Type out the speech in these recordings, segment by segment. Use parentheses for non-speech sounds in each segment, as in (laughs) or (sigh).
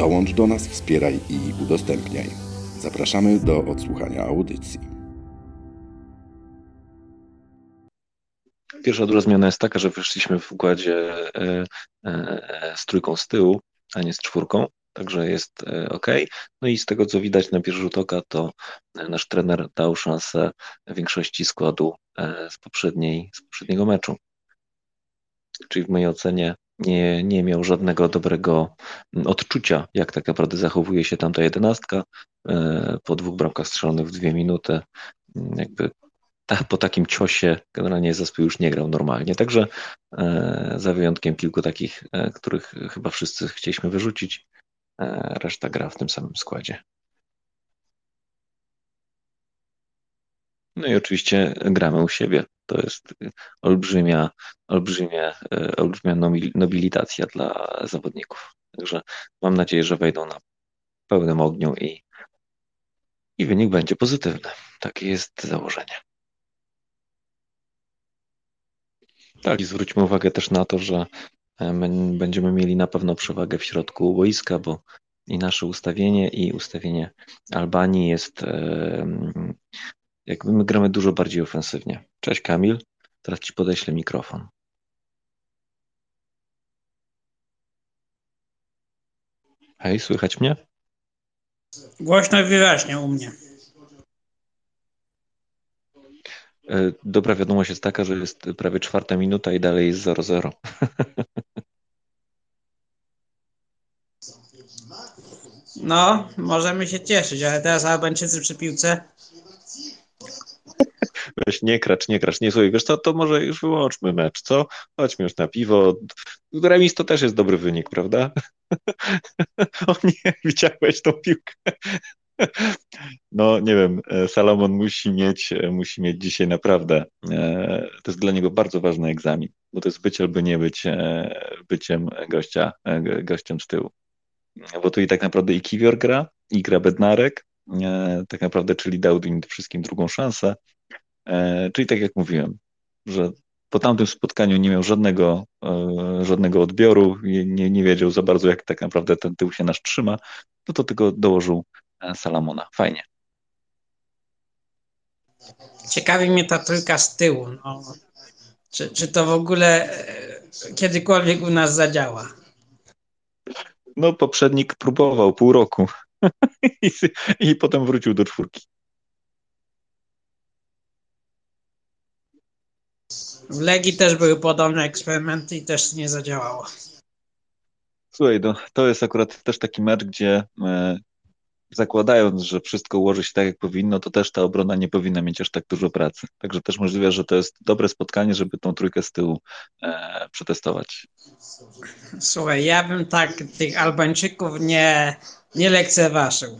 Dołącz do nas, wspieraj i udostępniaj. Zapraszamy do odsłuchania audycji. Pierwsza duża zmiana jest taka, że wyszliśmy w układzie e, e, z trójką z tyłu, a nie z czwórką, także jest e, ok. No i z tego, co widać na pierwszy rzut oka, to nasz trener dał szansę większości składu z, poprzedniej, z poprzedniego meczu. Czyli w mojej ocenie nie, nie miał żadnego dobrego odczucia, jak tak naprawdę zachowuje się tamta jedenastka po dwóch bramkach strzelonych w dwie minuty. Jakby tak, po takim ciosie generalnie zespół już nie grał normalnie. Także e, za wyjątkiem kilku takich, e, których chyba wszyscy chcieliśmy wyrzucić, e, reszta gra w tym samym składzie. No i oczywiście gramy u siebie. To jest olbrzymia, olbrzymia, olbrzymia nobilitacja dla zawodników. Także mam nadzieję, że wejdą na pełnym ogniu i, i wynik będzie pozytywny. Takie jest założenie. Tak, i zwróćmy uwagę też na to, że e, będziemy mieli na pewno przewagę w środku boiska, bo i nasze ustawienie, i ustawienie Albanii jest e, jakby my gramy dużo bardziej ofensywnie. Cześć Kamil, teraz ci podeślę mikrofon. Hej, słychać mnie? Głośno i wyraźnie u mnie. E, dobra wiadomość jest taka, że jest prawie czwarta minuta i dalej jest 0-0. (laughs) No, możemy się cieszyć, ale teraz Albańczycy przy piłce. Weź, nie kracz, nie kracz, nie słuchaj, wiesz co, to może już wyłączmy mecz, co? Chodźmy już na piwo. Remis to też jest dobry wynik, prawda? (laughs) o nie, widziałeś tą piłkę. No nie wiem, e, Salomon musi mieć, e, musi mieć dzisiaj naprawdę, e, to jest dla niego bardzo ważny egzamin, bo to jest być albo nie być byciem gościa, gościem z tyłu. Bo tu i tak naprawdę i Kiwior gra, i gra Bednarek, tak naprawdę, czyli dał im wszystkim drugą szansę. Czyli tak jak mówiłem, że po tamtym spotkaniu nie miał żadnego, żadnego odbioru, nie, nie wiedział za bardzo, jak tak naprawdę ten tył się nasz trzyma, no to tylko dołożył Salamona. Fajnie. Ciekawi mnie ta trójka z tyłu. No. Czy, czy to w ogóle e, kiedykolwiek u nas zadziała? No, poprzednik próbował pół roku (laughs) I, i potem wrócił do czwórki. W Legii też były podobne eksperymenty i też nie zadziałało. Słuchaj, no, to jest akurat też taki mecz, gdzie e, zakładając, że wszystko ułoży się tak, jak powinno, to też ta obrona nie powinna mieć aż tak dużo pracy. Także też możliwe, że to jest dobre spotkanie, żeby tą trójkę z tyłu e, przetestować. Słuchaj, ja bym tak tych Albańczyków nie, nie lekceważył.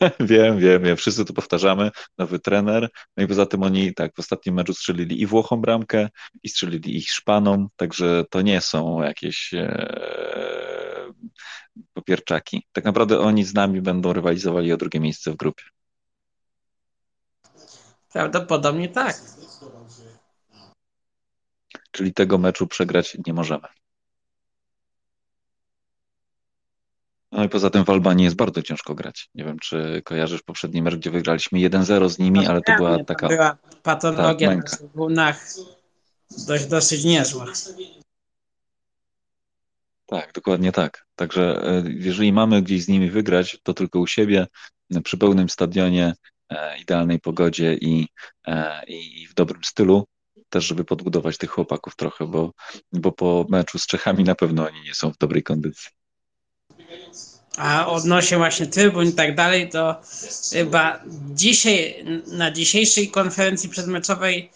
(laughs) wiem, wiem, wiem. Wszyscy to powtarzamy. Nowy trener. No i poza tym oni tak w ostatnim meczu strzelili i Włochom bramkę, i strzelili ich Szpanom, także to nie są jakieś e, popierczaki. Tak naprawdę oni z nami będą rywalizowali o drugie miejsce w grupie. Prawdopodobnie tak. Czyli tego meczu przegrać nie możemy. No i poza tym w Albanii jest bardzo ciężko grać. Nie wiem, czy kojarzysz poprzedni mecz, gdzie wygraliśmy 1-0 z nimi, ale to była taka... Była patologia tak, na trybunach dość, dosyć niezła. Tak, dokładnie tak. Także e, jeżeli mamy gdzieś z nimi wygrać, to tylko u siebie, przy pełnym stadionie, e, idealnej pogodzie i, e, i w dobrym stylu, też żeby podbudować tych chłopaków trochę, bo, bo po meczu z Czechami na pewno oni nie są w dobrej kondycji. A odnośnie właśnie trybun i tak dalej, to chyba dzisiaj, na dzisiejszej konferencji przedmeczowej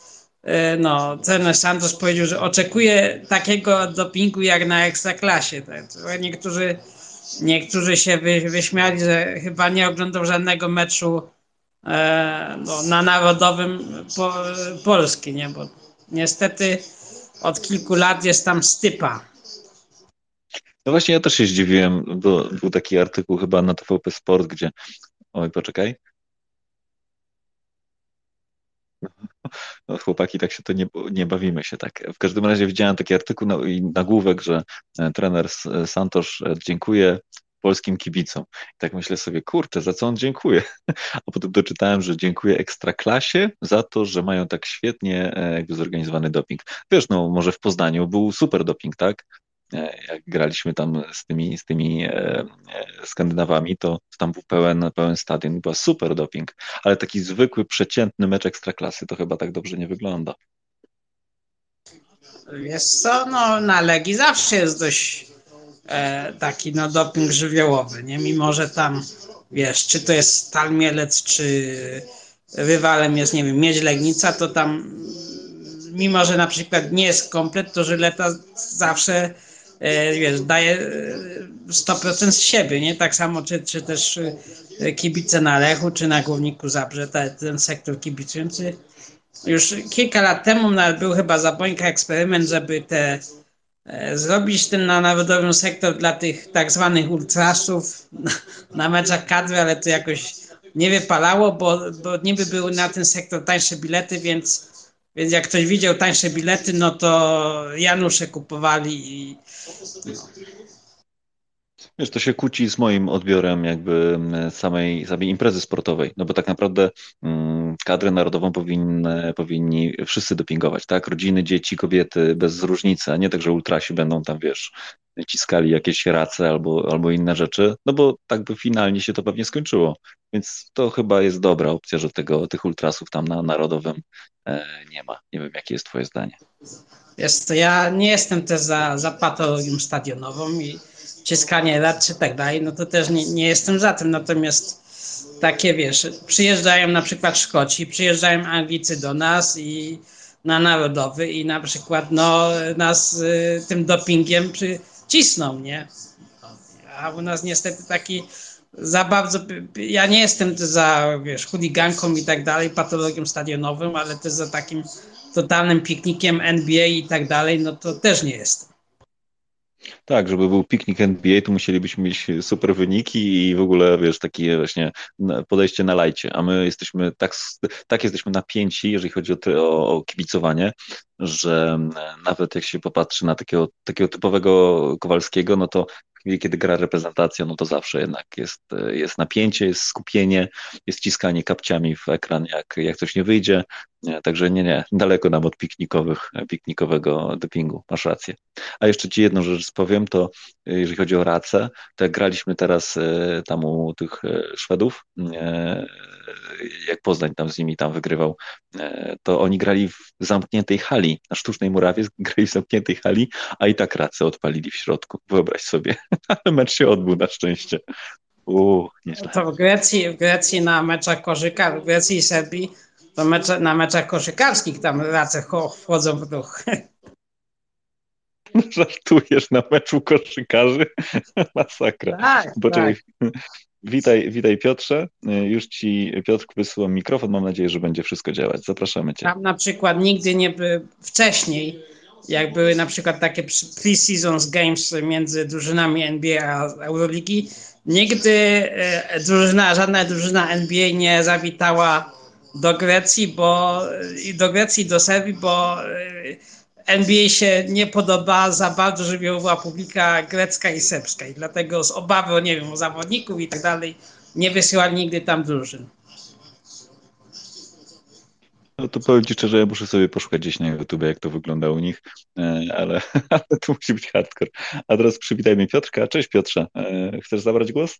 E, no, trener Santos powiedział, że oczekuje takiego dopingu jak na ekstraklasie. Tak? Niektórzy niektórzy się wy, wyśmiali, że chyba nie oglądał żadnego meczu e, no, na narodowym po, Polski, nie? Bo niestety od kilku lat jest tam stypa. No właśnie ja też się zdziwiłem, bo był taki artykuł chyba na TVP Sport, gdzie oj, poczekaj. No, chłopaki, tak się to nie, nie bawimy się tak. W każdym razie widziałem taki artykuł na, i nagłówek, że e, trener Santosz e, dziękuję polskim kibicom. I tak myślę sobie, kurczę, za co on dziękuję? A potem doczytałem, że dziękuję Ekstraklasie za to, że mają tak świetnie e, jakby zorganizowany doping. Wiesz, no może w Poznaniu był super doping, tak? E, jak graliśmy tam z tymi, z tymi e, e, Skandynawami, to tam był pełen, pełen stadion, była super doping, ale taki zwykły, przeciętny mecz ekstraklasy to chyba tak dobrze nie wygląda. Wiesz co, no na Legii zawsze jest dość e, taki no doping żywiołowy, nie? Mimo, że tam wiesz, czy to jest Stal Mielec, czy rywalem jest, nie wiem, Miedź Legnica, to tam mimo, że na przykład nie jest komplet, to Żyleta zawsze wiesz, daje 100% e, z siebie, nie? Tak samo, czy, czy też e, kibice na Lechu, czy na Główniku Zabrze, ten sektor kibicujący. Już kilka lat temu nawet był chyba Zabońka eksperyment, żeby te zrobić ten na narodowym sektor dla tych tak zwanych ultrasów na, na meczach kadry, ale to jakoś nie wypalało, bo, bo niby były na ten sektor tańsze bilety, więc więc jak ktoś widział tańsze bilety, no to Janusze kupowali i no. Wiesz, to się kłóci z moim odbiorem jakby samej, samej imprezy sportowej, no bo tak naprawdę mm, kadrę narodową powinny, powinni wszyscy dopingować, tak? Rodziny, dzieci, kobiety, bez różnicy, a nie tak, że ultrasi będą tam, wiesz, ciskali jakieś race albo, albo inne rzeczy, no bo tak by finalnie się to pewnie skończyło. Więc to chyba jest dobra opcja, że tego, tych ultrasów tam na narodowym e, nie ma. Nie wiem, jakie jest twoje zdanie. Jest, ja nie jestem też za, za patologią stadionową i ciskanie lat czy tak dalej, no to też nie, nie jestem za tym. Natomiast takie, wiesz, przyjeżdżają na przykład Szkoci, przyjeżdżają Anglicy do nas i na narodowy i na przykład no, nas y, tym dopingiem przycisną, nie? A u nas niestety taki za bardzo, ja nie jestem za, wiesz, chuliganką i tak dalej, patologią stadionowym, ale też za takim totalnym piknikiem NBA i tak dalej, no to też nie jestem. Tak, żeby był piknik NBA, to musielibyśmy mieć super wyniki i w ogóle, wiesz, takie właśnie podejście na lajcie, a my jesteśmy tak, tak jesteśmy napięci, jeżeli chodzi o, o, o kibicowanie, że nawet jak się popatrzy na takiego, takiego typowego Kowalskiego, no to kiedy gra reprezentacja, no to zawsze jednak jest, jest napięcie, jest skupienie, jest ciskanie kapciami w ekran, jak, jak coś nie wyjdzie. Także nie, nie, daleko nam od piknikowych, piknikowego dopingu, masz rację. A jeszcze ci jedną rzecz powiem, to jeżeli chodzi o racę, to jak graliśmy teraz e, tam u tych e, Szwedów, e, jak Poznań tam z nimi tam wygrywał, to oni grali w zamkniętej hali, na sztucznej murawie (laughs) grali w zamkniętej hali, a i tak racę odpalili w środku. Wyobraź sobie. (laughs) Ale mecz się odbył na szczęście. Uuu. To w Grecji, w Grecji na meczach koszyka, w Grecji i Serbii, to mecze, na meczach koszykarskich tam race wchodzą w ruch. (laughs) Żartujesz na meczu koszykarzy? (laughs) Masakra. Tak, tak. (laughs) Witaj, witaj Piotrze. Już ci Piotr wysyłam mikrofon. Mam nadzieję, że będzie wszystko działać. Zapraszamy cię. Tam na przykład nigdy nie by wcześniej, jak były na przykład takie pre-seasons games między drużynami NBA a Euroligi, nigdy e, drużyna, żadna drużyna NBA nie zawitała do Grecji, bo i do Grecji, do Serbii, bo e, NBA się nie podoba za bardzo żywiołowa publika grecka i serbska i dlatego z obawy o, nie wiem, o zawodników i tak dalej nie wysyłali nigdy tam drużyn. No to powiem Ci szczerze, ja muszę sobie poszukać gdzieś na YouTube, jak to wygląda u nich, e, ale, (laughs) ale to musi być hardcore. A teraz przywitajmy Piotrka. Cześć Piotrze, e, chcesz zabrać głos?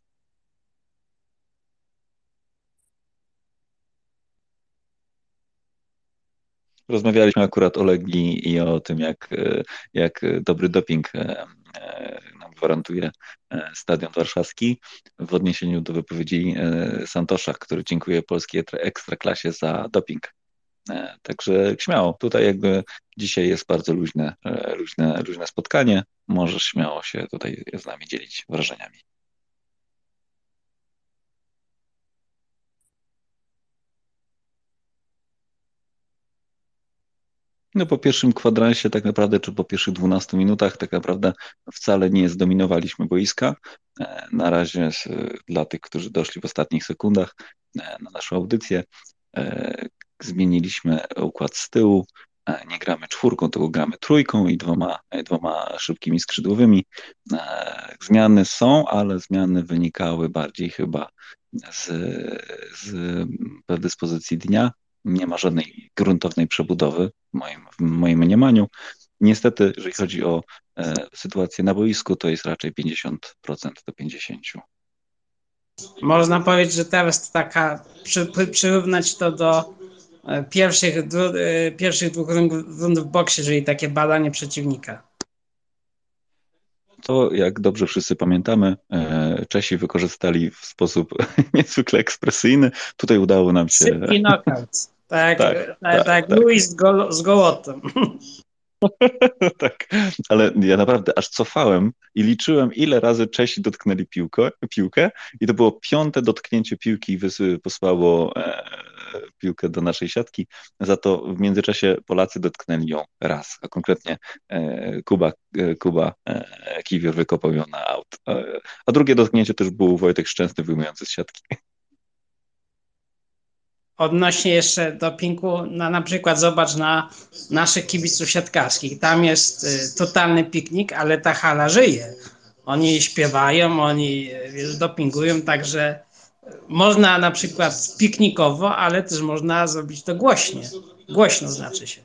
Rozmawialiśmy akurat o Legii i o tym, jak, jak dobry doping e, e, nam gwarantuje e, Stadion Warszawski w odniesieniu do wypowiedzi Santosza, który dziękuję polskiej ekstraklasie za doping. Także śmiało, tutaj jakby dzisiaj jest bardzo luźne, luźne, luźne spotkanie. Możesz śmiało się tutaj z nami dzielić wrażeniami. No po pierwszym kwadransie tak naprawdę, czy po pierwszych 12 minutach tak naprawdę wcale nie zdominowaliśmy boiska. E, na razie dla tych, którzy doszli w ostatnich sekundach e, na naszą audycję, e, zmieniliśmy układ z tyłu. Nie gramy czwórką, tylko gramy trójką i dwoma, dwoma szybkimi skrzydłowymi. Zmiany są, ale zmiany wynikały bardziej chyba z, z predyspozycji dnia nie ma żadnej gruntownej przebudowy w moim, w moim mniemaniu. Niestety, jeżeli chodzi o e, sytuację na boisku, to jest raczej 50% do 50%. Można powiedzieć, że teraz taka, przy, przyrównać to do e, pierwszych, dwu, e, pierwszych dwóch rund w boksie, czyli takie badanie przeciwnika. To, jak dobrze wszyscy pamiętamy, e, Czesi wykorzystali w sposób (laughs) niezwykle ekspresyjny. Tutaj udało nam się. Szybki knockout. Tak, tak, tak, tak, tak. Louis z, go, z gołotem. (laughs) tak, ale ja naprawdę aż cofałem i liczyłem, ile razy Czesi dotknęli piłkę, piłkę i to było piąte dotknięcie piłki i posłało e, piłkę do naszej siatki. Za to w międzyczasie Polacy dotknęli ją raz, a konkretnie e, Kuba, e, Kuba e, Kiwior wykopał ją na aut. E, a drugie dotknięcie też był Wojtek Szczęsny wyjmujący z siatki odnośnie jeszcze dopingu, na, na przykład zobacz na naszych kibiców siatkarskich. Tam jest y, totalny piknik, ale ta hala żyje. Oni śpiewają, oni wiesz, dopingują, także można na przykład piknikowo, ale też można zrobić to głośnie. Głośno znaczy się.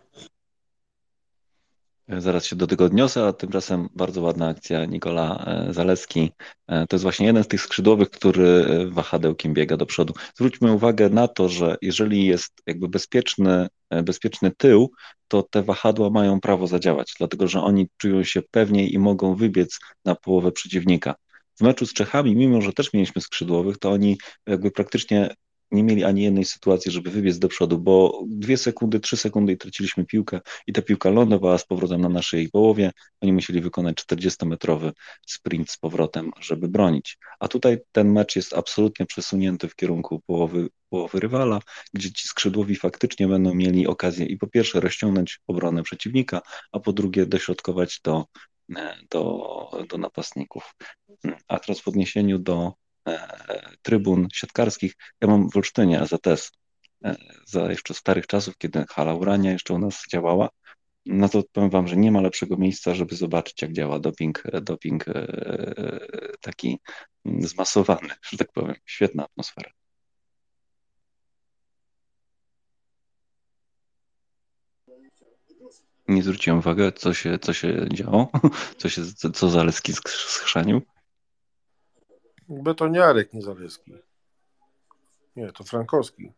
Zaraz się do tego odniosę, a tymczasem bardzo ładna akcja Nikola e, Zaleski. E, to jest właśnie jeden z tych skrzydłowych, który e, wahadełkiem biega do przodu. Zwróćmy uwagę na to, że jeżeli jest jakby bezpieczny, bezpieczny tył, to te wahadła mają prawo zadziałać, dlatego że oni czują się pewniej i mogą wybiec na połowę przeciwnika. W meczu z Czechami, mimo że też mieliśmy skrzydłowych, to oni jakby praktycznie nie mieli ani jednej sytuacji, żeby wybiec do przodu, bo dwie sekundy, trzy sekundy i traciliśmy piłkę i ta piłka lądowała z powrotem na naszej połowie. Oni musieli wykonać 40-metrowy sprint z powrotem, żeby bronić. A tutaj ten mecz jest absolutnie przesunięty w kierunku połowy, połowy rywala, gdzie ci skrzydłowi faktycznie będą mieli okazję i po pierwsze rozciągnąć obronę przeciwnika, a po drugie dośrodkować do, do, do napastników. A teraz w odniesieniu do E, trybun siatkarskich. Ja mam w Olsztynie AZS e, za jeszcze starych czasów, kiedy hala Urania jeszcze u nas działała. No to powiem wam, że nie ma lepszego miejsca, żeby zobaczyć, jak działa doping, doping e, taki zmasowany, że tak powiem. Świetna atmosfera. Nie zwróciłem uwagi, co się, co się działo, (laughs) co, się, co Zaleski schrzanił. Betoniarek Niezaleski. Nie, to Frankowski.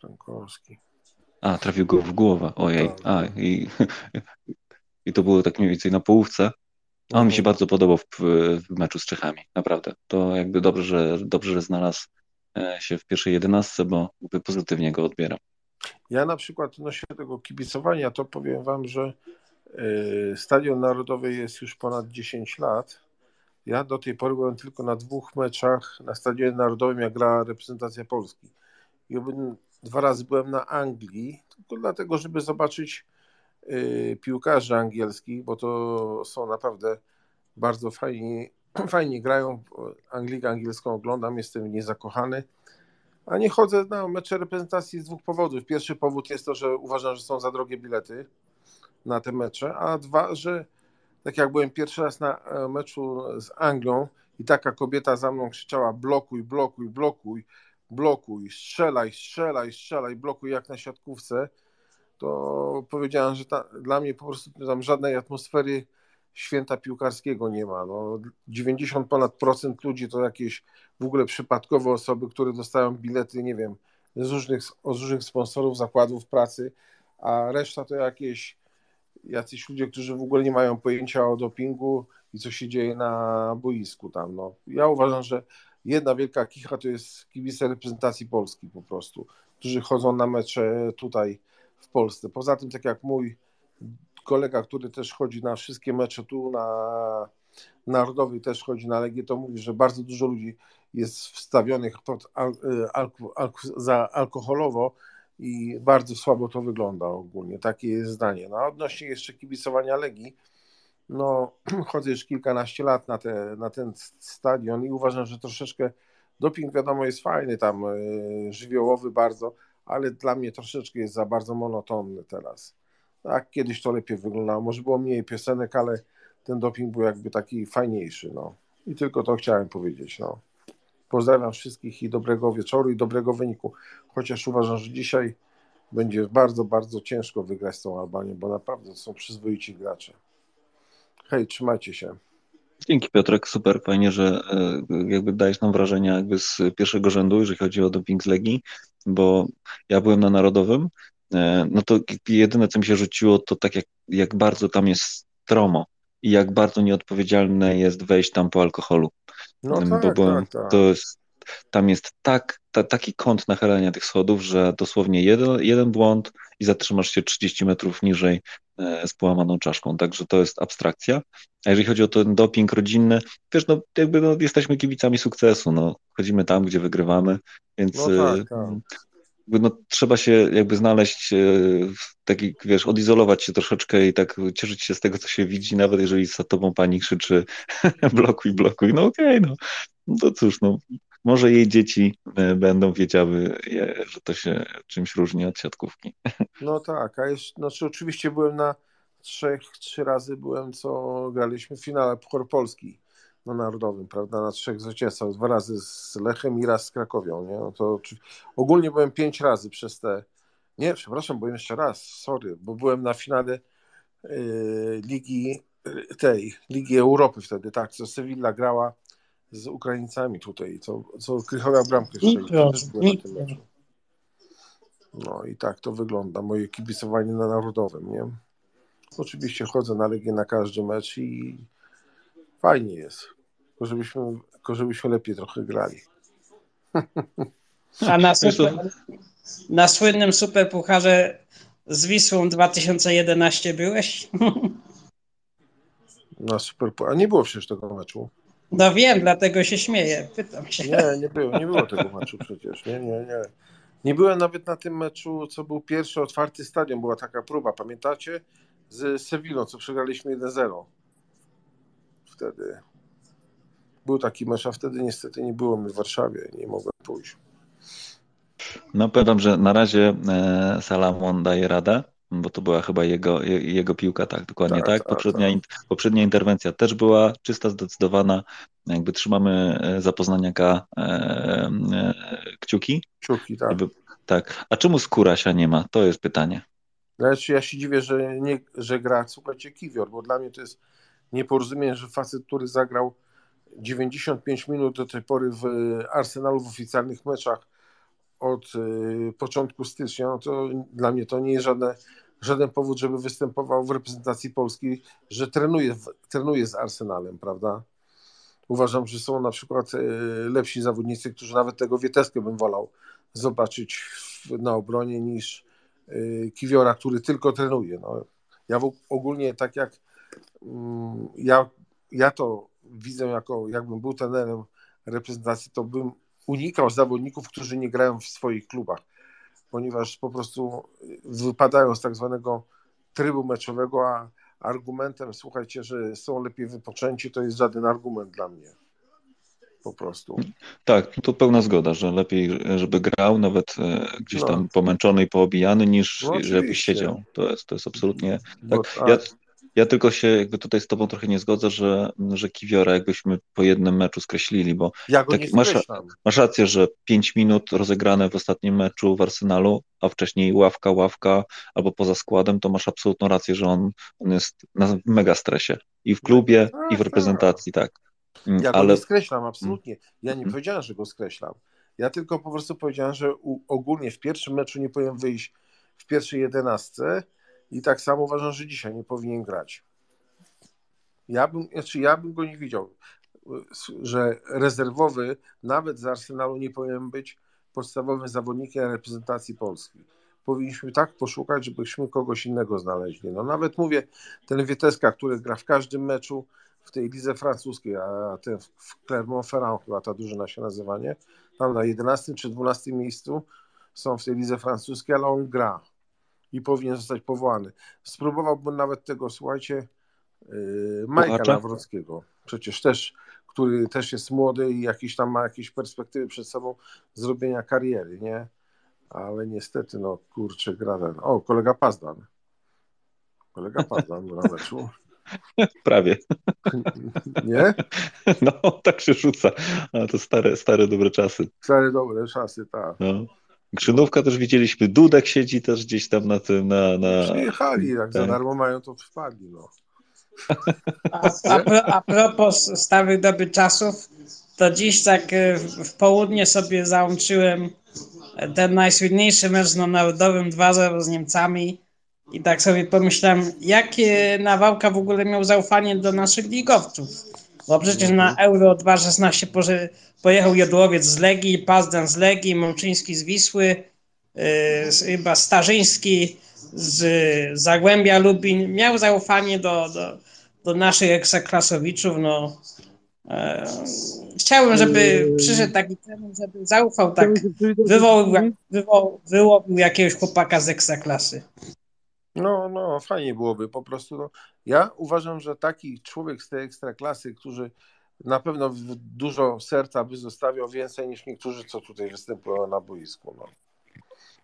Frankowski. A, trafił go w głowę. Ojej. Tak. A, i, i to było tak mniej więcej na połówce. A on mi się mhm. bardzo podobał w, w, meczu z Czechami. Naprawdę. To jakby dobrze, że, dobrze, że znalazł e, się w pierwszej jedenastce, bo pozytywnie go odbieram. Ja na przykład odnośnie tego kibicowania, to powiem wam, że e, Stadion Narodowy jest już ponad 10 lat ja do tej pory byłem tylko na dwóch meczach na Stadionie Narodowym, jak grała reprezentacja Polski. I dwa razy byłem na Anglii, tylko dlatego, żeby zobaczyć y, piłkarzy angielskich, bo to są naprawdę bardzo fajni, (clears throat) fajnie grają. Anglikę angielską oglądam, jestem w niej zakochany. A nie chodzę na mecze reprezentacji z dwóch powodów. Pierwszy powód jest to, że uważam, że są za drogie bilety na te mecze, a dwa, że tak jak byłem pierwszy raz na e, meczu z Anglią i taka kobieta za mną krzyczała blokuj, blokuj, blokuj, blokuj, strzelaj, strzelaj, strzelaj, blokuj jak na siatkówce, to powiedziałem, że ta, dla mnie po prostu tam żadnej atmosfery święta piłkarskiego nie ma. No, 90 ponad procent ludzi to jakieś w ogóle przypadkowe osoby, które dostają bilety, nie wiem, z różnych, od różnych sponsorów, zakładów pracy, a reszta to jakieś jacyś ludzie, którzy w ogóle nie mają pojęcia o dopingu i co się dzieje na boisku tam. No. Ja uważam, że jedna wielka kicha to jest kibice reprezentacji Polski po prostu, którzy chodzą na mecze tutaj w Polsce. Poza tym, tak jak mój kolega, który też chodzi na wszystkie mecze tu na Narodowy, też chodzi na Legię, to mówi, że bardzo dużo ludzi jest wstawionych pod al, al, al, za alkoholowo i bardzo słabo to wygląda ogólnie. Takie jest zdanie. No, a odnośnie jeszcze kibicowania Legii, no (clears throat) chodzę już kilkanaście lat na, te, na ten stadion i uważam, że troszeczkę doping wiadomo jest fajny tam, yy, żywiołowy bardzo, ale dla mnie troszeczkę jest za bardzo monotonny teraz. Tak, kiedyś to lepiej wyglądało, może było mniej piosenek, ale ten doping był jakby taki fajniejszy, no. I tylko to chciałem powiedzieć, no. Pozdrawiam wszystkich i dobrego wieczoru i dobrego wyniku. Chociaż uważam, że dzisiaj będzie bardzo, bardzo ciężko wygrać z tą Albanią, bo naprawdę są przyzwoici gracze. Hej, trzymajcie się. Dzięki Piotrek, super, fajnie, że e, jakby dajesz nam wrażenia jakby z pierwszego rzędu, jeżeli chodzi o doping z Legii, bo ja byłem na Narodowym, e, no to jedyne, co mi się rzuciło, to tak jak, jak bardzo tam jest stromo i jak bardzo nieodpowiedzialne jest wejść tam po alkoholu. No tak, bo byłem, tak, tak. To jest, tam jest tak, ta, taki kąt nachylenia tych schodów, że dosłownie jeden, jeden błąd i zatrzymasz się 30 metrów niżej e, z połamaną czaszką, także to jest abstrakcja. A jeżeli chodzi o ten doping rodzinny, wiesz, no jakby no, jesteśmy kibicami sukcesu, no, chodzimy tam, gdzie wygrywamy, więc no tak, tak no, trzeba się jakby znaleźć, e, taki, wiesz, odizolować się troszeczkę i tak cieszyć się z tego, co się widzi, nawet jeżeli za tobą pani krzyczy (laughs) blokuj, blokuj, no okej, okay, no. no to cóż, no może jej dzieci e, będą wiedziały, że to się czymś różni od siatkówki. No tak, a jeszcze, znaczy oczywiście byłem na trzech, trzy razy byłem, co graliśmy w finale Puchar Polski na Narodowym, prawda, na trzech zwycięstwach, dwa razy z Lechem i raz z Krakowią, nie? No to ogólnie byłem pięć razy przez te, nie, przepraszam, byłem jeszcze raz, sorry, bo byłem na finale y, Ligi y, tej, Ligi Europy wtedy, tak, co Sevilla grała z Ukraińcami tutaj, co, co Krychowa bramkę strzelił. No i tak to wygląda, moje kibicowanie na Narodowym, nie? Oczywiście chodzę na Legię na każdy mecz i fajnie jest. Tylko żebyśmy, tylko żebyśmy lepiej trochę grali. A na, (laughs) super, na słynnym superpucharze z Wisłą 2011 byłeś? (laughs) Na super, a nie było przecież tego meczu. No wiem, dlatego się śmieję. Pytam się. Nie, nie było, nie było tego meczu przecież. Nie, nie, nie. Nie byłem nawet na tym meczu, co był pierwszy otwarty stadion. Była taka próba, pamiętacie? Z Sewillą, co przegraliśmy 1-0 wtedy. Był taki mecz, a wtedy niestety nie było mi w Warszawie, nie mogłem pójść. No powiem że na razie e, Salamon daje radę, bo to była chyba jego, jego piłka, tak, dokładnie tak. tak. Poprzednia, tak. poprzednia interwencja też była czysta, zdecydowana. Jakby trzymamy e, zapoznaniaka e, e, kciuki. Kciuki, tak. Żeby, tak. A czemu Skórasia nie ma? To jest pytanie. Znaczy, ja się dziwię, że, nie, że gra, słuchajcie, Kiwior, bo dla mnie to jest nieporozumienie, że facet, który zagrał 95 minut do tej pory w Arsenalu w oficjalnych meczach od y, początku stycznia, no to dla mnie to nie jest żadne, żaden powód, żeby występował w reprezentacji Polski, że trenuje, trenuje z Arsenalem, prawda? Uważam, że są na przykład y, lepsi zawodnicy, którzy nawet tego Wieteskę bym wolał zobaczyć na obronie niż Kiwiora, który tylko trenuje. No, ja ogólnie tak jak ja, ja to widzę jako, jakbym był trenerem reprezentacji, to bym unikał zawodników, którzy nie grają w swoich klubach, ponieważ po prostu wypadają z tak zwanego trybu meczowego, a argumentem, słuchajcie, że są lepiej wypoczęci, to jest żaden argument dla mnie. Po prostu. Tak, to pełna zgoda, że lepiej, żeby grał, nawet e, gdzieś no. tam pomęczony i poobijany, niż no, żeby siedział. To jest, to jest absolutnie. Tak. Ja, ja tylko się jakby tutaj z tobą trochę nie zgodzę, że, że Kiwiora jakbyśmy po jednym meczu skreślili, bo ja tak, masz, masz rację, że 5 minut rozegrane w ostatnim meczu w Arsenalu, a wcześniej ławka, ławka albo poza składem, to masz absolutną rację, że on, on jest na mega stresie i w klubie, tak, i w reprezentacji, tak. Mm, ja Ale... go nie skreślam, absolutnie. Ja nie mm. powiedziałem, że go skreślam. Ja tylko po prostu powiedziałem, że ogólnie w pierwszym meczu nie powinien wyjść w pierwszej jedenastce, i tak samo uważam, że dzisiaj nie powinien grać. Ja bym, znaczy ja bym go nie widział, że rezerwowy nawet z Arsenalu nie powinien być podstawowym zawodnikiem reprezentacji Polski. Powinniśmy tak poszukać, żebyśmy kogoś innego znaleźli. No nawet mówię, ten Wieteska, który gra w każdym meczu w tej lidze francuskiej, a ten w Clermont-Ferrand chyba ta drużyna się nazywa, nie? Tam na 11 czy 12 miejscu, są w tej lidze francuskiej, ale on gra i powinien zostać powołany. Spróbowałbym nawet tego, słuchajcie, yy, Majka Puchacza? Nawrockiego, przecież też, który też jest młody i jakiś tam ma jakieś perspektywy przed sobą zrobienia kariery, nie? Ale niestety, no kurczę, gra ten. O, kolega Pazdan. Kolega Pazdan na meczu. (laughs) Prawie. Nie? No, tak się rzuca. A to stare, stare dobre czasy. Stare dobre czasy, tak. No. Grzynówka też widzieliśmy, Dudek siedzi też gdzieś tam na tym, na... na... Przyjechali, jak za tak. darmo mają, to wpadli, no. A, a, pro- a propos starych dobrych czasów, to dziś tak e, w, w południe sobie załączyłem ten najsłynniejszy mecz na Narodowym 2-0 z Niemcami i tak sobie pomyślałem, jakie Nawałka w ogóle miał zaufanie do naszych ligowców. Bo przecież na Euro 2016 poże- pojechał Jodłowiec z Legii, Pazdan z Legii, Mączyński z Wisły, yy, chyba Starzyński z Zagłębia Lubin. Miał zaufanie do, do, do naszych ekstraklasowiczów. No. E, chciałbym, żeby przyszedł taki trener, żeby zaufał tak, wywołał, wywołał, wyłowił jakiegoś chłopaka z ekstraklasy. No, no, fajnie byłoby po prostu. No. Ja uważam, że taki człowiek z tej ekstraklasy, który na pewno dużo serca by zostawiał więcej niż niektórzy, co tutaj występują na boisku. No.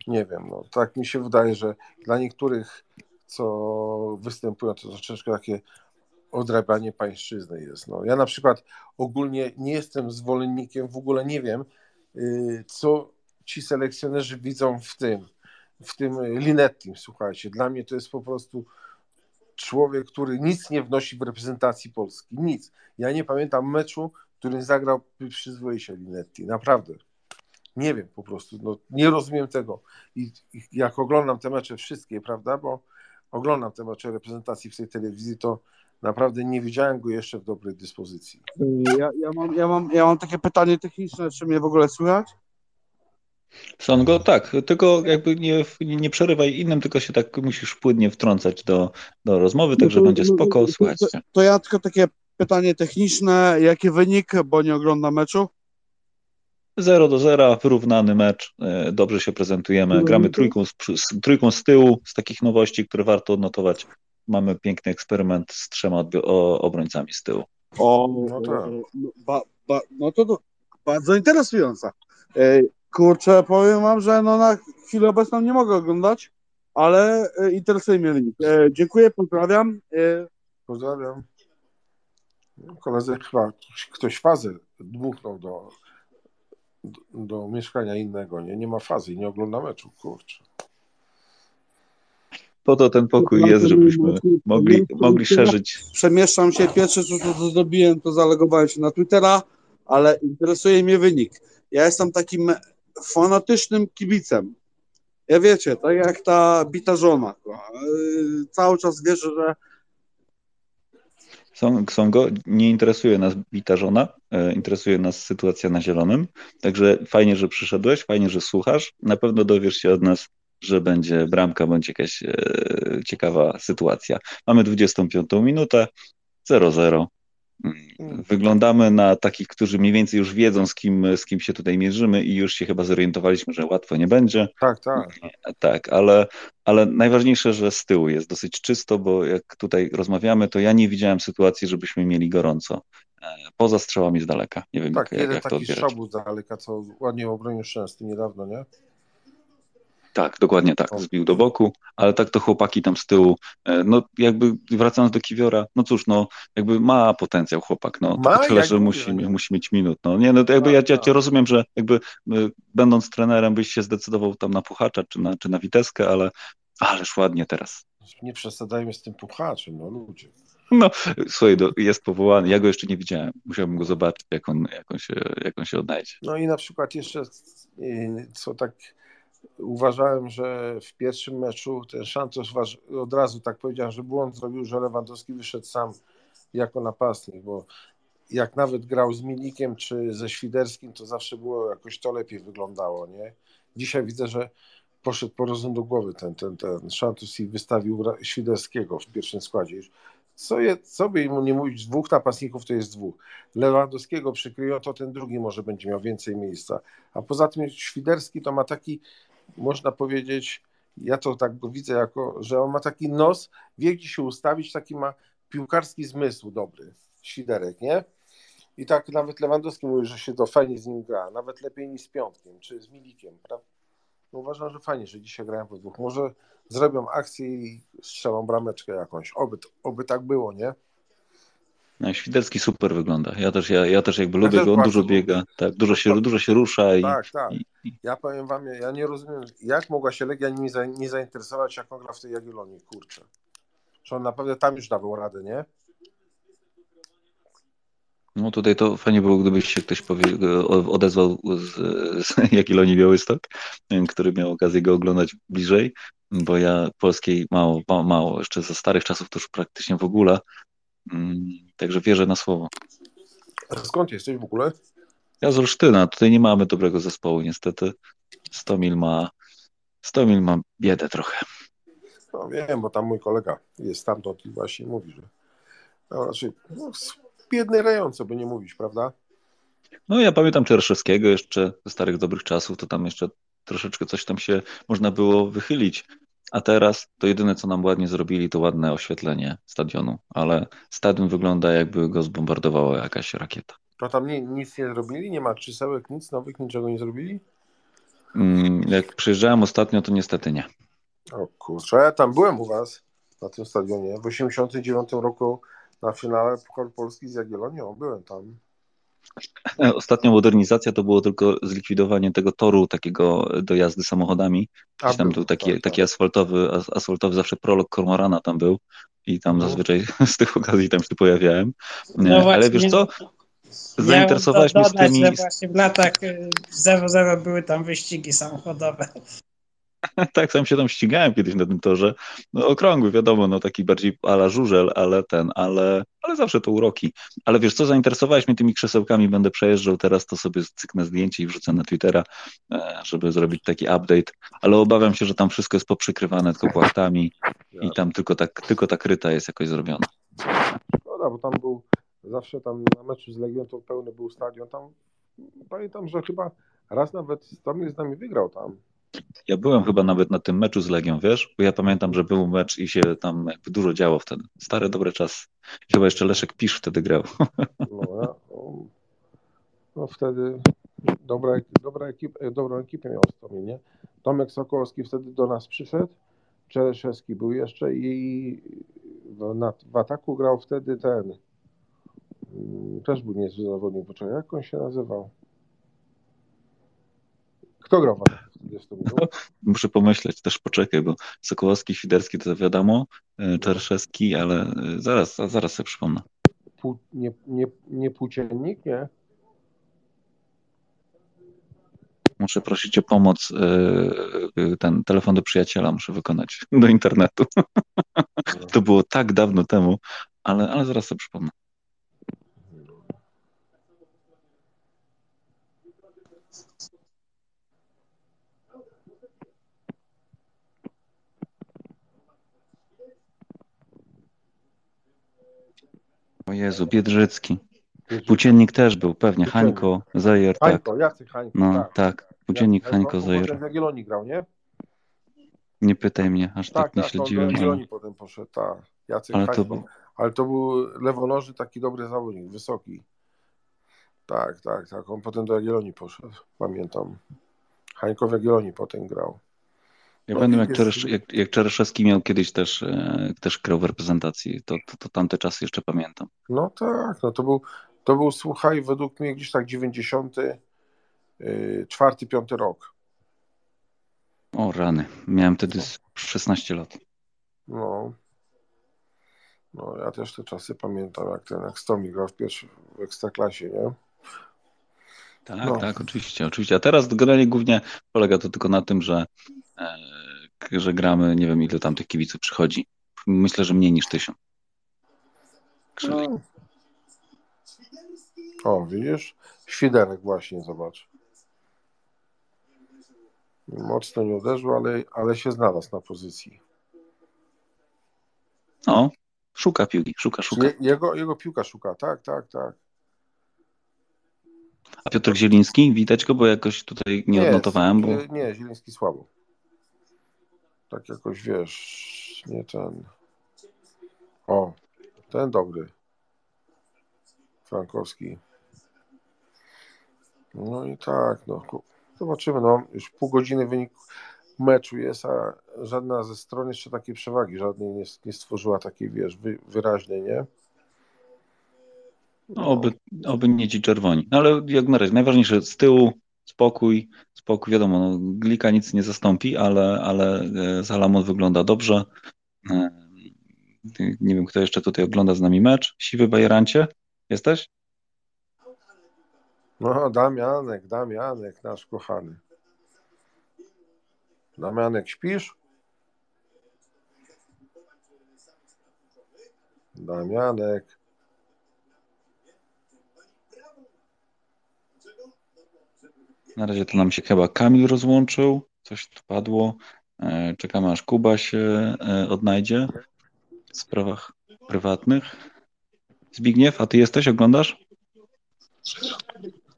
Nie wiem, no. tak mi się wydaje, że dla niektórych, co występują, to troszeczkę takie odrabianie pańszczyzny jest. No. Ja na przykład ogólnie nie jestem zwolennikiem, w ogóle nie wiem, y, co ci selekcjonerzy widzą w tym, w tym Linettim, słuchajcie. Dla mnie to jest po prostu człowiek, który nic nie wnosi w reprezentacji Polski. Nic. Ja nie pamiętam meczu, w którym zagrał przyzwoicie Linetti. Naprawdę. Nie wiem po prostu. No, nie rozumiem tego. I, I jak oglądam te mecze wszystkie, prawda, bo oglądam te mecze reprezentacji w tej telewizji, to naprawdę nie widziałem go jeszcze w dobrej dyspozycji. Ja, ja, mam, ja, mam, ja mam takie pytanie techniczne, czy mnie w ogóle słychać? Songo, tak, tylko jakby nie, nie przerywaj innym, tylko się tak musisz płynnie wtrącać do, do rozmowy, także No to- będzie no, spoko, to- słuchajcie. To, to ja tylko takie pytanie techniczne, jaki wynik, bo nie oglądam meczu? 0 do 0, wyrównany mecz, e, dobrze się prezentujemy, No, gramy no to- trójką z, trójką z tyłu, z takich nowości, które warto odnotować. Mamy piękny eksperyment z trzema obrońcami z tyłu. O, No tak. no, ba, ba, no to, to bardzo interesująca. Kurczę, powiem wam, że no na chwilę obecną nie mogę oglądać, ale e, interesuje mnie wynik. E, dziękuję, pozdrawiam. E, Pozdrawiam. No, Koledzy chyba ktoś fazę dmuchnął do, do, do mieszkania innego. Nie, nie ma fazy i nie ogląda meczu. Kurczę. Po to ten pokój jest, żebyśmy mogli, mogli szerzyć. Przemieszczam się, pierwsze co, co, co zrobiłem, to zalegowałem się na Twittera, ale interesuje mnie wynik. Ja jestem takim fanatycznym kibicem. Ja wiecie, tak jak ta bita żona. Yy, Cały czas wierzę, że Są, Songo, nie interesuje nas bita żona, e, interesuje nas sytuacja na zielonym. Także fajnie, że przyszedłeś, fajnie, że słuchasz. Na pewno dowiesz się od nas, że będzie bramka, bądź jakaś e, ciekawa sytuacja. Mamy 25 minutę, 0-0. Mm, Wyglądamy na takich, którzy mniej więcej już wiedzą, z kim, z kim się tutaj mierzymy i już się chyba zorientowaliśmy, że łatwo nie będzie. Tak, tak. Tak, ale, ale najważniejsze, że z tyłu jest dosyć czysto, bo jak tutaj rozmawiamy, to ja nie widziałem sytuacji, żebyśmy mieli gorąco. E, Poza strzałami z daleka. Nie wiem, Tak, jak, jeden jak to taki odbierać. szabut z daleka, co ładnie obronił Szczęsny niedawno, nie? Tak, dokładnie tak, zbił do boku, ale tak to chłopaki tam z tyłu, e, no jakby wracając do Kiwiora, no cóż, no jakby ma potencjał chłopak, no Ma, tyle, że musi, nie? musi mieć minut, no nie, no to jakby ja, ja Tak, cię tak. rozumiem, że jakby y, będąc trenerem byś się zdecydował tam na Puchacza czy na, czy na Witeskę, ale ależ ładnie teraz. Nie przesadzajmy z tym puchaczem, no ludzie. Słuchaj, do, jest powołany, ja go jeszcze nie widziałem, musiałbym go zobaczyć, jak on, jak on, się, jak on się odnajdzie. No i na przykład jeszcze, y, co tak uważałem, że w pierwszym meczu ten Santos od razu tak powiedziałem, że błąd zrobił, że Lewandowski wyszedł sam jako napastnik, bo jak nawet grał z Milikiem czy ze Świderskim, to zawsze było jakoś to lepiej wyglądało, nie? Dzisiaj widzę, że poszedł po rozum do głowy ten, ten, ten Santos i wystawił Świderskiego w pierwszym składzie. Co, je, co by mu nie mówić, dwóch napastników to jest dwóch. Lewandowskiego przykryją, to ten drugi może będzie miał więcej miejsca. A poza tym Świderski to ma taki można powiedzieć, ja to tak go widzę jako, że on ma taki nos, wie gdzie się ustawić, taki ma piłkarski zmysł dobry, Świderek, nie? I tak nawet Lewandowski mówi, że się to fajnie z nim gra, nawet lepiej niż z Piątkiem, czy z Milikiem, prawda? No uważam, że fajnie, że dzisiaj grają po dwóch. Może zrobią akcję i strzelą brameczkę jakąś. Oby, oby tak było, nie? No, Świderski super wygląda. Ja też, ja, ja też jakby Ja lubię też go, on dużo biega, tak, dużo się, dużo się rusza i, Tak, tak. i, i Ja powiem wam, ja nie rozumiem, jak mogła się Legia nie, za, nie zainteresować, jak on gra w tej Jagiellonii, kurczę. Że on naprawdę tam już dawał radę, nie? no tutaj to fajnie było, gdybyś się ktoś odezwał z, z (laughs) Jagiellonii Białystok, który miał okazję go oglądać bliżej, bo ja polskiej mało, mało, mało jeszcze ze starych czasów to już praktycznie w ogóle, Mm, także wierzę na słowo. A skąd jesteś w ogóle? Ja z Olsztyna, tutaj nie mamy dobrego zespołu niestety. Stomil ma, Stomil ma biedę trochę. No wiem, bo tam mój kolega jest stamtąd i właśnie mówi, że no, raczej no, biedny rejon, co by nie mówić, prawda? No ja pamiętam Czerszewskiego jeszcze ze starych dobrych czasów, to tam jeszcze troszeczkę coś tam się można było wychylić. A teraz to jedyne, co nam ładnie zrobili, to ładne oświetlenie stadionu, ale stadion wygląda jakby go zbombardowała jakaś rakieta. To tam nie, nic nie zrobili? Nie ma krzesełek, nic nowych, niczego nie zrobili? Mm, Jak przyjeżdżałem ostatnio, to niestety nie. O kurczę, ja tam byłem u was na tym stadionie w 89 roku na finale Pucharu Polski z Jagiellonią, byłem tam. (laughs) Ostatnia modernizacja to było tylko zlikwidowanie tego toru takiego do jazdy samochodami. Gdzieś tam był, taki, tak, taki asfaltowy, as- asfaltowy zawsze prolog Kormorana tam był i tam No. zazwyczaj (laughs) z tych okazji tam się pojawiałem. No Ale właśnie, wiesz co? Zainteresowałeś mnie z tymi... że właśnie w latach y, 00 były tam wyścigi samochodowe. (laughs) Tak, sam się tam ścigałem kiedyś na tym torze. No okrągły, wiadomo, no taki bardziej ala żużel, ale ten, ale, ale zawsze to uroki. Ale wiesz co, zainteresowałeś mnie tymi krzesełkami, będę przejeżdżał teraz, to sobie cyknę zdjęcie i wrzucę na Twittera, e, żeby zrobić taki update, ale obawiam się, że tam wszystko jest poprzykrywane tylko płachtami i tam tylko tak, tylko ta kryta jest jakoś zrobiona. Szkoda, bo tam był zawsze tam na meczu z Legią to pełny był stadion. Tam pamiętam, że chyba raz nawet Stomil z nami wygrał tam. Ja byłem chyba nawet na tym meczu z Legią, wiesz, bo ja pamiętam, że był mecz i się tam jakby dużo działo wtedy. Stare, dobre czas. Chyba jeszcze Leszek Pisz wtedy grał. (laughs) No, ja, no, no wtedy dobra, dobra ekip, e, dobrą ekipę miał Stomil, nie? Tomek Sokołowski wtedy do nas przyszedł, Czereszewski był jeszcze i w, na, w ataku grał wtedy ten mm, też był niezły zawodnik, poczekaj, jak on się nazywał? Kto grał w? (laughs) Muszę pomyśleć, też poczekaj, bo Sokołowski, Świderski to wiadomo, y, Czerszewski, ale y, zaraz, zaraz sobie przypomnę. Pół, nie, nie, nie płóciennik, nie? Muszę prosić o pomoc, y, ten telefon do przyjaciela muszę wykonać (laughs) do internetu. (laughs) To było tak dawno temu, ale, ale zaraz sobie przypomnę. O Jezu, Biedrzycki. Płóciennik też był, pewnie. Hańko, Zajer, tak. Hańko, Jacek Hańko, No, tak. tak. Płóciennik Jacek Hańko, Zajer. W Jagiellonii grał, nie? Nie pytaj mnie, aż tak, Tak, nie tak, on do śledziłem, ale, potem poszedł, tak. Jacek ale to Hańko. był, Ale to był lewonoży, taki dobry zawodnik, wysoki. Tak, tak, tak. On potem do Jagiellonii poszedł, pamiętam. Hańko w Jagiellonii potem grał. Ja No, pamiętam jak, Czeresz, jak, jak Czereszewski miał kiedyś też, e, też grał w reprezentacji, to, to, to tamte czasy jeszcze pamiętam. No tak, no to był, to był, słuchaj, według mnie gdzieś tak 94, 5 rok. O rany, miałem wtedy z 16 lat. No. No, ja też te czasy pamiętam, jak ten, jak Stomi grał w w Ekstraklasie, nie? Tak, No. tak, oczywiście, oczywiście. A teraz generalnie głównie polega to tylko na tym, że, e, że gramy, nie wiem ile tam tych kibiców przychodzi. Myślę, że mniej niż tysiąc. No. O, widzisz? Świderek właśnie, zobacz. Mocno nie uderzył, ale, ale się znalazł na pozycji. no, szuka piłki, szuka, szuka. Je, jego, jego piłka szuka, tak, tak, tak. A Piotr Zieliński, widać go, bo jakoś tutaj nie Jest. odnotowałem, bo Nie, nie, Zieliński słabo. Tak jakoś wiesz, nie ten. O, ten dobry. Frankowski. No i tak, no. Zobaczymy, no. Już pół godziny wynik meczu jest, a żadna ze stron jeszcze takiej przewagi, żadnej nie, nie stworzyła takiej, wiesz, wy, wyraźnej, nie? No, oby, oby nie ci czerwoni. No, ale jak na razie, najważniejsze z tyłu spokój, spokój, wiadomo, no, Glika nic nie zastąpi, ale, ale e, Salamon wygląda dobrze. E, nie wiem, kto jeszcze tutaj ogląda z nami mecz. Siwy Bajerancie, jesteś? No, Damianek, Damianek, nasz kochany. Damianek, śpisz? Damianek. Na razie to nam się chyba Kamil rozłączył, coś tu padło. E, czekamy aż Kuba się e, odnajdzie w sprawach prywatnych. Zbigniew, a ty jesteś, oglądasz?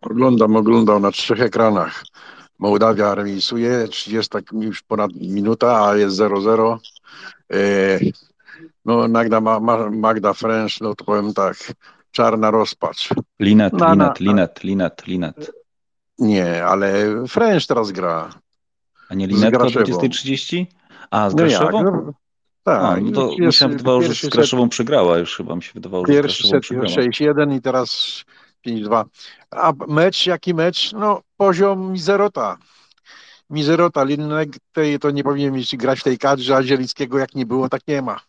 Oglądam, oglądam na trzech ekranach. Mołdawia remisuje, 30 już ponad minuta, a jest 0-0. E, no Magda, Magda French, no to powiem tak, czarna rozpacz. Linet, na, Linet, na, Linet, Linet, Linet. Nie, ale French teraz gra. A nie Linetka o 20.30? A, z no Graszewą? No, tak. A, no to mi się wydawało, że z Graszewą przegrała już chyba, mi się wydawało, że Pierwszy set 6-1 i teraz 5-2. A mecz, jaki mecz? No poziom mizerota. Mizerota. Linnek to nie powinien mieć grać w tej kadrze, a Zielickiego jak nie było, tak nie ma.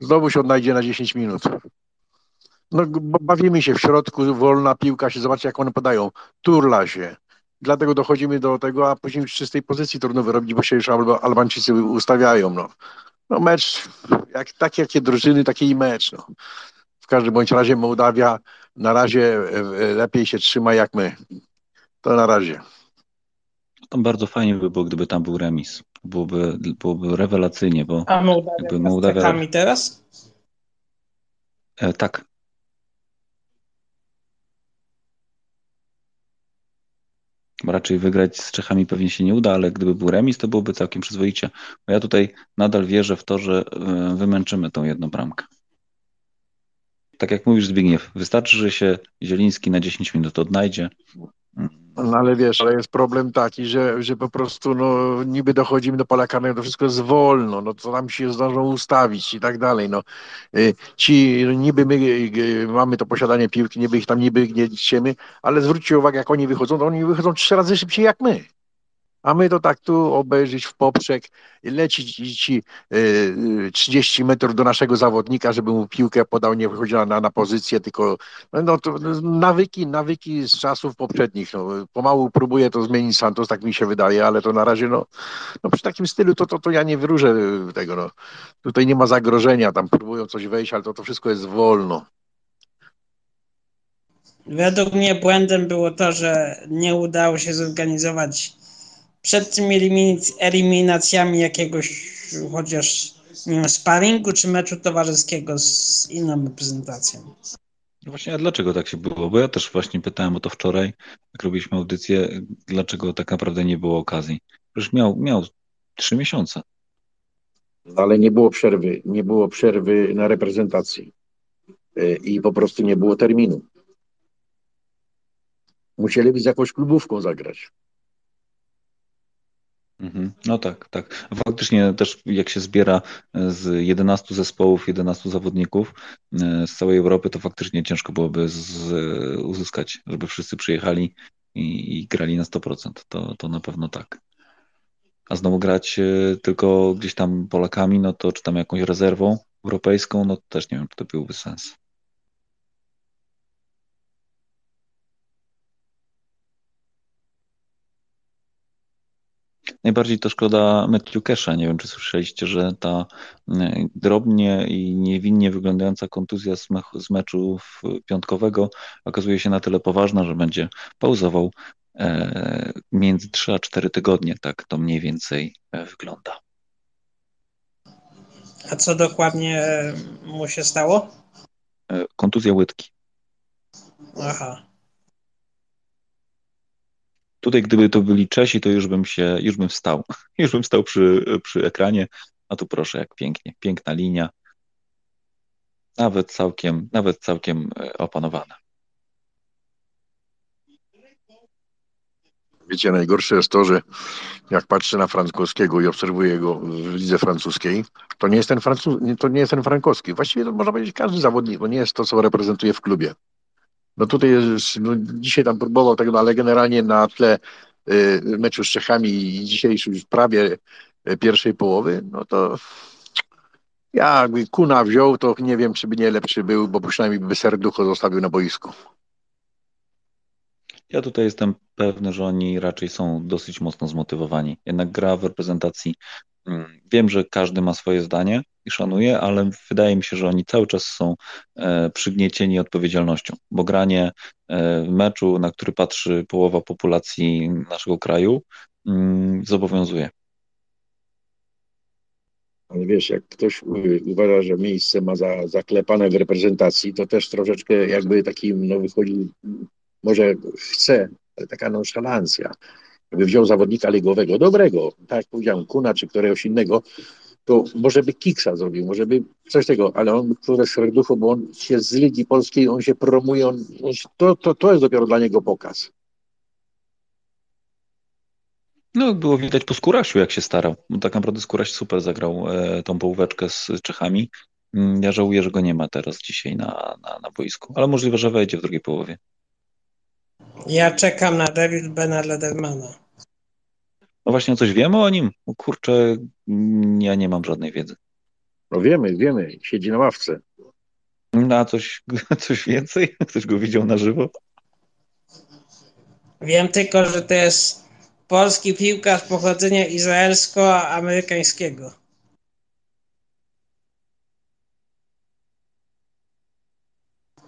Znowu się odnajdzie na 10 minut. No, bawimy się w środku, wolna piłka się, zobaczcie jak one podają. Turla się. Dlatego dochodzimy do tego, a później w czystej pozycji trudno wyrobić, bo się już Albańczycy ustawiają. No, no mecz, jak, tak jakie drużyny, taki i mecz. No. W każdym bądź razie Mołdawia na razie e, lepiej się trzyma jak my. To na razie. Tam bardzo fajnie by było, gdyby tam był remis. Byłoby, byłoby rewelacyjnie, bo A Mołdawia, Mołdawia... teraz? E, tak, raczej wygrać z Czechami pewnie się nie uda, ale gdyby był remis, to byłoby całkiem przyzwoicie. Bo ja tutaj nadal wierzę w to, że e, wymęczymy tą jedną bramkę. Tak jak mówisz Zbigniew, wystarczy, że się Zieliński na 10 minut odnajdzie, no ale wiesz, ale jest problem taki, że, że po prostu no, niby dochodzimy do pola karnego, to wszystko jest wolno, no to nam się zdążą ustawić i tak dalej. No. Y, ci niby my y, mamy to posiadanie piłki, niby ich tam niby nie liczymy, ale zwróćcie uwagę, jak oni wychodzą, to oni wychodzą trzy razy szybciej jak my. A my to tak tu obejrzeć w poprzek, lecić ci y, 30 metrów do naszego zawodnika, żeby mu piłkę podał, nie wychodziła na, na pozycję, tylko no, to, nawyki, nawyki z czasów poprzednich. No, pomału próbuje to zmienić Santos, tak mi się wydaje, ale to na razie no, no przy takim stylu to, to, to ja nie wyróżę tego. No. Tutaj nie ma zagrożenia, tam próbują coś wejść, ale to, to wszystko jest wolno. Według mnie błędem było to, że nie udało się zorganizować przed tymi eliminacjami jakiegoś chociaż nie wiem, sparingu czy meczu towarzyskiego z inną reprezentacją. No właśnie, a dlaczego tak się było? Bo ja też właśnie pytałem o to wczoraj, jak robiliśmy audycję, dlaczego tak naprawdę nie było okazji. Przecież miał, miał trzy miesiące. Ale nie było przerwy, nie było przerwy na reprezentacji e, i po prostu nie było terminu. Musieliby z jakąś klubówką zagrać. Mhm. No tak, tak. Faktycznie też jak się zbiera e, z 11 zespołów, 11 zawodników e, z całej Europy, to faktycznie ciężko byłoby z, uzyskać, żeby wszyscy przyjechali i, i grali na 100%. To, to na pewno tak. A znowu grać e, tylko gdzieś tam Polakami, no to czy tam jakąś rezerwą europejską, no to też nie wiem, czy to byłby sens. Najbardziej to szkoda Matthew Kesha. Nie wiem, czy słyszeliście, że ta e, drobnie i niewinnie wyglądająca kontuzja z, z meczu piątkowego okazuje się na tyle poważna, że będzie pauzował e, między 3 a 4 tygodnie. Tak to mniej więcej e, wygląda. A co dokładnie mu się stało? Kontuzja łydki. Aha. Tutaj, gdyby to byli Czesi, to już bym się, już bym wstał. (laughs) Już bym przy, przy ekranie, a tu proszę, jak pięknie, piękna linia. Nawet całkiem, nawet całkiem e, opanowana. Wiecie, najgorsze jest to, że jak patrzę na Frankowskiego i obserwuję go w lidze francuskiej, to nie jest ten, Francuz, to nie jest ten Frankowski. Właściwie to można powiedzieć każdy zawodnik, bo nie jest to, co reprezentuje w klubie. No tutaj no dzisiaj tam próbował tego, ale generalnie na tle y, meczu z Czechami i dzisiejszej już prawie y, pierwszej połowy, no to ja jakby Kuna wziął, to nie wiem, czy by nie lepszy był, bo przynajmniej by serducho zostawił na boisku. Ja tutaj jestem pewny, że oni raczej są dosyć mocno zmotywowani. Jednak gra w reprezentacji, wiem, że każdy ma swoje zdanie i szanuję, ale wydaje mi się, że oni cały czas są e, przygniecieni odpowiedzialnością, bo granie e, meczu, na który patrzy połowa populacji naszego kraju, mm, zobowiązuje. Ale wiesz, jak ktoś uważa, że miejsce ma za, zaklepane w reprezentacji, to też troszeczkę jakby takim, no wychodzi, może chce, ale taka nonszalancja. Jakby wziął zawodnika ligowego, dobrego, tak jak powiedziałem, Kuna czy któregoś innego, to może by Kiksa zrobił, może by coś tego, ale on, które serducho, bo on się z Ligi Polskiej, on się promuje, on, on się, to, to, to jest dopiero dla niego pokaz. No, było widać po Skórasiu, jak się starał. No, tak naprawdę Skóraś super zagrał e, tą połóweczkę z Czechami. Mm, Ja żałuję, że go nie ma teraz dzisiaj na, na, na boisku, ale możliwe, że wejdzie w drugiej połowie. Ja czekam na David Bena Ledermana. No właśnie, coś wiemy o nim? O kurczę, mm, ja nie mam żadnej wiedzy. No wiemy, wiemy, siedzi na ławce. No, a coś, (laughs) coś więcej? Ktoś go widział na żywo? Wiem tylko, że to jest polski piłkarz pochodzenia izraelsko-amerykańskiego.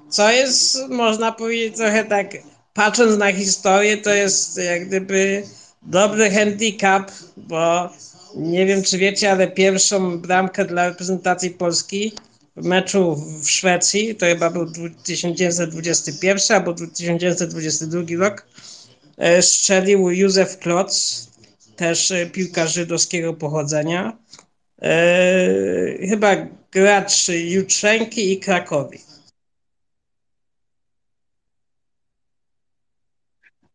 Co jest, można powiedzieć, trochę tak, patrząc na historię, to jest jak gdyby dobry handicap, bo nie wiem, czy wiecie, ale pierwszą bramkę dla reprezentacji Polski w meczu w Szwecji, to chyba był 1921 albo 1922 rok, e, strzelił Józef Klotz, też e, piłkarz żydowskiego pochodzenia. E, chyba gracz Jutrzenki i Krakowi.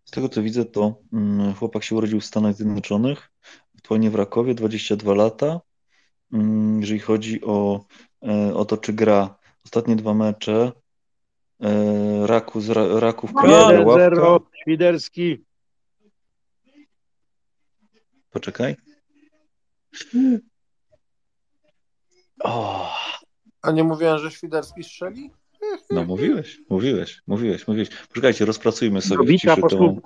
Z tego co widzę, to mm, chłopak się urodził w Stanach Zjednoczonych, aktualnie w Rakowie, 22 lata. Mm, Jeżeli chodzi o, e, o to, czy gra ostatnie dwa mecze, e, Raku z Ra- Raków ławka. 1-0, Świderski. Poczekaj. O, A nie mówiłem, że Świderski strzeli? No mówiłeś, mówiłeś, mówiłeś, mówiłeś. Poczekajcie, rozpracujmy sobie w Dobita ciszy po tą...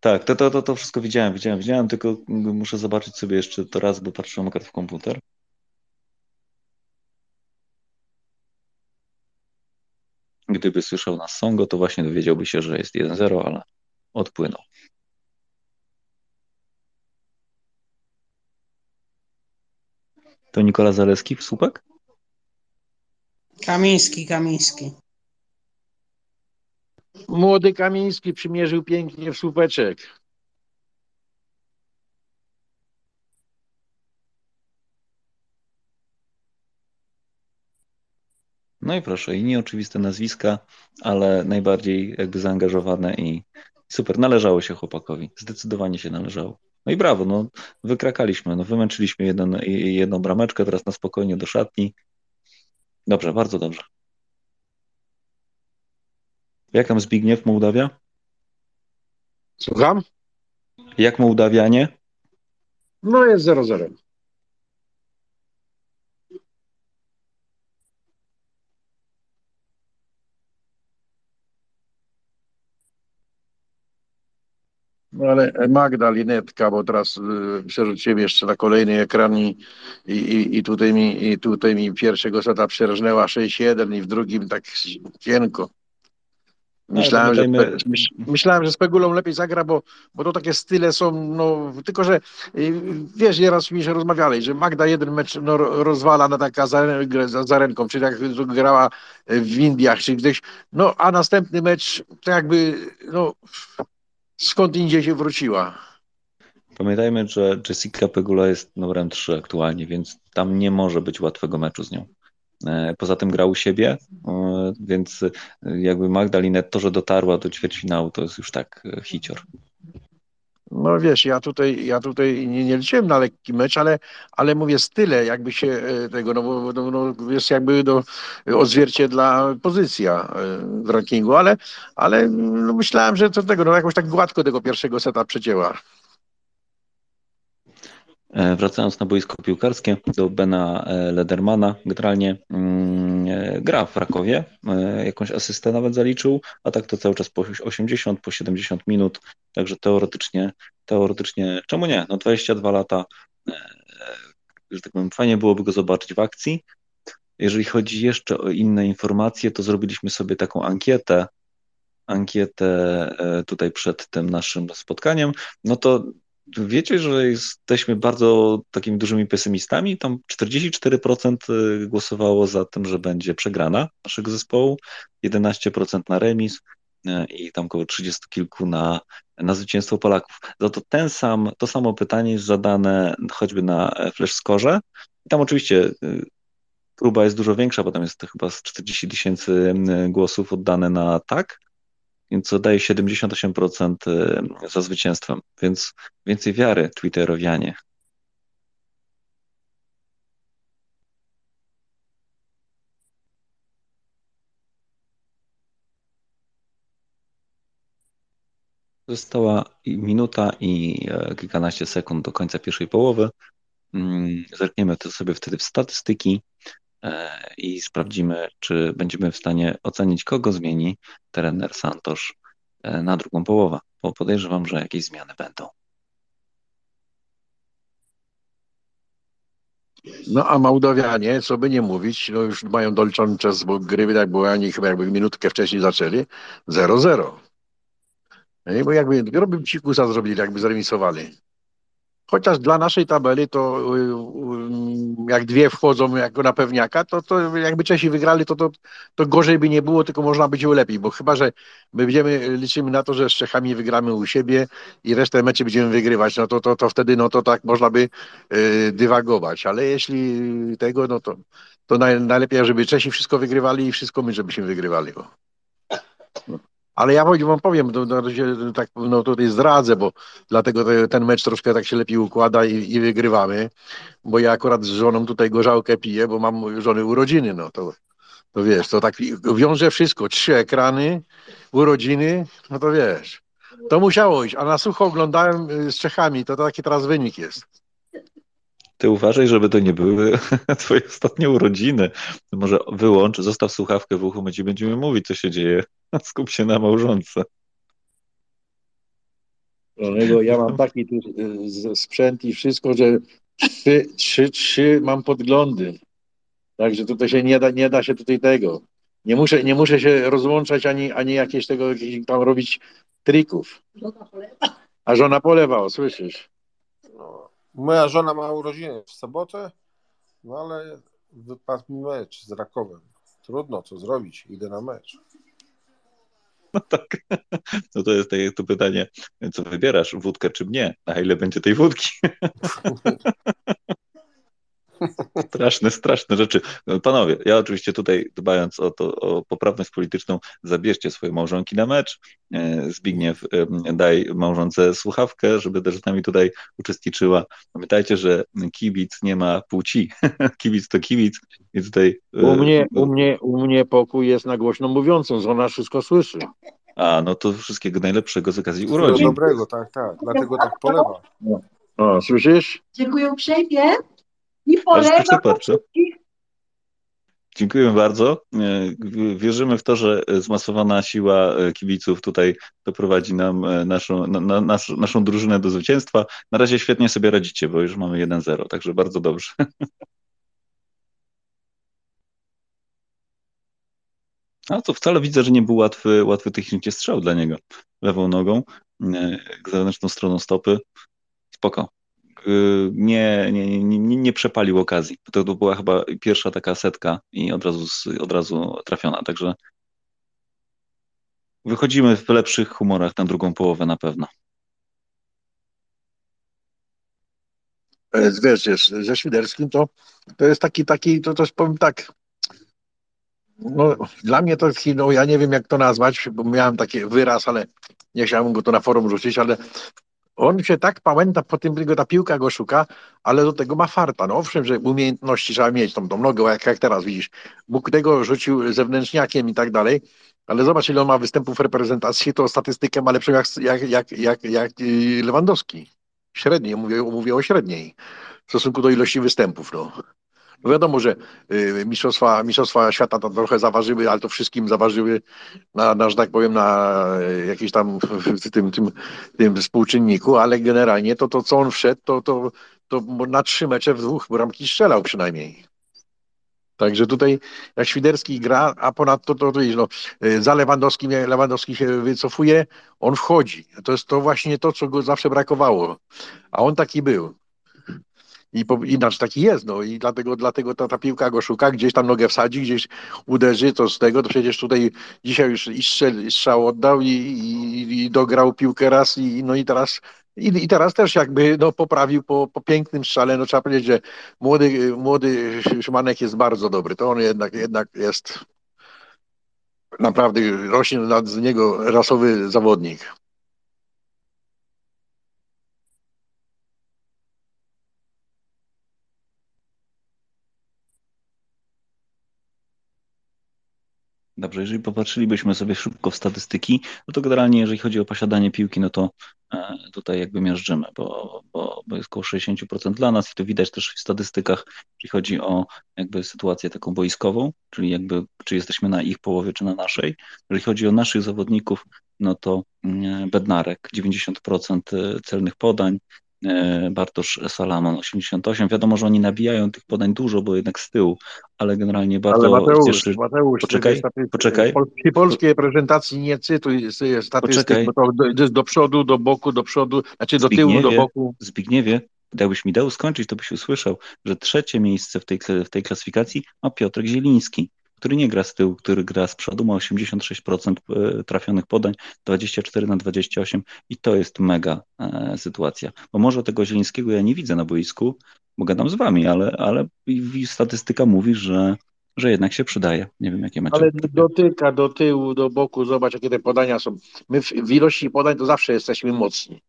Tak, to, to, to, to wszystko widziałem, widziałem, widziałem, tylko muszę zobaczyć sobie jeszcze to raz, bo patrzyłem akurat w komputer. Gdyby słyszał nas Songo, to właśnie dowiedziałby się, że jest 1-0, ale odpłynął. To Nikola Zaleski w słupek? Kamiński, Kamiński. Młody Kamiński przymierzył pięknie w słupeczek. No i proszę, i nieoczywiste nazwiska, ale najbardziej jakby zaangażowane i super. Należało się chłopakowi. Zdecydowanie się należało. No i brawo, no wykrakaliśmy, no wymęczyliśmy jeden, jedną brameczkę, teraz na spokojnie do szatni. Dobrze, bardzo dobrze. Jak tam Zbigniew, Mołdawia? Słucham? Jak Mołdawianie? No jest 0-0. No ale Magda Linetka, bo teraz y, przerzuciłem jeszcze na kolejny ekran i, i, i, tutaj mi, i tutaj mi pierwszego seta przerżnęła 6-1 i w drugim tak cienko. Myślałem, że, myślałem, że z Pegulą lepiej zagra, bo, bo to takie style są, no, tylko że y, wiesz, nieraz mi się rozmawiali, że Magda jeden mecz no, ro- rozwala na taka za, za, za ręką, czyli jak grała w Indiach, czy gdzieś, no a następny mecz to jakby, no, skąd indziej się wróciła. Pamiętajmy, że Jessica Pegula jest numerem 3 aktualnie, więc tam nie może być łatwego meczu z nią. E, poza tym grał u siebie, e, więc jakby Magdalinet to, że dotarła do ćwierćfinału, to jest już tak e, hicior. No wiesz, ja tutaj, ja tutaj nie, nie liczyłem na lekki mecz, ale, ale mówię style jakby się e, tego, no bo no, no, jest jakby do, odzwierciedla pozycja e, w rankingu, ale, ale no, myślałem, że to tego, no jakoś tak gładko tego pierwszego seta przecięła. E, wracając na boisko piłkarskie do Bena Ledermana, generalnie mm, gra w Rakowie, jakąś asystę nawet zaliczył, a tak to cały czas po 80, po 70 minut, także teoretycznie, teoretycznie, czemu nie, no 22 lata, że tak powiem, fajnie byłoby go zobaczyć w akcji. Jeżeli chodzi jeszcze o inne informacje, to zrobiliśmy sobie taką ankietę, ankietę tutaj przed tym naszym spotkaniem, no to wiecie, że jesteśmy bardzo takimi dużymi pesymistami. Tam 44% głosowało za tym, że będzie przegrana naszego zespołu, 11% na remis i tam około 30 kilku na, na zwycięstwo Polaków. No to ten sam, to samo pytanie jest zadane choćby na Flash Score. I tam oczywiście próba jest dużo większa, bo tam jest chyba z 40 tysięcy głosów oddane na tak, więc daje 78% za zwycięstwem, więc więcej wiary Twitterowianie. Została minuta i kilkanaście sekund do końca pierwszej połowy. Zerkniemy to sobie wtedy w statystyki i sprawdzimy, czy będziemy w stanie ocenić, kogo zmieni trener Santosz na drugą połowę, bo podejrzewam, że jakieś zmiany będą. No a Mołdawianie, co by nie mówić, no już mają doliczony czas, bo gry tak było, oni chyba jakby minutkę wcześniej zaczęli, 0-0. Nie, bo jakby dopiero by psikusa zrobili, jakby zremisowali. Chociaż dla naszej tabeli to jak dwie wchodzą jako na pewniaka, to, to jakby Czesi wygrali, to, to, to gorzej by nie było, tylko można być lepiej, bo chyba, że my będziemy, liczymy na to, że z Czechami wygramy u siebie i resztę meczy będziemy wygrywać, no to, to, to wtedy no to tak można by y, dywagować, ale jeśli tego, no to, to naj, najlepiej, żeby Czesi wszystko wygrywali i wszystko my, żebyśmy wygrywali. No. Ale ja wam powiem, to, to się, tak no tutaj zdradzę, bo dlatego ten mecz troszkę tak się lepiej układa i, i, wygrywamy, bo ja akurat z żoną tutaj gorzałkę piję, bo mam żony urodziny, no to, to wiesz, to tak wiąże wszystko, trzy ekrany, urodziny, no to wiesz, to musiało iść, a na sucho oglądałem y, z Czechami, to taki teraz wynik jest. Ty uważaj, żeby to nie były (laughs) twoje ostatnie urodziny. Może wyłącz, zostaw słuchawkę w uchu, my ci będziemy mówić, co się dzieje. (laughs) Skup się na małżonce. Ja mam (laughs) taki tu y, sprzęt i wszystko, że trzy, trzy, trzy mam podglądy. Także tutaj się nie da, nie da się tutaj tego. Nie muszę, nie muszę się rozłączać ani, ani jakieś tego jakieś tam robić trików. A żona polewa, słyszysz? No, moja żona ma urodziny w sobotę, no ale wypadł mi mecz z Rakowem. Trudno co zrobić, idę na mecz. (laughs) No tak. No to jest to pytanie, co wybierasz, wódkę czy mnie? A ile będzie tej wódki? (laughs) (laughs) Straszne, straszne rzeczy. Panowie, ja oczywiście tutaj dbając o, to, o poprawność polityczną, zabierzcie swoje małżonki na mecz. E, Zbigniew, daj małżonce słuchawkę, żeby też z nami tutaj uczestniczyła. Pamiętajcie, że kibic nie ma płci. (laughs) kibic to kibic. I tutaj, e, u, mnie, u, mnie, u mnie pokój jest na głośno mówiącą, że ona wszystko słyszy. A, no to wszystkiego najlepszego z okazji urodzin. Dobrego, tak, tak. Dlatego tak polewa. O, słyszysz? Dziękuję uprzejmie. I polecam Dziękuję bardzo. Wierzymy w to, że zmasowana siła kibiców tutaj doprowadzi nam naszą, na, nas, naszą drużynę do zwycięstwa. Na razie świetnie sobie radzicie, bo już mamy 1-0, także bardzo dobrze. (laughs) A to wcale widzę, że nie był łatwy, łatwy technicznie strzał dla niego. Lewą nogą, zewnętrzną stroną stopy. Spoko. Y, nie, nie, nie, nie przepalił okazji. To, to była chyba pierwsza taka setka i od razu, od razu trafiona, także wychodzimy w lepszych humorach na drugą połowę na pewno. Wiesz, wiesz, ze Świderskim to, to jest taki, taki, to też powiem tak, no, dla mnie to jest, no, ja nie wiem jak to nazwać, bo miałem taki wyraz, ale nie chciałem go to na forum rzucić, ale on się tak pamięta, po tym tylko ta piłka go szuka, ale do tego ma farta. No owszem, że umiejętności trzeba mieć, tą, tą nogę, jak, jak teraz widzisz. Bóg tego rzucił zewnętrzniakiem i tak dalej, ale zobacz, ile on ma występów w reprezentacji, to statystykę ma lepszą jak, jak, jak, jak, jak y, Lewandowski. Średniej, mówię, mówię o średniej w stosunku do ilości występów. No. No wiadomo, że y, mistrzostwa, mistrzostwa świata to trochę zaważyły, ale to wszystkim zaważyły na, na że tak powiem, na y, jakimś tam tym, tym, tym współczynniku, ale generalnie to, to co on wszedł, to, to, to na trzy mecze w dwóch bramki strzelał przynajmniej. Także tutaj jak Świderski gra, a ponadto to, to no, y, za Lewandowskim, Lewandowski się wycofuje, on wchodzi. To jest to właśnie to, co go zawsze brakowało. A on taki był. I po, taki jest, no i dlatego, dlatego ta, ta piłka go szuka, gdzieś tam nogę wsadzi, gdzieś uderzy, to z tego, to przecież tutaj dzisiaj już i, strzel, i strzał oddał i, i, i dograł piłkę raz i no i teraz i, I teraz też jakby no, poprawił po, po pięknym strzale. No trzeba powiedzieć, że młody, młody Szymanek jest bardzo dobry. To on jednak, jednak jest naprawdę rośnie z niego rasowy zawodnik. Dobrze, jeżeli popatrzylibyśmy sobie szybko w statystyki, no to generalnie jeżeli chodzi o posiadanie piłki, no to e, tutaj jakby miażdżymy, bo, bo, bo jest około 60% dla nas i to widać też w statystykach, jeśli chodzi o jakby sytuację taką boiskową, czyli jakby czy jesteśmy na ich połowie, czy na naszej. Jeżeli chodzi o naszych zawodników, no to mm, Bednarek 90% celnych podań, E, Bartosz Salamon 88. Wiadomo, że oni nabijają tych podań dużo, bo jednak z tyłu, ale generalnie bardzo ale Mateusz, cieszy. Mateusz, poczekaj, poczekaj. Przy polskiej prezentacji nie cytuj statystyk, poczekaj. bo to do, do, przodu, do boku, do przodu, znaczy do Zbigniewie, tyłu, do boku. Zbigniewie, gdybyś mi dał skończyć, to byś usłyszał, że trzecie miejsce w tej, w tej klasyfikacji ma Piotr Zieliński który nie gra z tyłu, który gra z przodu, ma 86% e, trafionych podań, 24 na 28 i to jest mega e, sytuacja. Bo może tego Zielińskiego ja nie widzę na boisku, bo gadam z wami, ale, ale statystyka mówi, że, że jednak się przydaje. Nie wiem, jakie macie. Ale dotyka do tyłu, do boku, zobacz, jakie te podania są. My w, w ilości podań to zawsze jesteśmy mocni.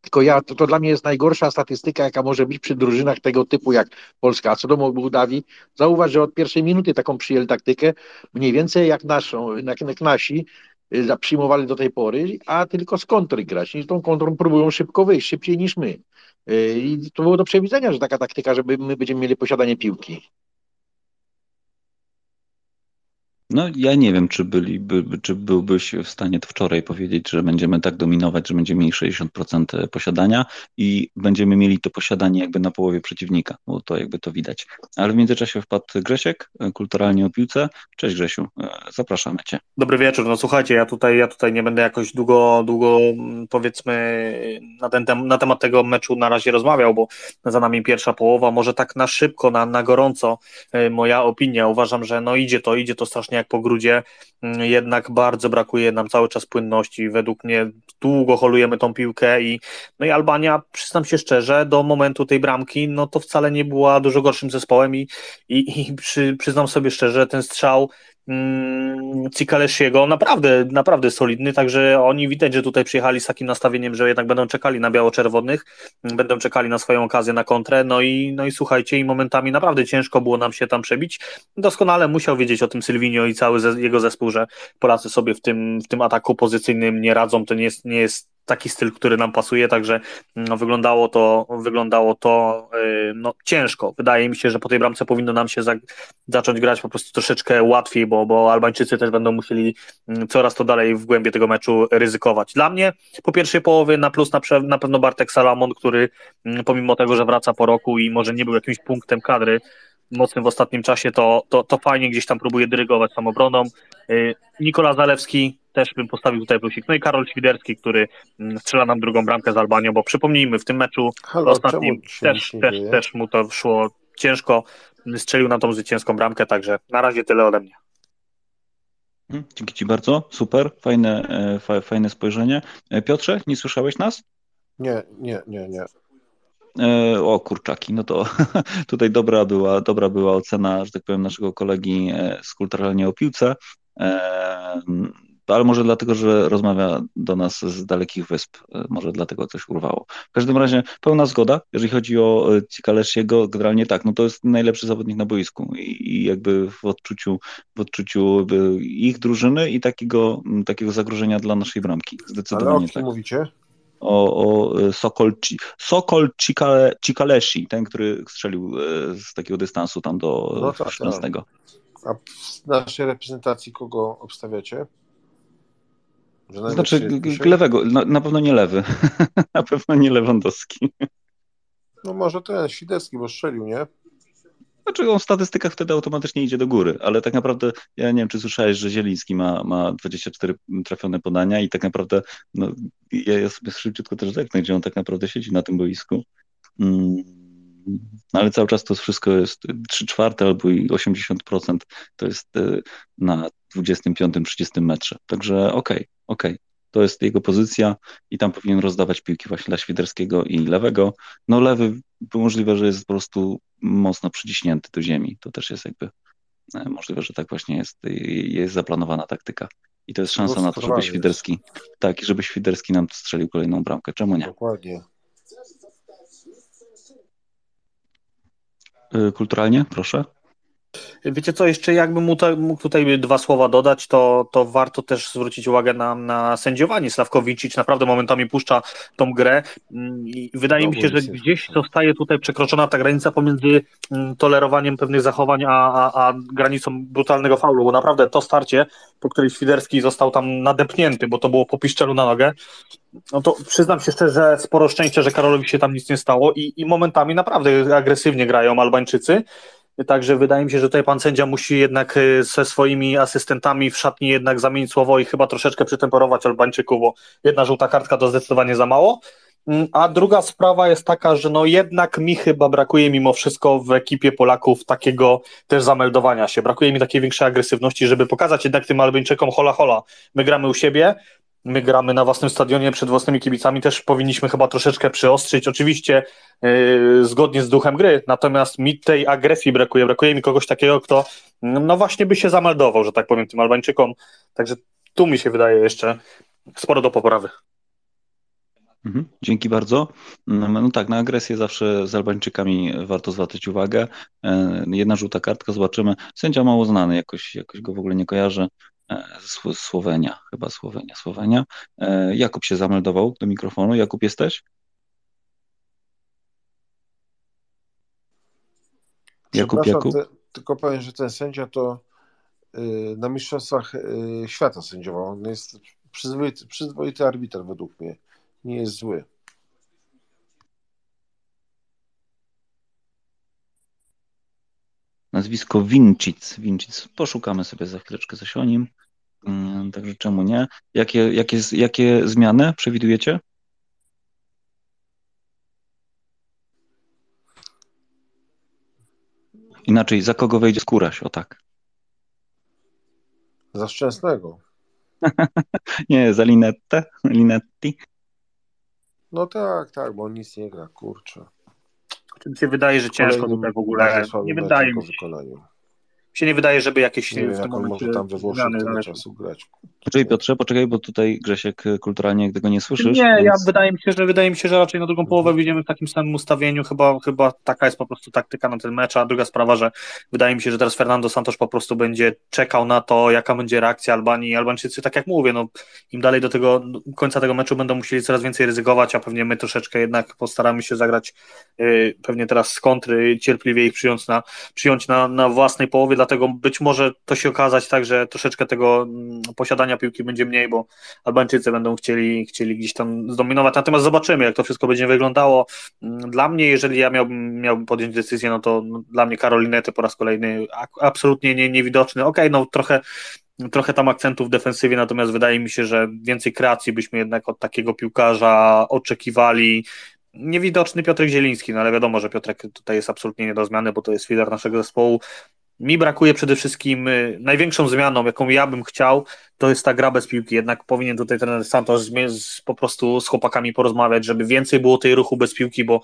Tylko ja, to, to dla mnie jest najgorsza statystyka, jaka może być przy drużynach tego typu jak Polska. A co do Mołdawii, zauważ, że od pierwszej minuty taką przyjęli taktykę, mniej więcej jak naszą, jak, jak nasi y, przyjmowali do tej pory, a tylko z kontry grać. I tą kontrą próbują szybko wyjść, szybciej niż my. Y, I to było do przewidzenia, że taka taktyka, żeby my będziemy mieli posiadanie piłki. No ja nie wiem, czy, byliby, czy byłbyś w stanie wczoraj powiedzieć, że będziemy tak dominować, że będziemy mieli 60% posiadania i będziemy mieli to posiadanie jakby na połowie przeciwnika, bo to jakby to widać. Ale w międzyczasie wpadł Grzesiek, kulturalnie o piłce. Cześć Grzesiu, zapraszamy Cię. Dobry wieczór, no słuchajcie, ja tutaj, ja tutaj nie będę jakoś długo, długo mm, powiedzmy na, ten, na temat tego meczu na razie rozmawiał, bo za nami pierwsza połowa, może tak na szybko, na, na gorąco moja opinia, uważam, że no idzie to, idzie to strasznie jak po grudzie, mm, jednak bardzo brakuje nam cały czas płynności. Według mnie długo holujemy tą piłkę i, no i Albania, przyznam się szczerze, do momentu tej bramki, no to wcale nie była dużo gorszym zespołem i, i, i przy, przyznam sobie szczerze, ten strzał Mm, Cikalesziego, naprawdę, naprawdę solidny, także oni widać, że tutaj przyjechali z takim nastawieniem, że jednak będą czekali na biało-czerwonych, będą czekali na swoją okazję na kontrę, no i, no i słuchajcie, i momentami naprawdę ciężko było nam się tam przebić. Doskonale musiał wiedzieć o tym Sylwinio i cały jego zespół, że Polacy sobie w tym, w tym ataku pozycyjnym nie radzą, to nie jest, nie jest taki styl, który nam pasuje, także no, wyglądało to, wyglądało to yy, no, ciężko. Wydaje mi się, że po tej bramce powinno nam się za, zacząć grać po prostu troszeczkę łatwiej, bo, bo Albańczycy też będą musieli yy, coraz to dalej w głębie tego meczu ryzykować. Dla mnie po pierwszej połowie na plus na, na pewno Bartek Salamon, który yy, pomimo tego, że wraca po roku i może nie był jakimś punktem kadry, mocnym w ostatnim czasie, to, to, to fajnie gdzieś tam próbuje dyrygować samobroną. Y, Nikola Zalewski też bym postawił tutaj plusik. No i Karol Świderski, który mm, strzela nam drugą bramkę z Albanią, bo przypomnijmy, w tym meczu Halo, ostatnim też, też, też mu to szło ciężko. Strzelił nam tą zwycięską bramkę, także na razie tyle ode mnie. Mhm, dzięki Ci bardzo, super, fajne, e, fajne spojrzenie. E, Piotrze, nie słyszałeś nas? Nie, nie, nie, nie. E, o kurczaki, no to (laughs) tutaj dobra była, dobra była ocena, że tak powiem, naszego kolegi z kulturalnie o piłce ale może dlatego, że rozmawia do nas z dalekich wysp, e, może dlatego coś urwało. W każdym razie pełna zgoda, jeżeli chodzi o e, Cikalesiego, generalnie tak, no to jest najlepszy zawodnik na boisku i, i jakby w odczuciu, w odczuciu ich drużyny i takiego, takiego zagrożenia dla naszej bramki, zdecydowanie ale o tak. mówicie? o, o e, Sokol, Sokol Cikale, Cikalesi, ten, który strzelił z takiego dystansu tam do no tak, 16. Tak. A w naszej reprezentacji kogo obstawiacie? Znaczy lewego, na, na, pewno nie lewy, (laughs) na pewno nie Lewandowski. No może ten Świderski, bo strzelił, nie? Znaczy on w statystykach wtedy automatycznie idzie do góry, ale tak naprawdę ja nie wiem, czy słyszałeś, że Zieliński ma, ma 24 trafione podania i tak naprawdę no, ja, ja sobie szybciutko też zerknę, gdzie on tak naprawdę siedzi na tym boisku. Mm, ale cały czas to wszystko jest 3 czwarte albo i 80% to jest y, na 25-30 metrze. Także okej, okay, okej. Okay. To jest jego pozycja i tam powinien rozdawać piłki właśnie dla Świderskiego i lewego. No lewy możliwe, że jest po prostu mocno przyciśnięty do ziemi. To też jest jakby e, możliwe, że tak właśnie jest, jest zaplanowana taktyka. I to jest szansa na to, żeby Świderski, tak, i żeby Świderski nam strzelił kolejną bramkę. Czemu nie? Dokładnie. E, kulturalnie, proszę. Wiecie co, jeszcze jakbym mógł tutaj dwa słowa dodać, to, to warto też zwrócić uwagę na, na sędziowanie. Sławkowicz naprawdę momentami puszcza tą grę mm, i wydaje no, mi się, że gdzieś zostaje tutaj przekroczona ta granica pomiędzy mm, tolerowaniem pewnych zachowań, a, a, a granicą brutalnego faulu, bo naprawdę to starcie, po której Świderski został tam nadepnięty, bo to było po piszczelu na nogę, no to przyznam się szczerze, że sporo szczęścia, że Karolowi się tam nic nie stało i, i momentami naprawdę agresywnie grają Albańczycy, Także wydaje mi się, że tutaj pan sędzia musi jednak e, ze swoimi asystentami w szatni jednak zamienić słowo i chyba troszeczkę przytemperować Albańczyków, bo jedna żółta kartka to zdecydowanie za mało. Mm, a druga sprawa jest taka, że no jednak mi chyba brakuje mimo wszystko w ekipie Polaków takiego też zameldowania się. Brakuje mi takiej większej agresywności, żeby pokazać jednak tym Albańczykom hola hola, my gramy u siebie, my gramy na własnym stadionie przed własnymi kibicami, też powinniśmy chyba troszeczkę przyostrzyć, oczywiście yy, zgodnie z duchem gry, natomiast mi tej agresji brakuje, brakuje mi kogoś takiego, kto no właśnie by się zameldował, że tak powiem, tym Albańczykom, także tu mi się wydaje jeszcze sporo do poprawy. Mhm, dzięki bardzo. No tak, na agresję zawsze z Albańczykami warto zwracać uwagę. E, jedna żółta kartka, zobaczymy. Sędzia mało znany, jakoś, jakoś go w ogóle nie kojarzę. E, Słowenia, chyba Słowenia, Słowenia. E, Jakub się zameldował do mikrofonu. Jakub, jesteś? Jakub, Jakub? Te, tylko powiem, że ten sędzia to yy, na Mistrzostwach yy, Świata sędziował. On jest przyzwoity, przyzwoity arbiter według mnie. Nie jest zły. Nazwisko Wincic. Wincic. Poszukamy sobie za chwileczkę coś o nim. Mm, także czemu nie? Jakie, jakie, jakie zmiany przewidujecie? Inaczej, za kogo wejdzie skóraś? O tak. Za Szczęsnego. (laughs) nie, za Linettę? Linetti? No tak, tak, bo on nic nie gra, kurczę. Mi się wydaje, że ciężko tutaj w ogóle. Nie wydaje mi się się nie wydaje, żeby jakieś nie wiem, w tym momencie może tam we Włoszech tyle czasu grać. Poczekaj Piotrze, poczekaj, bo tutaj Grzesiek kulturalnie tego nie słyszysz. Nie, więc... ja wydaje mi się, że wydaje mi się, że raczej na drugą połowę wyjdziemy w takim samym ustawieniu, chyba, chyba taka jest po prostu taktyka na ten mecz, a druga sprawa, że wydaje mi się, że teraz Fernando Santos po prostu będzie czekał na to, jaka będzie reakcja Albanii. Albańczycy, tak jak mówię, no, im dalej do tego końca tego meczu będą musieli coraz więcej ryzykować, a pewnie my troszeczkę jednak postaramy się zagrać yy, pewnie teraz z kontry, cierpliwie ich przyjąć na, przyjąć na, na własnej połowie, dlatego być może to się okazać tak, że troszeczkę tego mm, posiadania piłki będzie mniej, bo Albańczycy będą chcieli, chcieli gdzieś tam zdominować. Natomiast zobaczymy, jak to wszystko będzie wyglądało. Mm, dla mnie, jeżeli ja miałbym, miałbym podjąć decyzję, no to no, dla mnie Karolinety po raz kolejny absolutnie nie, niewidoczny. Okej, okay, no trochę trochę tam akcentów w defensywie, natomiast wydaje mi się, że więcej kreacji byśmy jednak od takiego piłkarza oczekiwali niewidoczny Piotrek Zieliński, no ale wiadomo, że Piotrek tutaj jest absolutnie nie do zmiany, bo to jest lider naszego zespołu. Mi brakuje przede wszystkim, y, największą zmianą, jaką ja bym chciał, to jest ta gra bez piłki. Jednak powinien tutaj trener Santos po prostu z chłopakami porozmawiać, żeby więcej było tej ruchu bez piłki, bo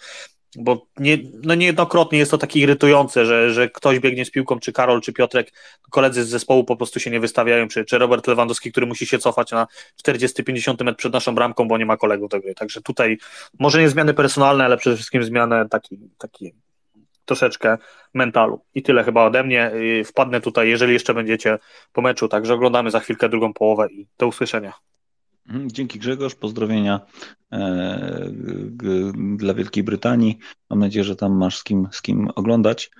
bo nie, no niejednokrotnie jest to takie irytujące, że, że ktoś biegnie z piłką, czy Karol, czy Piotrek, koledzy z zespołu po prostu się nie wystawiają, czy, czy Robert Lewandowski, który musi się cofać na 40-50 metr przed naszą bramką, bo nie ma kolegów do gry. Także tutaj może nie zmiany personalne, ale przede wszystkim zmianę taki, taki troszeczkę mentalu. I tyle chyba ode mnie. Wpadnę tutaj, jeżeli jeszcze będziecie po meczu, także oglądamy za chwilkę drugą połowę i do usłyszenia. Mhm, dzięki Grzegorz, pozdrowienia e, dla Wielkiej Brytanii. Mam nadzieję, że tam masz z kim, z kim oglądać,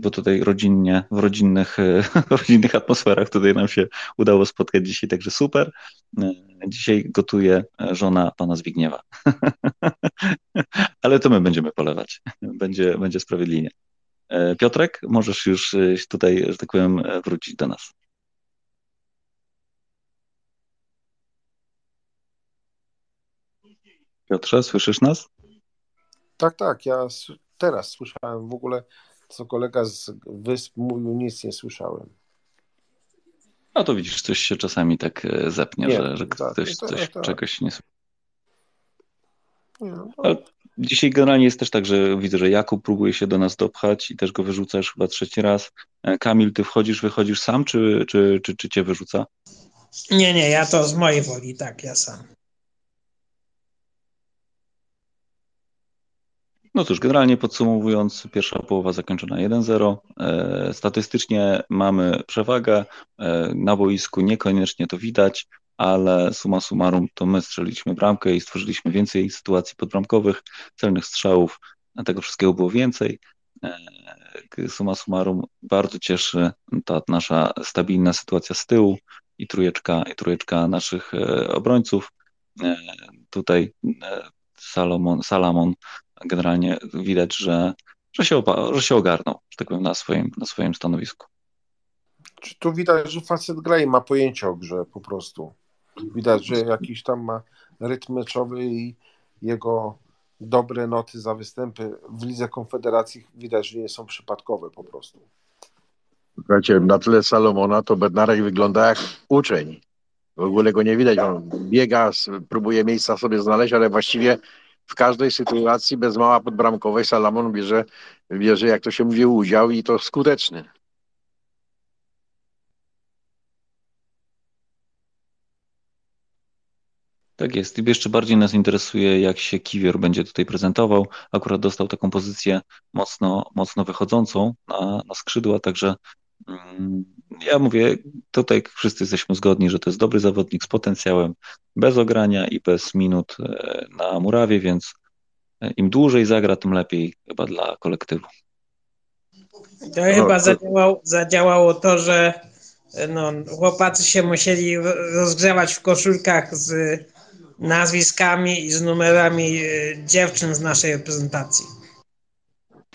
bo tutaj rodzinnie, w rodzinnych, e, (laughs) rodzinnych atmosferach tutaj nam się udało spotkać dzisiaj, także super. Dzisiaj gotuje żona pana Zbigniewa. (laughs) Ale to my będziemy polewać. Będzie, będzie sprawiedliwie. Piotrek, możesz już tutaj, że tak powiem, wrócić do nas. Piotrze, słyszysz nas? Tak, tak. Ja teraz słyszałem w ogóle, co kolega z Wysp mówił, nic nie słyszałem. No to widzisz, coś się czasami tak e, zepnie, nie, że, że tak, ktoś tak, coś, tak. czegoś nie słyszy. No, no. Dzisiaj generalnie jest też tak, że widzę, że Jakub próbuje się do nas dopchać i też go wyrzucasz chyba trzeci raz. E, Kamil, ty wchodzisz, wychodzisz sam, czy, czy, czy, czy cię wyrzuca? Nie, nie, ja to z mojej woli, tak, ja sam. No cóż, generalnie podsumowując, pierwsza połowa zakończona 1-0. E, statystycznie mamy przewagę. E, na boisku niekoniecznie to widać, ale suma summarum to my strzeliliśmy bramkę i stworzyliśmy więcej sytuacji podbramkowych, celnych strzałów. Tego wszystkiego było więcej. E, suma summarum bardzo cieszy ta nasza stabilna sytuacja z tyłu i trójeczka, i trójeczka naszych obrońców. Tutaj Salomon, Salamon generalnie widać, że, że, się, opa- że się ogarnął, że tak powiem, na swoim, na swoim stanowisku. Czy tu widać, że facet gra i ma pojęcie o grze po prostu. Widać, że jakiś tam ma rytm meczowy i jego dobre noty za występy w Lidze Konfederacji widać, że nie są przypadkowe po prostu. Słuchajcie, na tle Salomona to Bednarek wygląda jak uczeń. W ogóle go nie widać. On biega, próbuje miejsca sobie znaleźć, ale właściwie w każdej sytuacji bez mała podbramkowej Salamon bierze, bierze, jak to się mówi, udział i to skuteczny. Tak jest. I jeszcze bardziej nas interesuje, jak się Kiwior będzie tutaj prezentował. Akurat dostał taką pozycję mocno, mocno wychodzącą na, na skrzydła, także ja mówię, tutaj wszyscy jesteśmy zgodni, że to jest dobry zawodnik z potencjałem, bez ogrania i bez minut e, na murawie, więc e, im dłużej zagra, tym lepiej chyba dla kolektywu. To chyba zadziałało, zadziałało to, że e, no, chłopacy się musieli rozgrzewać w koszulkach z nazwiskami i z numerami dziewczyn z naszej reprezentacji.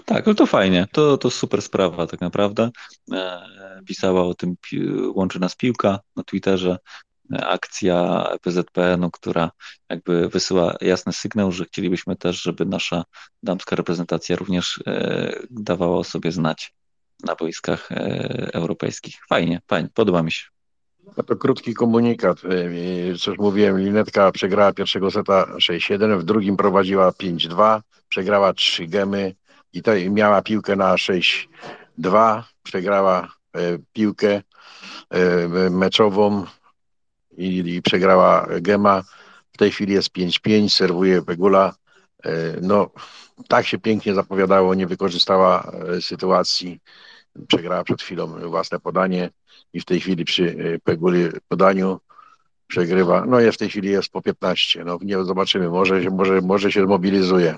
Tak, no to fajnie, to, to super sprawa tak naprawdę. E, pisała o tym, łączy nas piłka na Twitterze, e, akcja PZPN-u, która jakby wysyła jasny sygnał, że chcielibyśmy też, żeby nasza damska reprezentacja również e, dawała o sobie znać na boiskach europejskich. Fajnie, fajnie, podoba mi się. No to krótki komunikat. Coś mówiłem, Linetka przegrała pierwszego seta 6-7, w drugim prowadziła 5-2, przegrała 3 gemy, i to miała piłkę na 6-2, przegrała e, piłkę e, meczową i, i przegrała Gema. W tej chwili jest 5-5, serwuje Pegula. E, no, tak się pięknie zapowiadało, nie wykorzystała sytuacji. Przegrała przed chwilą własne podanie i w tej chwili przy Peguli podaniu przegrywa. No jest w tej chwili jest po 15. No nie zobaczymy, może, może, może się zmobilizuje.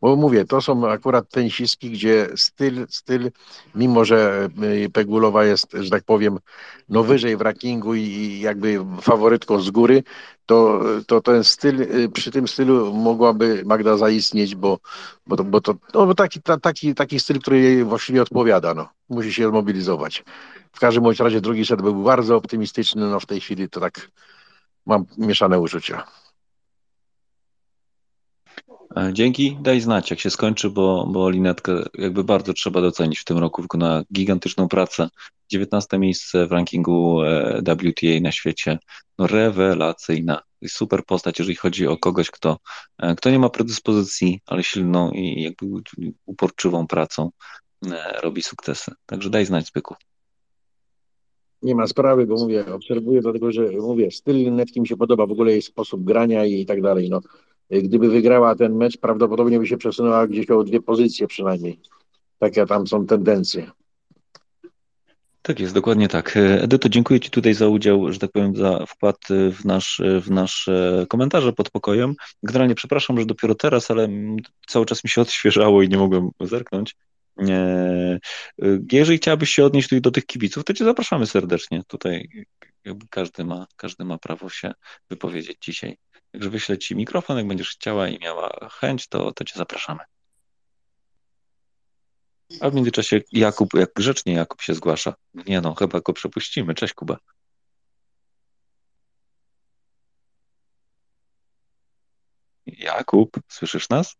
Bo mówię, to są akurat tenisistki, gdzie styl, styl, mimo że y, Pegulowa jest, że tak powiem, no wyżej w rankingu i jakby faworytką z góry, to, to ten styl, y, przy tym stylu mogłaby Magda zaistnieć, bo, bo, bo, to, no, taki, taki, taki styl, który jej właściwie odpowiada, no. Musi się zmobilizować. W każdym bądź razie drugi set był bardzo optymistyczny, no w tej chwili to tak mam mieszane uczucia. E, dzięki, daj znać, jak się skończy, bo, bo Linetkę jakby bardzo trzeba docenić w tym roku. Wykona gigantyczną pracę. 19 miejsce w rankingu e, WTA na świecie. No, rewelacyjna. Super postać, jeżeli chodzi o kogoś, kto, e, kto nie ma predyspozycji, ale silną i jakby uporczywą pracą robi sukcesy. Także daj znać, Zbyku. Nie ma sprawy, bo mówię, obserwuję, dlatego że mówię, styl Linetki mi się podoba, w ogóle jej sposób grania i tak dalej. No, Gdyby wygrała ten mecz, prawdopodobnie by się przesunęła gdzieś o dwie pozycje przynajmniej. Takie tam są tendencje. Tak jest, dokładnie tak. Edyto, dziękuję Ci tutaj za udział, że tak powiem, za wkład w, nasz, w nasze komentarze pod pokojem. Generalnie przepraszam, że dopiero teraz, ale cały czas mi się odświeżało i nie mogłem zerknąć. Jeżeli chciałabyś się odnieść do tych kibiców, to Cię zapraszamy serdecznie. Tutaj każdy ma, każdy ma prawo się wypowiedzieć dzisiaj. Także wyślę Ci mikrofon, jak będziesz chciała i miała chęć, to, to Cię zapraszamy. A w międzyczasie Jakub, jak grzecznie Jakub się zgłasza. Nie no, chyba go przepuścimy. Cześć Kuba. Jakub, słyszysz nas?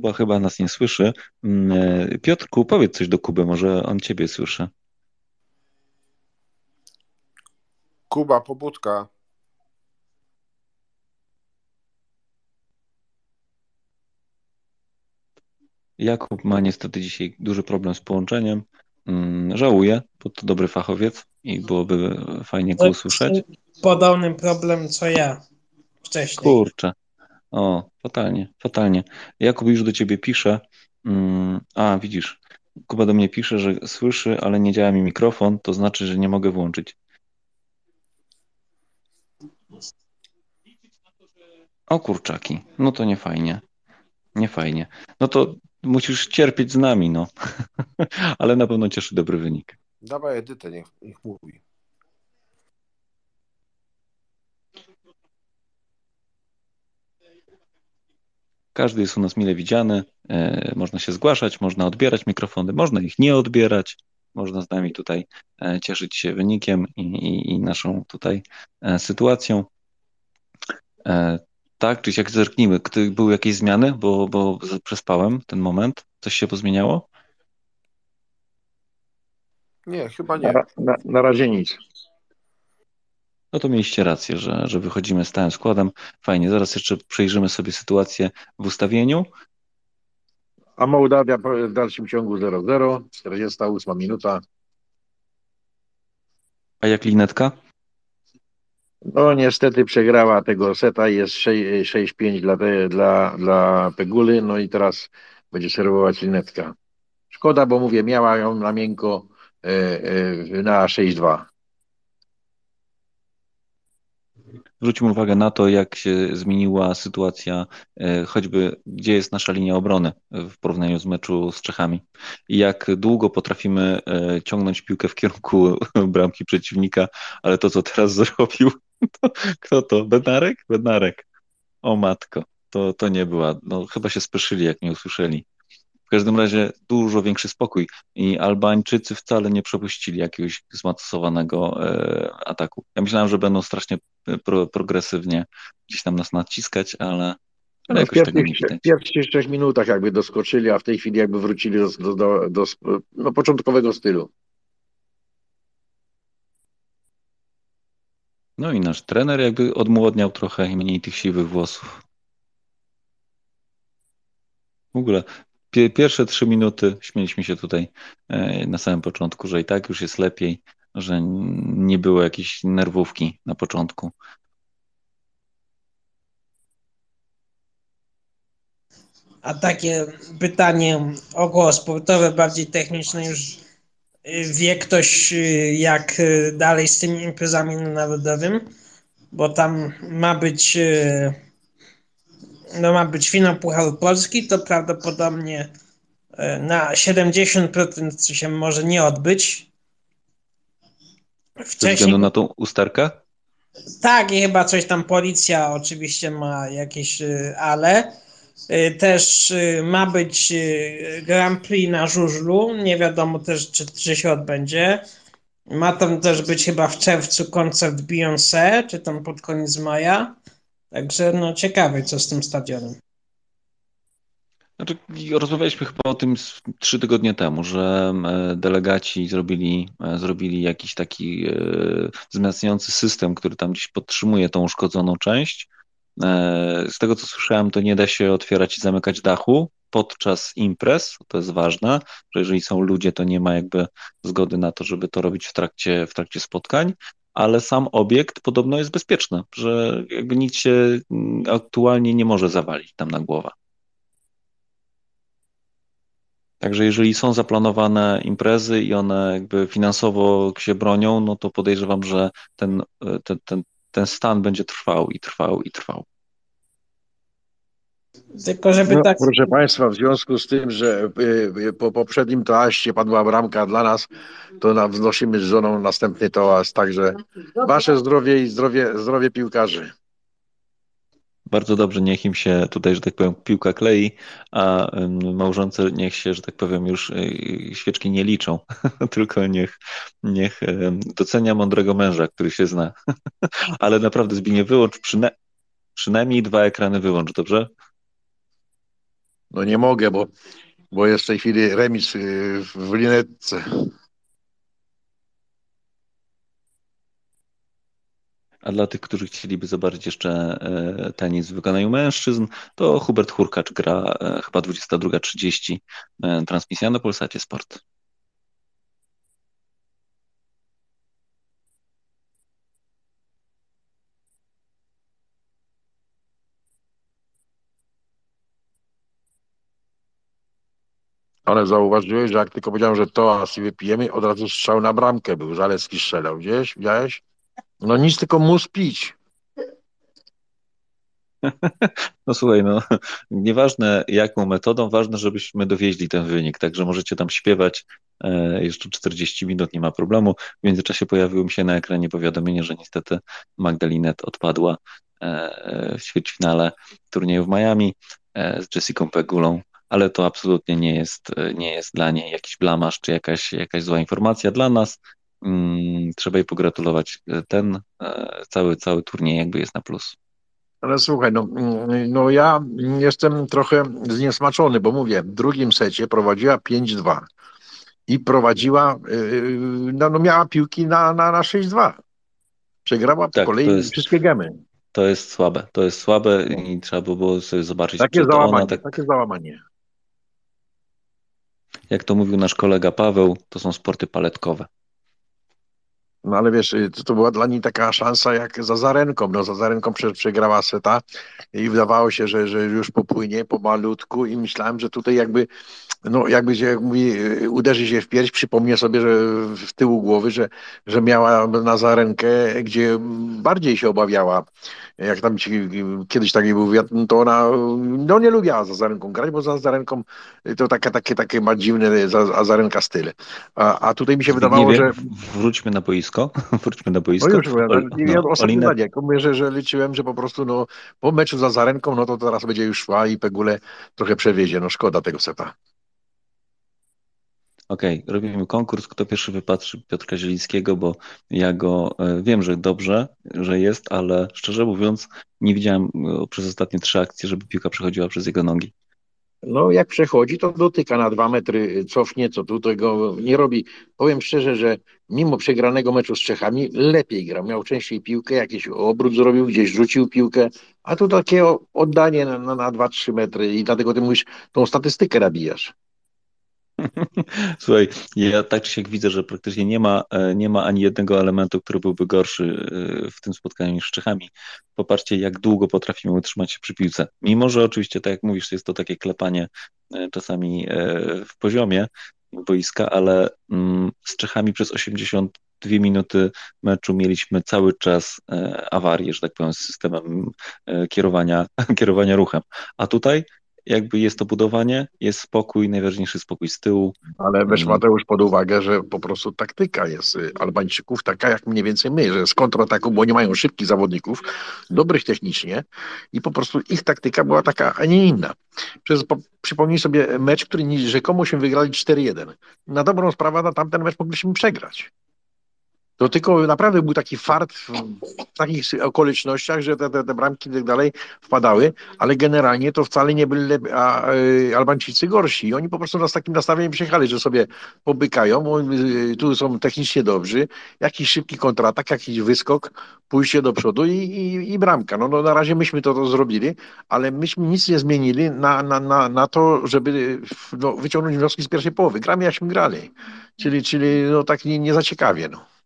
Kuba chyba nas nie słyszy. Mm, e, Piotrku, powiedz coś do Kuby, może on ciebie słyszy. Kuba, pobudka. Jakub ma niestety dzisiaj duży problem z połączeniem. Mm, żałuję, bo to dobry fachowiec i byłoby fajnie go usłyszeć. Podobny problem co ja wcześniej. Kurczę. O, fatalnie, fatalnie. Jakub już do ciebie pisze. Mm, a, widzisz, Kuba do mnie pisze, że słyszy, ale nie działa mi mikrofon, to znaczy, że nie mogę włączyć. O kurczaki, no to nie fajnie. Nie fajnie. No to musisz cierpieć z nami, no. (laughs) ale na pewno cieszy dobry wynik. Dawaj Edytę, niech, niech mówi. Każdy jest u nas mile widziany. E, można się zgłaszać, można odbierać mikrofony, można ich nie odbierać. Można z nami tutaj e, cieszyć się wynikiem i, i, i naszą tutaj e, sytuacją. Tak, czy jak zerknijmy, były jakieś zmiany, bo, bo przespałem ten moment. Coś się pozmieniało? Nie, chyba nie. Na, na, na razie nic. No to mieliście rację, że, że wychodzimy stałym składem. Fajnie, zaraz jeszcze przejrzymy sobie sytuację w ustawieniu. A Mołdawia w dalszym ciągu 0-0, 48 minuta. A jak linetka? No niestety przegrała tego seta, jest 6-5 dla, dla, dla Peguli, no i teraz będzie serwować linetka. Szkoda, bo mówię, miała ją na miękko e, e, na 6-2. Zwróćmy uwagę na to, jak się zmieniła sytuacja, e, choćby gdzie jest nasza linia obrony w porównaniu z meczu z Czechami. I jak długo potrafimy e, ciągnąć piłkę w kierunku (laughs) bramki przeciwnika, ale to, co teraz (laughs) zrobił, to, kto to? Bednarek? Bednarek. O matko, to, to nie była, no chyba się spieszyli, jak nie usłyszeli. W każdym razie dużo większy spokój i Albańczycy wcale nie przepuścili jakiegoś zmasowanego e, ataku. Ja myślałem, że będą strasznie e, pro, progresywnie gdzieś tam nas naciskać, ale, ale no, jakoś w tego nie widać. W pierwszych trzech minutach jakby doskoczyli, a w tej chwili jakby wrócili do, do, do, do no, początkowego stylu. No i nasz trener jakby odmłodniał trochę i mniej tych siwych włosów. W ogóle pierwsze trzy minuty śmieliśmy się tutaj e, na samym początku, że i tak już jest lepiej, że nie było jakiejś nerwówki na początku. A takie pytanie około sportowe, bardziej techniczne już y, wie ktoś y, jak y, dalej z tymi imprezami narodowym, bo tam ma być no ma być finał Pucharu Polski, to prawdopodobnie e, na 70% się może nie odbyć. Wcześniej... Ze względu na tą usterkę? Tak, i chyba coś tam policja oczywiście ma jakieś, e, ale y, też ma być Grand Prix na żużlu. Nie wiadomo też, czy, czy się odbędzie. Ma tam też być chyba w czerwcu koncert Beyoncé, czy tam pod koniec maja. Także no ciekawe, co z tym stadionem. Znaczy, rozmawialiśmy chyba o tym trzy tygodnie temu, że e, delegaci zrobili, e, zrobili jakiś taki e, wzmacniający system, który tam gdzieś podtrzymuje tą uszkodzoną część. Z tego co słyszałem, to nie da się otwierać i zamykać dachu podczas imprez, to jest ważne, że jeżeli są ludzie, to nie ma jakby zgody na to, żeby to robić w trakcie, w trakcie spotkań, ale sam obiekt podobno jest bezpieczny, że jakby nikt się mm, aktualnie nie może zawalić tam na głowę. Także jeżeli są zaplanowane imprezy i one jakby finansowo się bronią, no to podejrzewam, że ten, ten, ten, ten stan będzie trwał i trwał i trwał. Tylko żeby no, tak... Proszę Państwa, w związku z tym, że y, y, po poprzednim toaście padła bramka dla nas, to wnosimy z żoną następny toast, także Wasze zdrowie i zdrowie, zdrowie piłkarzy. Bardzo dobrze, niech im się tutaj, że tak powiem, piłka klei, a małżonce niech się, że tak powiem, już y, świeczki nie liczą, (laughs) tylko niech, niech docenia mądrego męża, który się zna. (laughs) Ale naprawdę, Zbigniew, wyłącz przyna przynajmniej dwa ekrany wyłącz, dobrze? No nie mogę, bo, bo jest w tej chwili remis y, w linetce. A dla tych, którzy chcieliby zobaczyć jeszcze e, tenis w wykonaniu mężczyzn, to Hubert Hurkacz gra e, chyba 22.30 e, transmisja na Polsacie Sport. Ale zauważyłeś, że jak tylko powiedziałem, że to i wypijemy, od razu strzał na bramkę był. Zalewski strzelał. Gdzieś? Widziałeś? No nic, tylko mus pić. (laughs) No słuchaj, no nieważne jaką metodą, ważne, żebyśmy dowieźli ten wynik, także możecie tam śpiewać e, jeszcze 40 minut, nie ma problemu. W międzyczasie pojawiło mi się na ekranie powiadomienie, że niestety Magdalinet odpadła e, w ćwierćfinale turnieju w Miami e, z Jessica Pegulą, ale to absolutnie nie jest, nie jest dla niej jakiś blamasz czy jakaś, jakaś zła informacja dla nas. Mm, trzeba jej pogratulować. Ten e, cały, cały turniej jakby jest na plus. Ale słuchaj, no, mm, no ja jestem trochę zniesmaczony, bo mówię, w drugim secie prowadziła 5-2 i prowadziła, yy, no, no miała piłki na, na, na 6-2. Przegrała tak, po kolei jest, wszystkie gemy. To jest słabe, to jest słabe i trzeba by było sobie zobaczyć, takie załamanie, tak... takie załamanie. Jak to mówił nasz kolega Paweł, to są sporty paletkowe. No ale wiesz, y, to, to była dla niej taka szansa jak za Zarenką. No za Zarenką przegrała seta i wydawało się, że, że już popłynie pomalutku i myślałem, że tutaj jakby no jakby się, jak mówi, y, uderzy się w pierś, przypomnie sobie, że w tyłu głowy, że, że miała Nazarenkę, gdzie bardziej się obawiała. Jak tam ci, kiedyś taki był wiatr, to ona no nie lubiła za Zarenką grać, bo za Zarenką to takie, takie, takie ma dziwne za, Zarenka styl. A, a tutaj mi się wydawało, że... Wróćmy na boisko. (laughs) Wróćmy na boisko. No już, Ol, no, ostatnie zdanie. Mówię, że, że liczyłem, że po prostu no, po meczu za Zarenką, no to teraz będzie już szła i Pegule trochę przewiezie. No szkoda tego seta. Okej, okay, robimy konkurs, kto pierwszy wypatrzy Piotrka Zielińskiego, bo ja go e, wiem, że dobrze, że jest, ale szczerze mówiąc nie widziałem e, przez ostatnie trzy akcje, żeby piłka przechodziła przez jego nogi. No jak przechodzi, to dotyka na dwa metry, cofnie, co tu tego nie robi. Powiem szczerze, że mimo przegranego meczu z Czechami lepiej grał. Miał częściej piłkę, jakiś obrót zrobił, gdzieś rzucił piłkę, a tu takie oddanie na, na, na 2-3 metry i dlatego ty mówisz, tą statystykę nabijasz. (laughs) Słuchaj, ja tak czy siak widzę, że praktycznie nie ma, e, nie ma ani jednego elementu, który byłby gorszy e, w tym spotkaniu niż z Czechami. Popatrzcie, jak długo potrafimy utrzymać się przy piłce. Mimo, że oczywiście, tak jak mówisz, jest to takie klepanie e, czasami w poziomie boiska, ale mm, z Czechami przez 82 minuty meczu mieliśmy cały czas awarię, że tak powiem, z systemem kierowania, (laughs) kierowania ruchem. A tutaj jakby jest to budowanie, jest spokój, najważniejszy spokój z tyłu. Ale weź Mm. Mateusz pod uwagę, że po prostu taktyka jest y, Albańczyków taka jak mniej więcej my, że z kontrataku, bo oni mają szybkich zawodników, dobrych technicznie i po prostu ich taktyka była taka, a nie inna. Przez, po, przypomnij sobie mecz, który rzekomo się wygrali 4-1. Na dobrą sprawę na tamten mecz mogliśmy przegrać. To tylko naprawdę był taki fart w, w takich okolicznościach, że te, te, te bramki i tak dalej wpadały, ale generalnie to wcale nie byli lep- a, y, Albańczycy gorsi. I oni po prostu nas takim nastawieniem przyjechali, że sobie pobykają, y, tu są technicznie dobrzy, jakiś szybki kontratak, jakiś wyskok, pójście do przodu i, i, i bramka. No, no na razie myśmy to, to zrobili, ale myśmy nic nie zmienili na, na, na, na to, żeby no, wyciągnąć wnioski z pierwszej połowy. Gramy jakśmy grali, czyli, czyli no, tak nie, nie za ciekawie. No.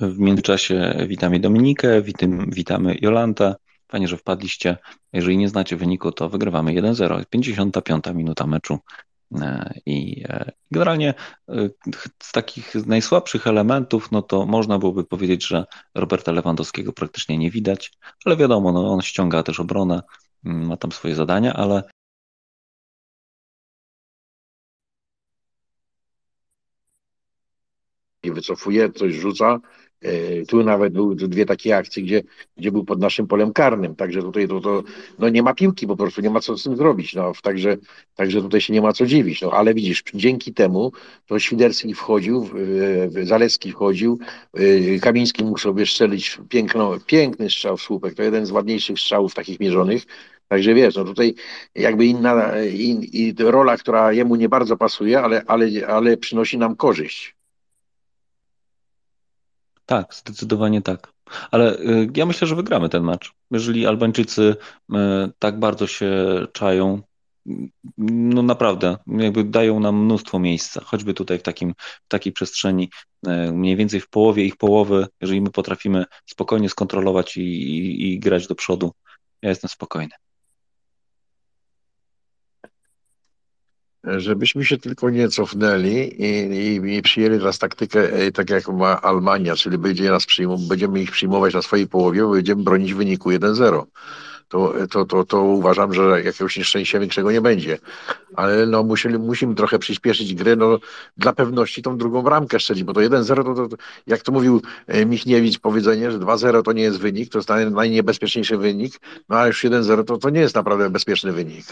W międzyczasie witamy Dominikę, witam, witamy Jolantę. Fajnie, że wpadliście. Jeżeli nie znacie wyniku, to wygrywamy 1-0. 55 minuta meczu. E, I e, generalnie e, z takich najsłabszych elementów, no to można byłoby powiedzieć, że Roberta Lewandowskiego praktycznie nie widać, ale wiadomo, no on ściąga też obronę, mm, ma tam swoje zadania, ale i wycofuje, coś rzuca. E, Tu nawet były dwie takie akcje, gdzie, gdzie był pod naszym polem karnym, także tutaj to, to no nie ma piłki po prostu, nie ma co z tym zrobić, no, także, także tutaj się nie ma co dziwić, no, ale widzisz, dzięki temu to Świderski wchodził, Zalewski wchodził, e, Kamiński mógł sobie strzelić piękno, piękny strzał w słupek, to jeden z ładniejszych strzałów takich mierzonych, Także wiesz, no tutaj jakby inna in, i rola, która jemu nie bardzo pasuje, ale, ale, ale przynosi nam korzyść. Tak, zdecydowanie tak. Ale y, ja myślę, że wygramy ten mecz. Jeżeli Albańczycy y, tak bardzo się czają, y, no naprawdę, jakby dają nam mnóstwo miejsca, choćby tutaj w takim, w takiej przestrzeni, y, mniej więcej w połowie ich połowy, jeżeli my potrafimy spokojnie skontrolować i, i, i grać do przodu, ja jestem spokojny. Żebyśmy się tylko nie cofnęli i, i, i przyjęli teraz taktykę, e, tak jak ma Almania, czyli będzie nas przyjmować, będziemy ich przyjmować na swojej połowie, będziemy bronić wyniku 1-0. To, to, to, to uważam, że jakiegoś nieszczęścia większego nie będzie. Ale no musieli, musimy trochę przyspieszyć grę, no dla pewności tą drugą bramkę strzelić, bo to 1-0 to, to, to jak to mówił e, Michniewicz powiedzenie, że 2-0 to nie jest wynik, to jest naj, najniebezpieczniejszy wynik, no a już 1-0 to, to nie jest naprawdę bezpieczny wynik.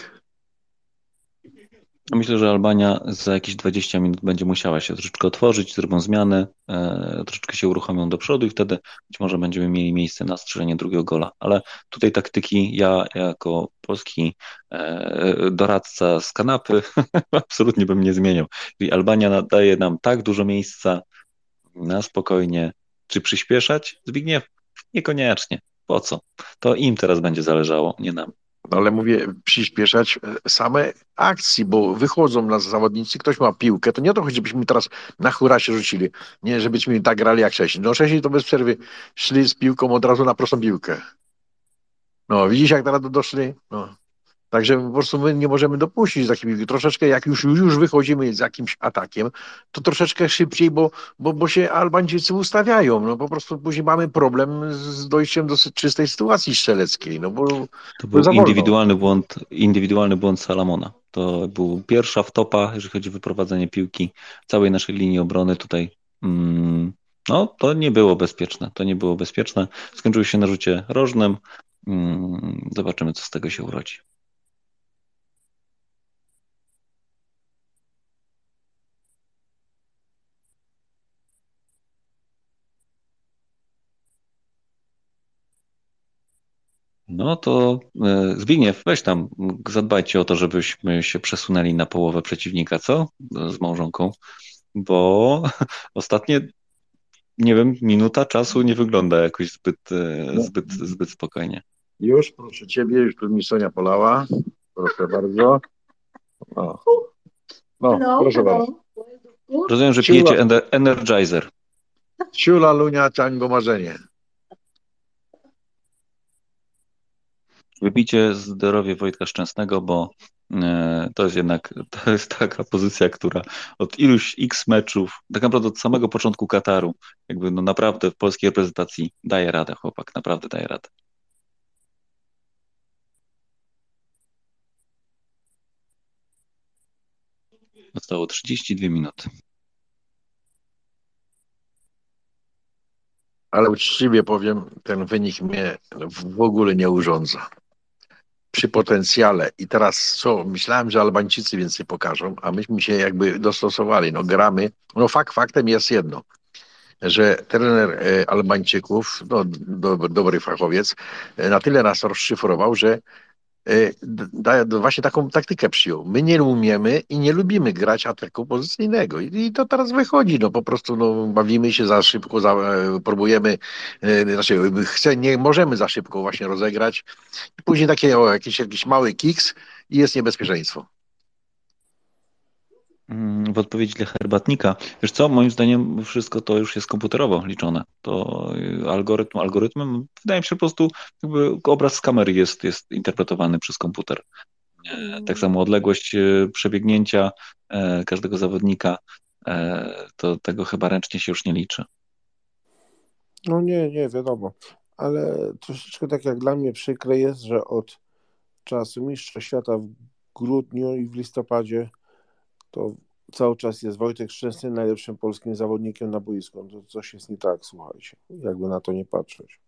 Myślę, że Albania za jakieś 20 minut będzie musiała się troszeczkę otworzyć, zrobią zmiany, e, troszeczkę się uruchomią do przodu i wtedy być może będziemy mieli miejsce na strzelenie drugiego gola. Ale tutaj taktyki ja jako polski e, doradca z kanapy (laughs) absolutnie bym nie zmieniał. Czyli Albania daje nam tak dużo miejsca na spokojnie. Czy przyspieszać? Zbigniew? Niekoniecznie. Po co? To im teraz będzie zależało, nie nam. No ale mówię, przyspieszać e, same akcji, bo wychodzą nas zawodnicy, ktoś ma piłkę, to nie o to chodzi, żebyśmy teraz na hura się rzucili, nie żebyśmy tak grali jak wcześniej. No wcześniej to bez przerwy szli z piłką od razu na prostą piłkę. No widzisz jak teraz doszli? No. Także po prostu my nie możemy dopuścić piłki. Troszeczkę jak już, już wychodzimy z jakimś atakiem, to troszeczkę szybciej, bo, bo, bo się Albańczycy ustawiają. No po prostu później mamy problem z dojściem do czystej sytuacji strzeleckiej. No bo To był indywidualny błąd, indywidualny błąd Salamona. To był pierwsza wtopa, jeżeli chodzi o wyprowadzenie piłki całej naszej linii obrony tutaj. Mm, no, to nie było bezpieczne. To nie było bezpieczne. Skończyło się na rzucie rożnym. Mm, zobaczymy, co z tego się urodzi. No to e, Zbigniew, weź tam, zadbajcie o to, żebyśmy się przesunęli na połowę przeciwnika, co? Z małżonką, bo (laughs) ostatnie, nie wiem, minuta czasu nie wygląda jakoś zbyt, e, zbyt, zbyt spokojnie. Już, proszę ciebie, już tu mi Sonia polała. Proszę bardzo. O. No, Hello, proszę hello. bardzo. Rozumiem, że pijecie ener- Energizer. Ciula, Lunia, Tango, Marzenie. wybicie zdrowie Wojtka Szczęsnego, bo e, to jest jednak (laughs) to jest taka pozycja, która od iluś x meczów, tak naprawdę od samego początku Kataru, jakby no naprawdę w polskiej reprezentacji daje radę chłopak, naprawdę daje radę. Zostało 32 minuty. Ale uczciwie powiem, ten wynik mnie w ogóle nie urządza. Przy potencjale. I teraz co? Myślałem, że Albańczycy więcej pokażą, a myśmy się jakby dostosowali. No gramy. No fakt, faktem jest jedno, że trener e, Albańczyków, no, do, dobry fachowiec, e, na tyle nas rozszyfrował, że da, właśnie taką taktykę przyjął. My nie umiemy i nie lubimy grać ataku pozycyjnego. I, to teraz wychodzi. No po prostu no, bawimy się za szybko, za, e, próbujemy, e, znaczy chce, nie możemy za szybko właśnie rozegrać. Później takie o, jakiś, jakiś mały kiks i jest niebezpieczeństwo. W odpowiedzi dla herbatnika. Wiesz co, moim zdaniem wszystko to już jest komputerowo liczone. To y, algorytm algorytmem, wydaje mi się po prostu jakby obraz z kamery jest, jest interpretowany przez komputer. Tak samo odległość y, przebiegnięcia e, każdego zawodnika, e, to tego chyba ręcznie się już nie liczy. No nie, nie, wiadomo. Ale troszeczkę tak jak dla mnie przykre jest, że od czasu Mistrza Świata w grudniu i w listopadzie to cały czas jest Wojtek Szczęsny najlepszym polskim zawodnikiem na boisku. To coś jest nie tak, słuchajcie, jakby na to nie patrzeć.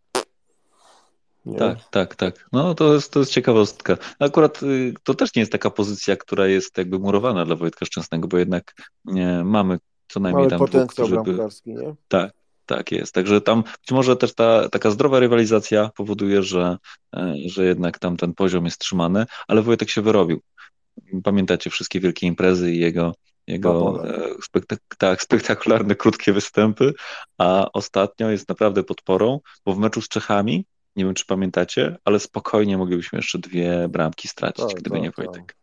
Nie? Tak, tak, tak. No to jest, to jest ciekawostka. Akurat y, to też nie jest taka pozycja, która jest jakby murowana dla Wojtka Szczęsnego, bo jednak nie, mamy co najmniej mamy tam potencjał dwóch, bramkarski, nie? Tak, tak jest. Także tam być może też ta taka zdrowa rywalizacja powoduje, że, e, że jednak tam ten poziom jest trzymany, ale Wojtek się wyrobił. Pamiętacie wszystkie wielkie imprezy i jego, jego e, spektak tak, spektakularne, krótkie występy, a ostatnio jest naprawdę podporą, bo w meczu z Czechami, nie wiem czy pamiętacie, ale spokojnie moglibyśmy jeszcze dwie bramki stracić, tak, gdyby tak, nie Wojtek. Tak.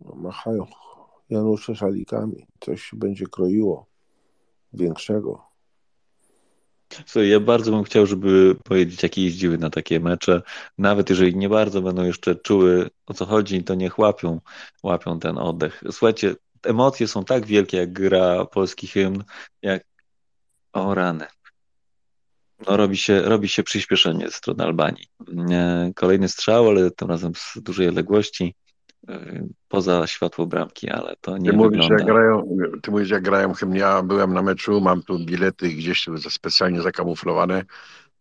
No, machają Janusze szalikami. Coś się będzie kroiło większego. Słuchaj, ja bardzo bym chciał, żeby powiedzieć, jakie jeździły na takie mecze. Nawet jeżeli nie bardzo będą jeszcze czuły o co chodzi, to niech łapią, łapią ten oddech. Słuchajcie, emocje są tak wielkie, jak gra polski hymn, jak o rany. No, robi, się, robi się przyspieszenie ze strony Albanii. Kolejny strzał, ale tym razem z dużej odległości. Y, poza światło bramki, ale to nie ty mówisz, wygląda... Jak grają, ty mówisz, jak grają. Ja byłem na meczu, mam tu bilety gdzieś specjalnie zakamuflowane.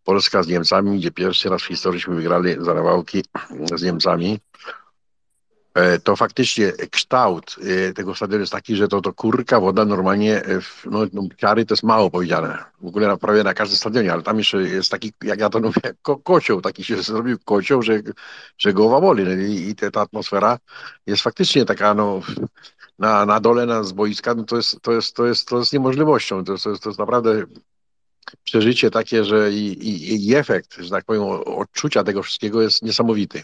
Polska z Niemcami, gdzie pierwszy raz w historii wygrali zarawałki z Niemcami. E, to faktycznie kształt e, tego stadionu jest taki, że to, to kurka woda normalnie, e, no, no to jest mało powiedziane. W ogóle prawie na każdym stadionie, ale tam jeszcze jest taki, jak ja to mówię, ko kocioł, taki się (laughs) zrobił kocioł, że, że głowa boli. No, I, i ta atmosfera jest faktycznie taka, no, na, na dole, na z boiska, no to, jest, to, jest, to, jest, to jest niemożliwością. To jest, to jest, to jest naprawdę przeżycie takie, że i, i, i efekt, że tak powiem, odczucia tego wszystkiego jest niesamowity.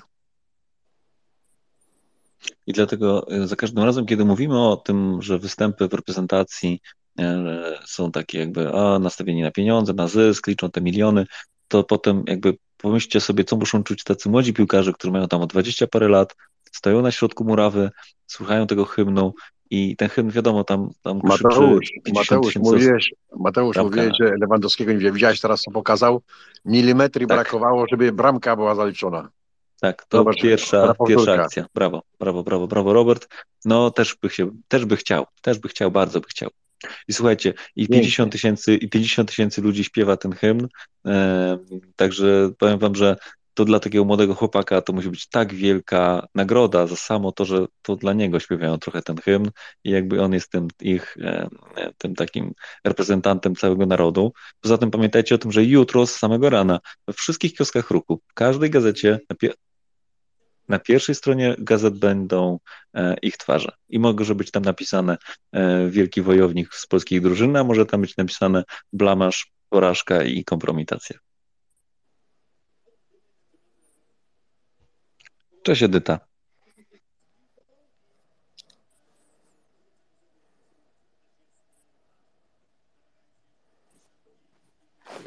I dlatego e, za każdym razem, kiedy mówimy o tym, że występy w reprezentacji e, są takie jakby a, nastawieni na pieniądze, na zysk, liczą te miliony, to potem jakby pomyślcie sobie, co muszą czuć tacy młodzi piłkarze, którzy mają tam o 20 parę lat, stoją na środku murawy, słuchają tego hymnu i ten hymn, wiadomo, tam, tam Mateusz, Mateusz, mówiłeś, Mateusz mówiłeś, że Lewandowskiego nie widziałeś teraz, co pokazał. Milimetry tak. brakowało, żeby bramka była zaliczona. Tak, to pierwsza, pierwsza akcja. Brawo, brawo, brawo, brawo, Robert. No też by się, też by chciał, też by chciał, bardzo by chciał. I słuchajcie, i 50 tysięcy, i 50 tysięcy ludzi śpiewa ten hymn, e, także powiem wam, że to dla takiego młodego chłopaka to musi być tak wielka nagroda za samo to, że to dla niego śpiewają trochę ten hymn i jakby on jest tym ich, tym takim reprezentantem całego narodu. Poza tym pamiętajcie o tym, że jutro z samego rana we wszystkich kioskach ruchu, w każdej gazecie na pierwszej stronie gazet będą e, ich twarze i może być tam napisane e, wielki wojownik z polskiej drużyny, a może tam być napisane blamasz, porażka i kompromitacja. Cześć Edyta.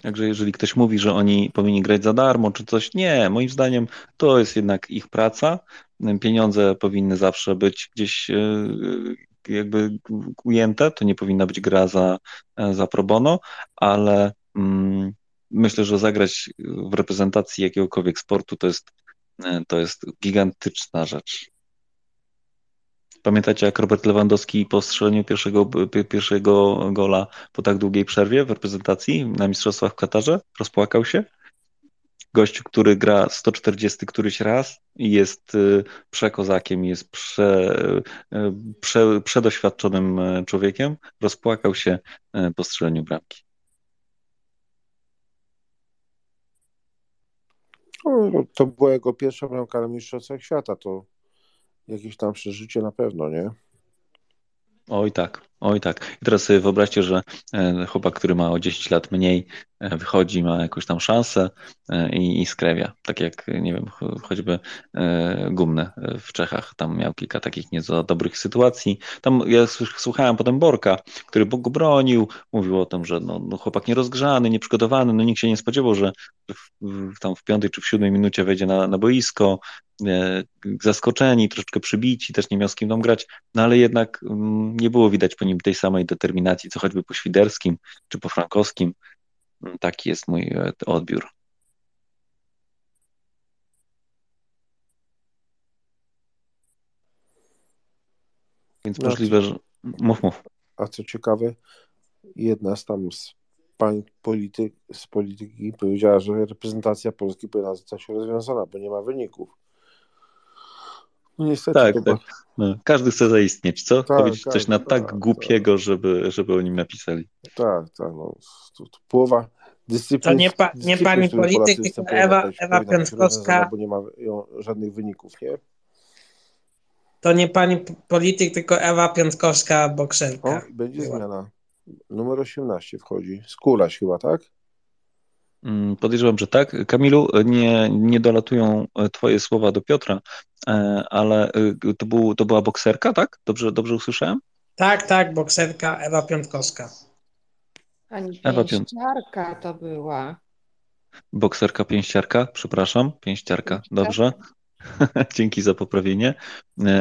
Także jeżeli ktoś mówi, że oni powinni grać za darmo czy coś, nie, moim zdaniem to jest jednak ich praca. Pieniądze powinny zawsze być gdzieś e, jakby ujęte, to nie powinna być gra za, za pro bono, ale mm, myślę, że zagrać w reprezentacji jakiegokolwiek sportu to jest to jest gigantyczna rzecz. Pamiętacie, jak Robert Lewandowski po strzeleniu pierwszego, pierwszego gola po tak długiej przerwie w reprezentacji na Mistrzostwach w Katarze? Rozpłakał się? Gościu, który gra 140 któryś raz i jest y, przekozakiem, jest prze, y, prze, przedoświadczonym y, człowiekiem, rozpłakał się po strzeleniu bramki. No, to była jego pierwsza bramka na Mistrzostwach Świata, to jakieś tam przeżycie na pewno, nie? Oj tak, oj tak. I teraz sobie wyobraźcie, że e, chłopak, który ma o 10 lat mniej, e, wychodzi, ma jakąś tam szansę e, i, i skrewia. Tak jak, nie wiem, choćby Gumne w Czechach. Tam miał kilka takich nieco dobrych sytuacji. Tam ja słuchałem potem Borka, który go bronił, mówił o tym, że no, no chłopak nierozgrzany, nieprzygotowany, no nikt się nie spodziewał, że w, w, tam w piątej czy w siódmej minucie wejdzie na, na boisko, zaskoczeni, troszeczkę przybici, też nie miał z kim tam grać, no ale jednak mm, nie było widać po nim tej samej determinacji, co choćby po Świderskim czy po Frankowskim. Mm, taki jest mój e, odbiór. Więc no, możliwe, że. Mów, mów. A co ciekawe, jedna z tam z pań polityk, z polityki powiedziała, że reprezentacja Polski powinna zostać rozwiązana, bo nie ma wyników. No niestety. Tak, tak. No, każdy chce zaistnieć, co? Tak, Powiedzieć tak, coś na tak, tak głupiego, tak. Żeby, żeby o nim napisali. Tak, tak. No, to, to połowa dyscyplin. To nie, pa, nie pani polityk, tylko Ewa, Ewa Piątkowska. Bo nie ma żadnych wyników, nie? To nie pani polityk, tylko Ewa Piątkowska, bokserka. O, będzie zmiana. Numer 18 wchodzi. Skóraś chyba, tak? Mm, podejrzewam, że tak. Kamilu, nie, nie dolatują e, Twoje słowa do Piotra, e, ale e, to, był, to była bokserka, tak? Dobrze, dobrze usłyszałem? Tak, tak, bokserka Ewa Piątkowska. Pani Ewa pięściarka to była. Bokserka pięściarka, przepraszam, pięściarka, dobrze. (laughs) Dzięki za poprawienie.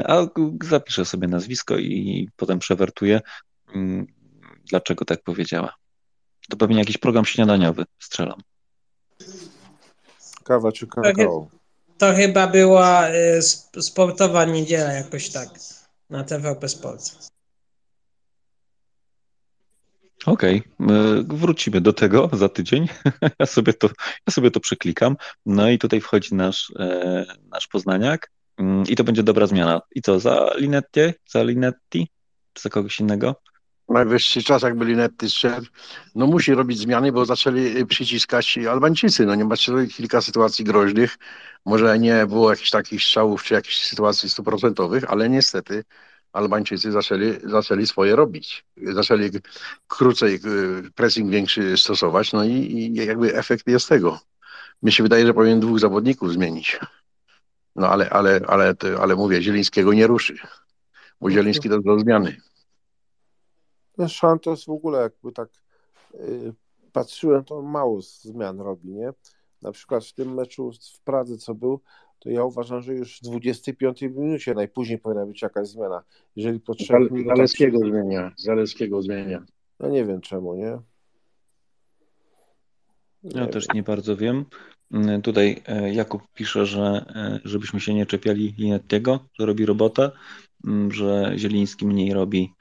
A zapiszę sobie nazwisko i potem przewertuję, mm, dlaczego tak powiedziała. To pewnie jakiś program śniadaniowy, strzelam. Kawa czy kakao? To, chyba była y, sportowa niedziela jakoś tak na TVP Sport. Okej, okay. wrócimy do tego za tydzień. (laughs) Ja sobie, to, ja sobie to przyklikam. No i tutaj wchodzi nasz, e, nasz poznaniak mm, i to będzie dobra zmiana. I co, za Linetti? Za Linetti? Czy za kogoś innego? Najwyższy czas, jak byli netty szedł, no musi robić zmiany, bo zaczęli y, przyciskać Albańczycy. No nie macie kilka sytuacji groźnych. Może nie było jakichś takich strzałów czy jakichś sytuacji stuprocentowych, ale niestety Albańczycy zaczęli, zaczęli swoje robić. Zaczęli krócej pressing większy stosować, no i, i jakby efekt jest tego. Mi się wydaje, że powinien dwóch zawodników zmienić. No ale, ale, ale, ale mówię, Zielińskiego nie ruszy, bo Zieliński to do zmiany. No Santos w ogóle jakby tak y, patrzyłem, to mało zmian robi, nie? Na przykład w tym meczu w Pradze, co był, to ja uważam, że już w 25 minucie najpóźniej powinna być jakaś zmiana. Jeżeli po trzech Zal, minutach... Zaleskiego zmienia, Zaleskiego zmienia. No nie wiem czemu, nie? nie ja wiem. też nie bardzo wiem. Mm, tutaj e, Jakub pisze, że e, żebyśmy się nie czepiali Linettiego, że robi robotę, mm, że Zieliński mniej robi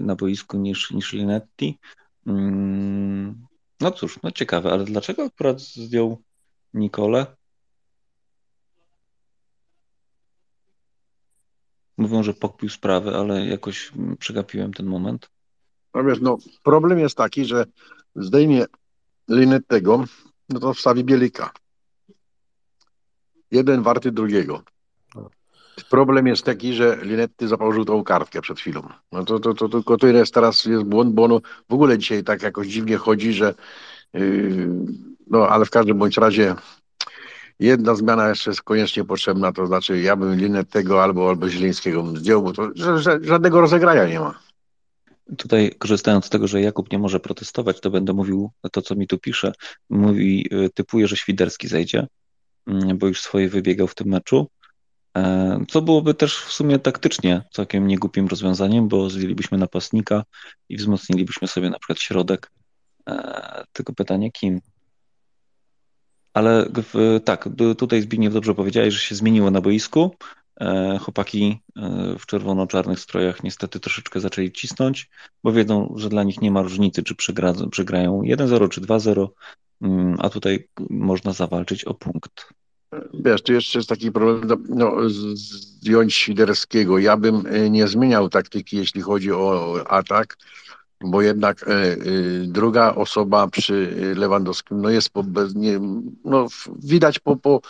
na boisku niż, niż Linetti. Mm, no cóż, no ciekawe, ale dlaczego akurat zdjął Nicole? Mówią, że pokpił sprawy, ale jakoś przegapiłem ten moment. No wiesz, no problem jest taki, że zdejmie Linettego, no to wstawi Bielika. Jeden warty drugiego. Problem jest taki, że Linetty zapał żółtą kartkę przed chwilą. No to, to, to tylko to jest teraz jest błąd, bo ono w ogóle dzisiaj tak jakoś dziwnie chodzi, że yy, no ale w każdym bądź razie jedna zmiana jeszcze jest koniecznie potrzebna, to znaczy ja bym Linettego albo, albo Zielińskiego zdjął, bo to żadnego rozegrania nie ma. Tutaj korzystając z tego, że Jakub nie może protestować, to będę mówił to, co mi tu pisze. Mówi, y, typuje, że Świderski zejdzie, mm, bo już swoje wybiegał w tym meczu co byłoby też w sumie taktycznie całkiem niegłupim rozwiązaniem, bo zdjęlibyśmy napastnika i wzmocnilibyśmy sobie na przykład środek. E, tylko pytanie kim? Ale w, tak, tutaj Zbigniew dobrze powiedziałeś, że się zmieniło na boisku. E, chłopaki e, w czerwono-czarnych strojach niestety troszeczkę zaczęli cisnąć, bo wiedzą, że dla nich nie ma różnicy, czy przegra, przegrają 1-0 czy 2-0, mm, a tutaj można zawalczyć o punkt. Wiesz, tu jeszcze jest taki problem, no, no zdjąć Świderskiego. Ja bym e, nie zmieniał taktyki, jeśli chodzi o atak, bo jednak e, e, druga osoba przy Lewandowskim no jest po, nie, no, widać po, po,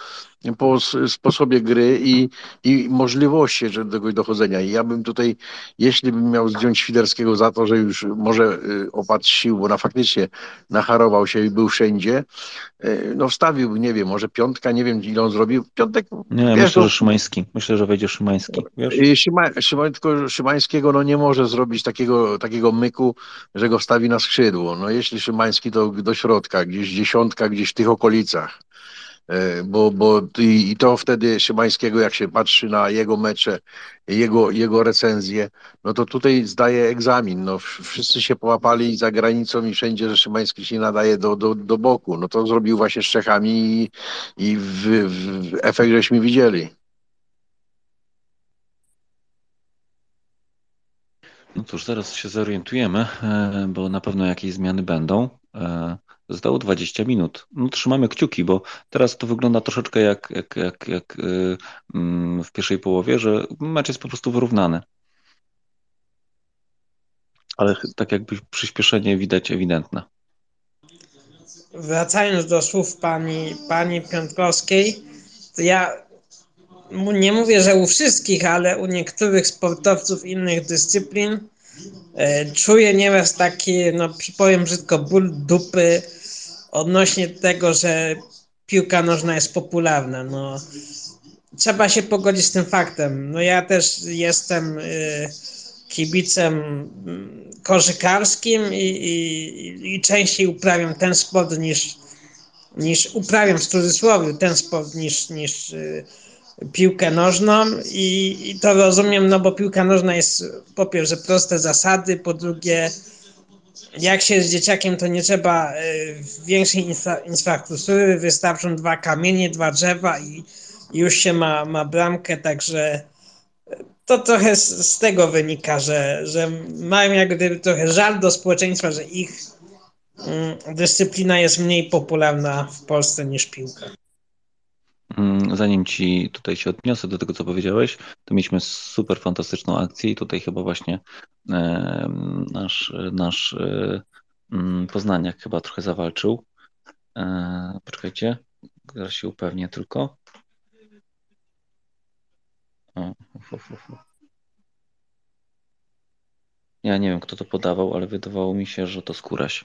po sposobie gry i, i możliwości do tego dochodzenia. I ja bym tutaj, jeśli bym miał zdjąć Świderskiego za to, że już może opadł sił, bo na faktycznie nacharował się i był wszędzie, no wstawił, nie wiem, może piątka, nie wiem ile on zrobił. Piątek. Nie, wiesz, myślę, no, że Szymański. Myślę, że wejdzie Szymański. Wiesz? Szyma, Szyma, tylko Szymańskiego no nie może zrobić takiego, takiego myku, że go wstawi na skrzydło. No jeśli Szymański to do środka, gdzieś dziesiątka, gdzieś w tych okolicach. E, bo, bo i, to wtedy Szymańskiego, jak się patrzy na jego mecze, jego, jego recenzje, no to tutaj zdaje egzamin. No, wszyscy się połapali za granicą i wszędzie, że Szymański się nadaje do, do, do boku. No to zrobił właśnie z Czechami i, i w, w efekt żeśmy widzieli. No cóż, zaraz się zorientujemy, e, bo na pewno jakieś zmiany będą. Zostało 20 minut. No, trzymamy kciuki, bo teraz to wygląda troszeczkę jak, jak, jak, jak y, mm, w pierwszej połowie, że mecz jest po prostu wyrównany. Ale tak jakby przyspieszenie widać ewidentne. Wracając do słów pani, pani Piątkowskiej, to ja nie mówię, że u wszystkich, ale u niektórych sportowców innych dyscyplin e, czuję nieraz taki, no powiem brzydko, ból dupy, odnośnie tego, że piłka nożna jest popularna. No, trzeba się pogodzić z tym faktem. No ja też jestem y, kibicem mm, koszykarskim i, i, i, częściej uprawiam ten sport niż, niż uprawiam w cudzysłowie ten sport niż, niż y, piłkę nożną i, i to rozumiem, no bo piłka nożna jest po pierwsze proste zasady, po drugie jak się jest dzieciakiem, to nie trzeba e, większej infrastruktury, wystarczą dwa kamienie, dwa drzewa i już się ma, ma bramkę, także e, to trochę z, z tego wynika, że, że mają jak gdyby trochę żal do społeczeństwa, że ich mm, dyscyplina jest mniej popularna w Polsce niż piłka. Mm, zanim ci tutaj się odniosę do tego, co powiedziałeś, to mieliśmy super fantastyczną akcję i tutaj chyba właśnie nasz, nasz e, mm, Poznaniak chyba trochę zawalczył. E, poczekajcie, zaraz się upewnię tylko. O. Ja nie wiem, kto to podawał, ale wydawało mi się, że to skóraś.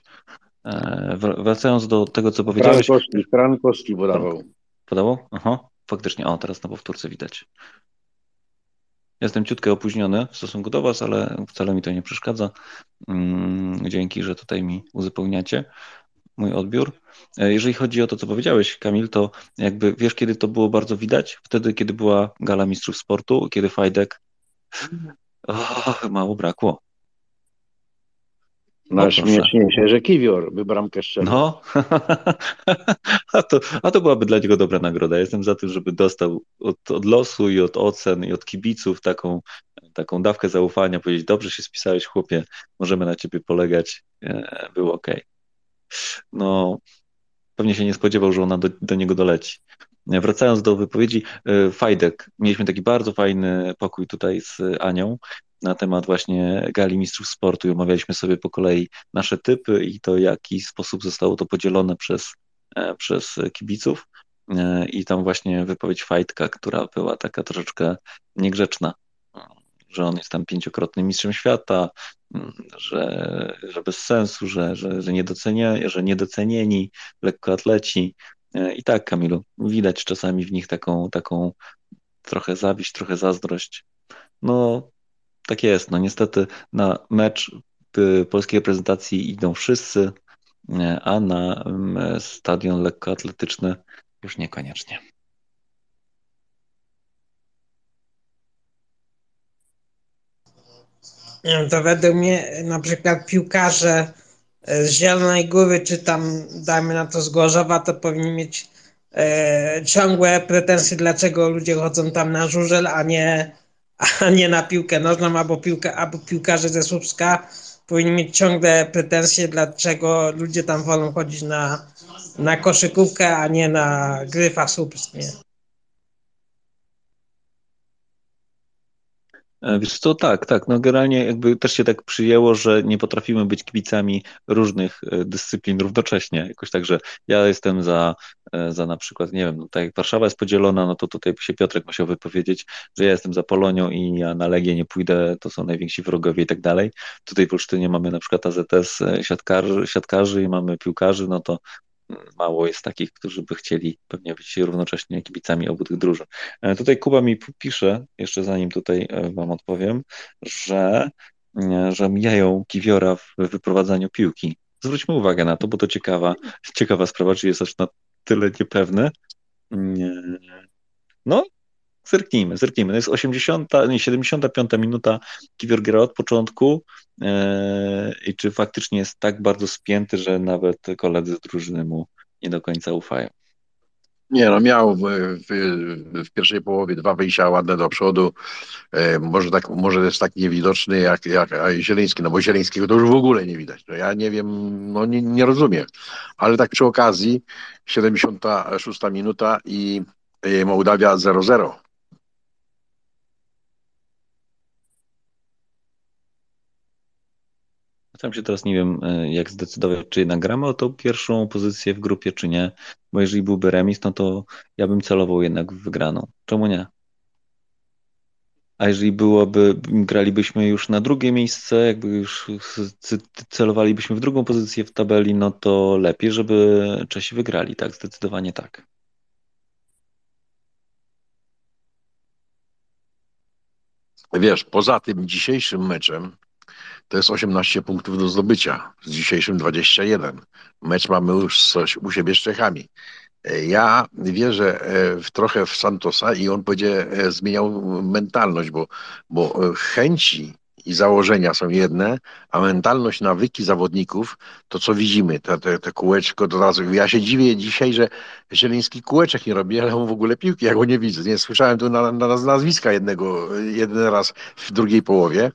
E, wracając do tego, co powiedziałeś. Frankowski, Frankowski podawał. Podało? Aha, faktycznie. O, teraz na powtórce widać. Jestem ciutkę opóźniony w stosunku do Was, ale wcale mi to nie przeszkadza. Mm, dzięki, że tutaj mi uzupełniacie mój odbiór. E, jeżeli chodzi o to, co powiedziałeś, Kamil, to jakby wiesz, kiedy to było bardzo widać? Wtedy, kiedy była gala mistrzów sportu, kiedy Fajdek. Oh, mało brakło. No, śmiesznie się, że Kiwior by bramkę strzelił. No, (laughs) a, to, a to byłaby dla niego dobra nagroda. Jestem za tym, żeby dostał od, od losu i od ocen i od kibiców taką, taką dawkę zaufania, powiedzieć, dobrze się spisałeś chłopie, możemy na ciebie polegać, e, było ok. No, pewnie się nie spodziewał, że ona do, do niego doleci. Wracając do wypowiedzi, e, Fajdek, mieliśmy taki bardzo fajny pokój tutaj z Anią na temat właśnie gali mistrzów sportu i omawialiśmy sobie po kolei nasze typy i to, w jaki sposób zostało to podzielone przez, e, przez kibiców. E, I tam właśnie wypowiedź Fajtka, która była taka troszeczkę niegrzeczna, że on jest tam pięciokrotnym mistrzem świata, że, że bez sensu, że, że, że, niedocenia, że niedocenieni lekkoatleci. E, I tak, Kamilu, widać czasami w nich taką, taką trochę zawiść, trochę zazdrość. No, tak jest. No niestety na mecz y, polskiej reprezentacji idą wszyscy, a na mm, stadion lekkoatletyczny już niekoniecznie. To według mnie na przykład piłkarze z Zielonej Góry, czy tam dajmy na to z Gorzowa, to powinni mieć e, ciągłe pretensje, dlaczego ludzie chodzą tam na żużel, a nie, a nie na piłkę nożną, albo, piłkę, albo piłkarze ze Słupska powinni mieć ciągle pretensje, dlaczego ludzie tam wolą chodzić na, na koszykówkę, a nie na gryfa Słupsk. Nie? Wiesz co, tak, tak. No generalnie jakby też się tak przyjęło, że nie potrafimy być kibicami różnych e, dyscyplin równocześnie. Jakoś tak, że ja jestem za, e, za na przykład, nie wiem, no tak jak Warszawa jest podzielona, no to tutaj się Piotrek musiał wypowiedzieć, że ja jestem za Polonią i ja na Legię nie pójdę, to są najwięksi wrogowie i tak dalej. Tutaj w Olsztynie mamy na przykład AZS siatkarzy, siatkarzy i mamy piłkarzy, no to mało jest takich, którzy by chcieli pewnie być równocześnie kibicami obu tych drużyn. E, tutaj Kuba mi pisze, jeszcze zanim tutaj e, Wam odpowiem, że, e, że mijają kiwiora w wyprowadzaniu piłki. Zwróćmy uwagę na to, bo to ciekawa, ciekawa sprawa, czy jest aż na tyle niepewny. No, Zerknijmy, zerknijmy. To jest 80, nie, 75 minuta. Kiwior gra od początku e, i czy faktycznie jest tak bardzo spięty, że nawet koledzy z drużyny mu nie do końca ufają. Nie, no miał w, w, w, pierwszej połowie dwa wyjścia ładne do przodu. E, może, tak, może jest tak niewidoczny jak, jak Zieleński, no bo Zieleńskiego to już w ogóle nie widać. No ja nie wiem, no nie, nie rozumiem. Ale tak przy okazji, 76 minuta i e, Mołdawia 0-0. Sam się teraz nie wiem, e, jak zdecydować, czy jednak gramy o tą pierwszą pozycję w grupie, czy nie. Bo jeżeli byłby remis, no to ja bym celował jednak w wygraną. Czemu nie? A jeżeli byłoby, gralibyśmy już na drugie miejsce, jakby już celowalibyśmy w drugą pozycję w tabeli, no to lepiej, żeby Czesi wygrali, tak? Zdecydowanie tak. Wiesz, poza tym dzisiejszym meczem to jest 18 punktów do zdobycia, z dzisiejszym 21. Mecz mamy już coś u siebie z Czechami. E, ja wierzę e, w, trochę w Santosa i on będzie e, zmieniał mentalność, bo, bo chęci i założenia są jedne, a mentalność, nawyki zawodników, to co widzimy, te, te, te kółeczko do razu. Ja się dziwię dzisiaj, że Zieliński kółeczek nie robi, ale on w ogóle piłki, ja go nie widzę. Nie słyszałem tu na, na nazwiska jednego, jeden raz w drugiej połowie.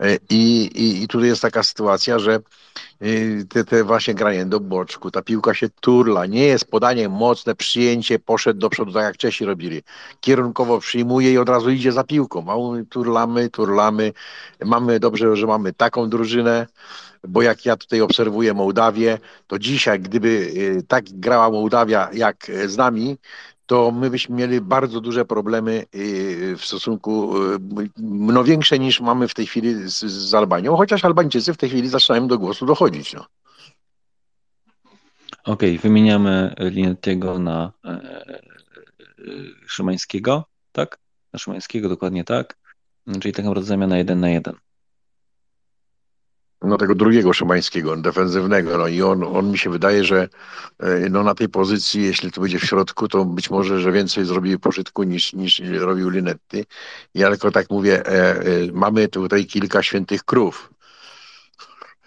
E, I, i, I tutaj jest taka sytuacja, że e, te, te właśnie granie do boczku, ta piłka się turla, nie jest podanie mocne, przyjęcie, poszedł do przodu, tak jak Czesi robili. Kierunkowo przyjmuje i od razu idzie za piłką. Turlamy, turlamy. Mamy dobrze, że mamy taką drużynę, bo jak ja tutaj obserwuję Mołdawię, to dzisiaj, gdyby e, tak grała Mołdawia jak z nami, to my byśmy mieli bardzo duże problemy y, w stosunku, y, no większe niż mamy w tej chwili z, z Albanią, chociaż Albańczycy w tej chwili zaczynają do głosu dochodzić. No. Okej, okay, wymieniamy Linettiego na e, e, Szymańskiego, tak? Na Szymańskiego, dokładnie tak. Czyli tak naprawdę zamiana jeden na jeden no tego drugiego Szymańskiego, defensywnego, no i on, on mi się wydaje, że e, no na tej pozycji, jeśli to będzie w środku, to być może, że więcej zrobi pożytku niż, niż robił Linetti. Ja tylko tak mówię, e, e, mamy tutaj kilka świętych krów.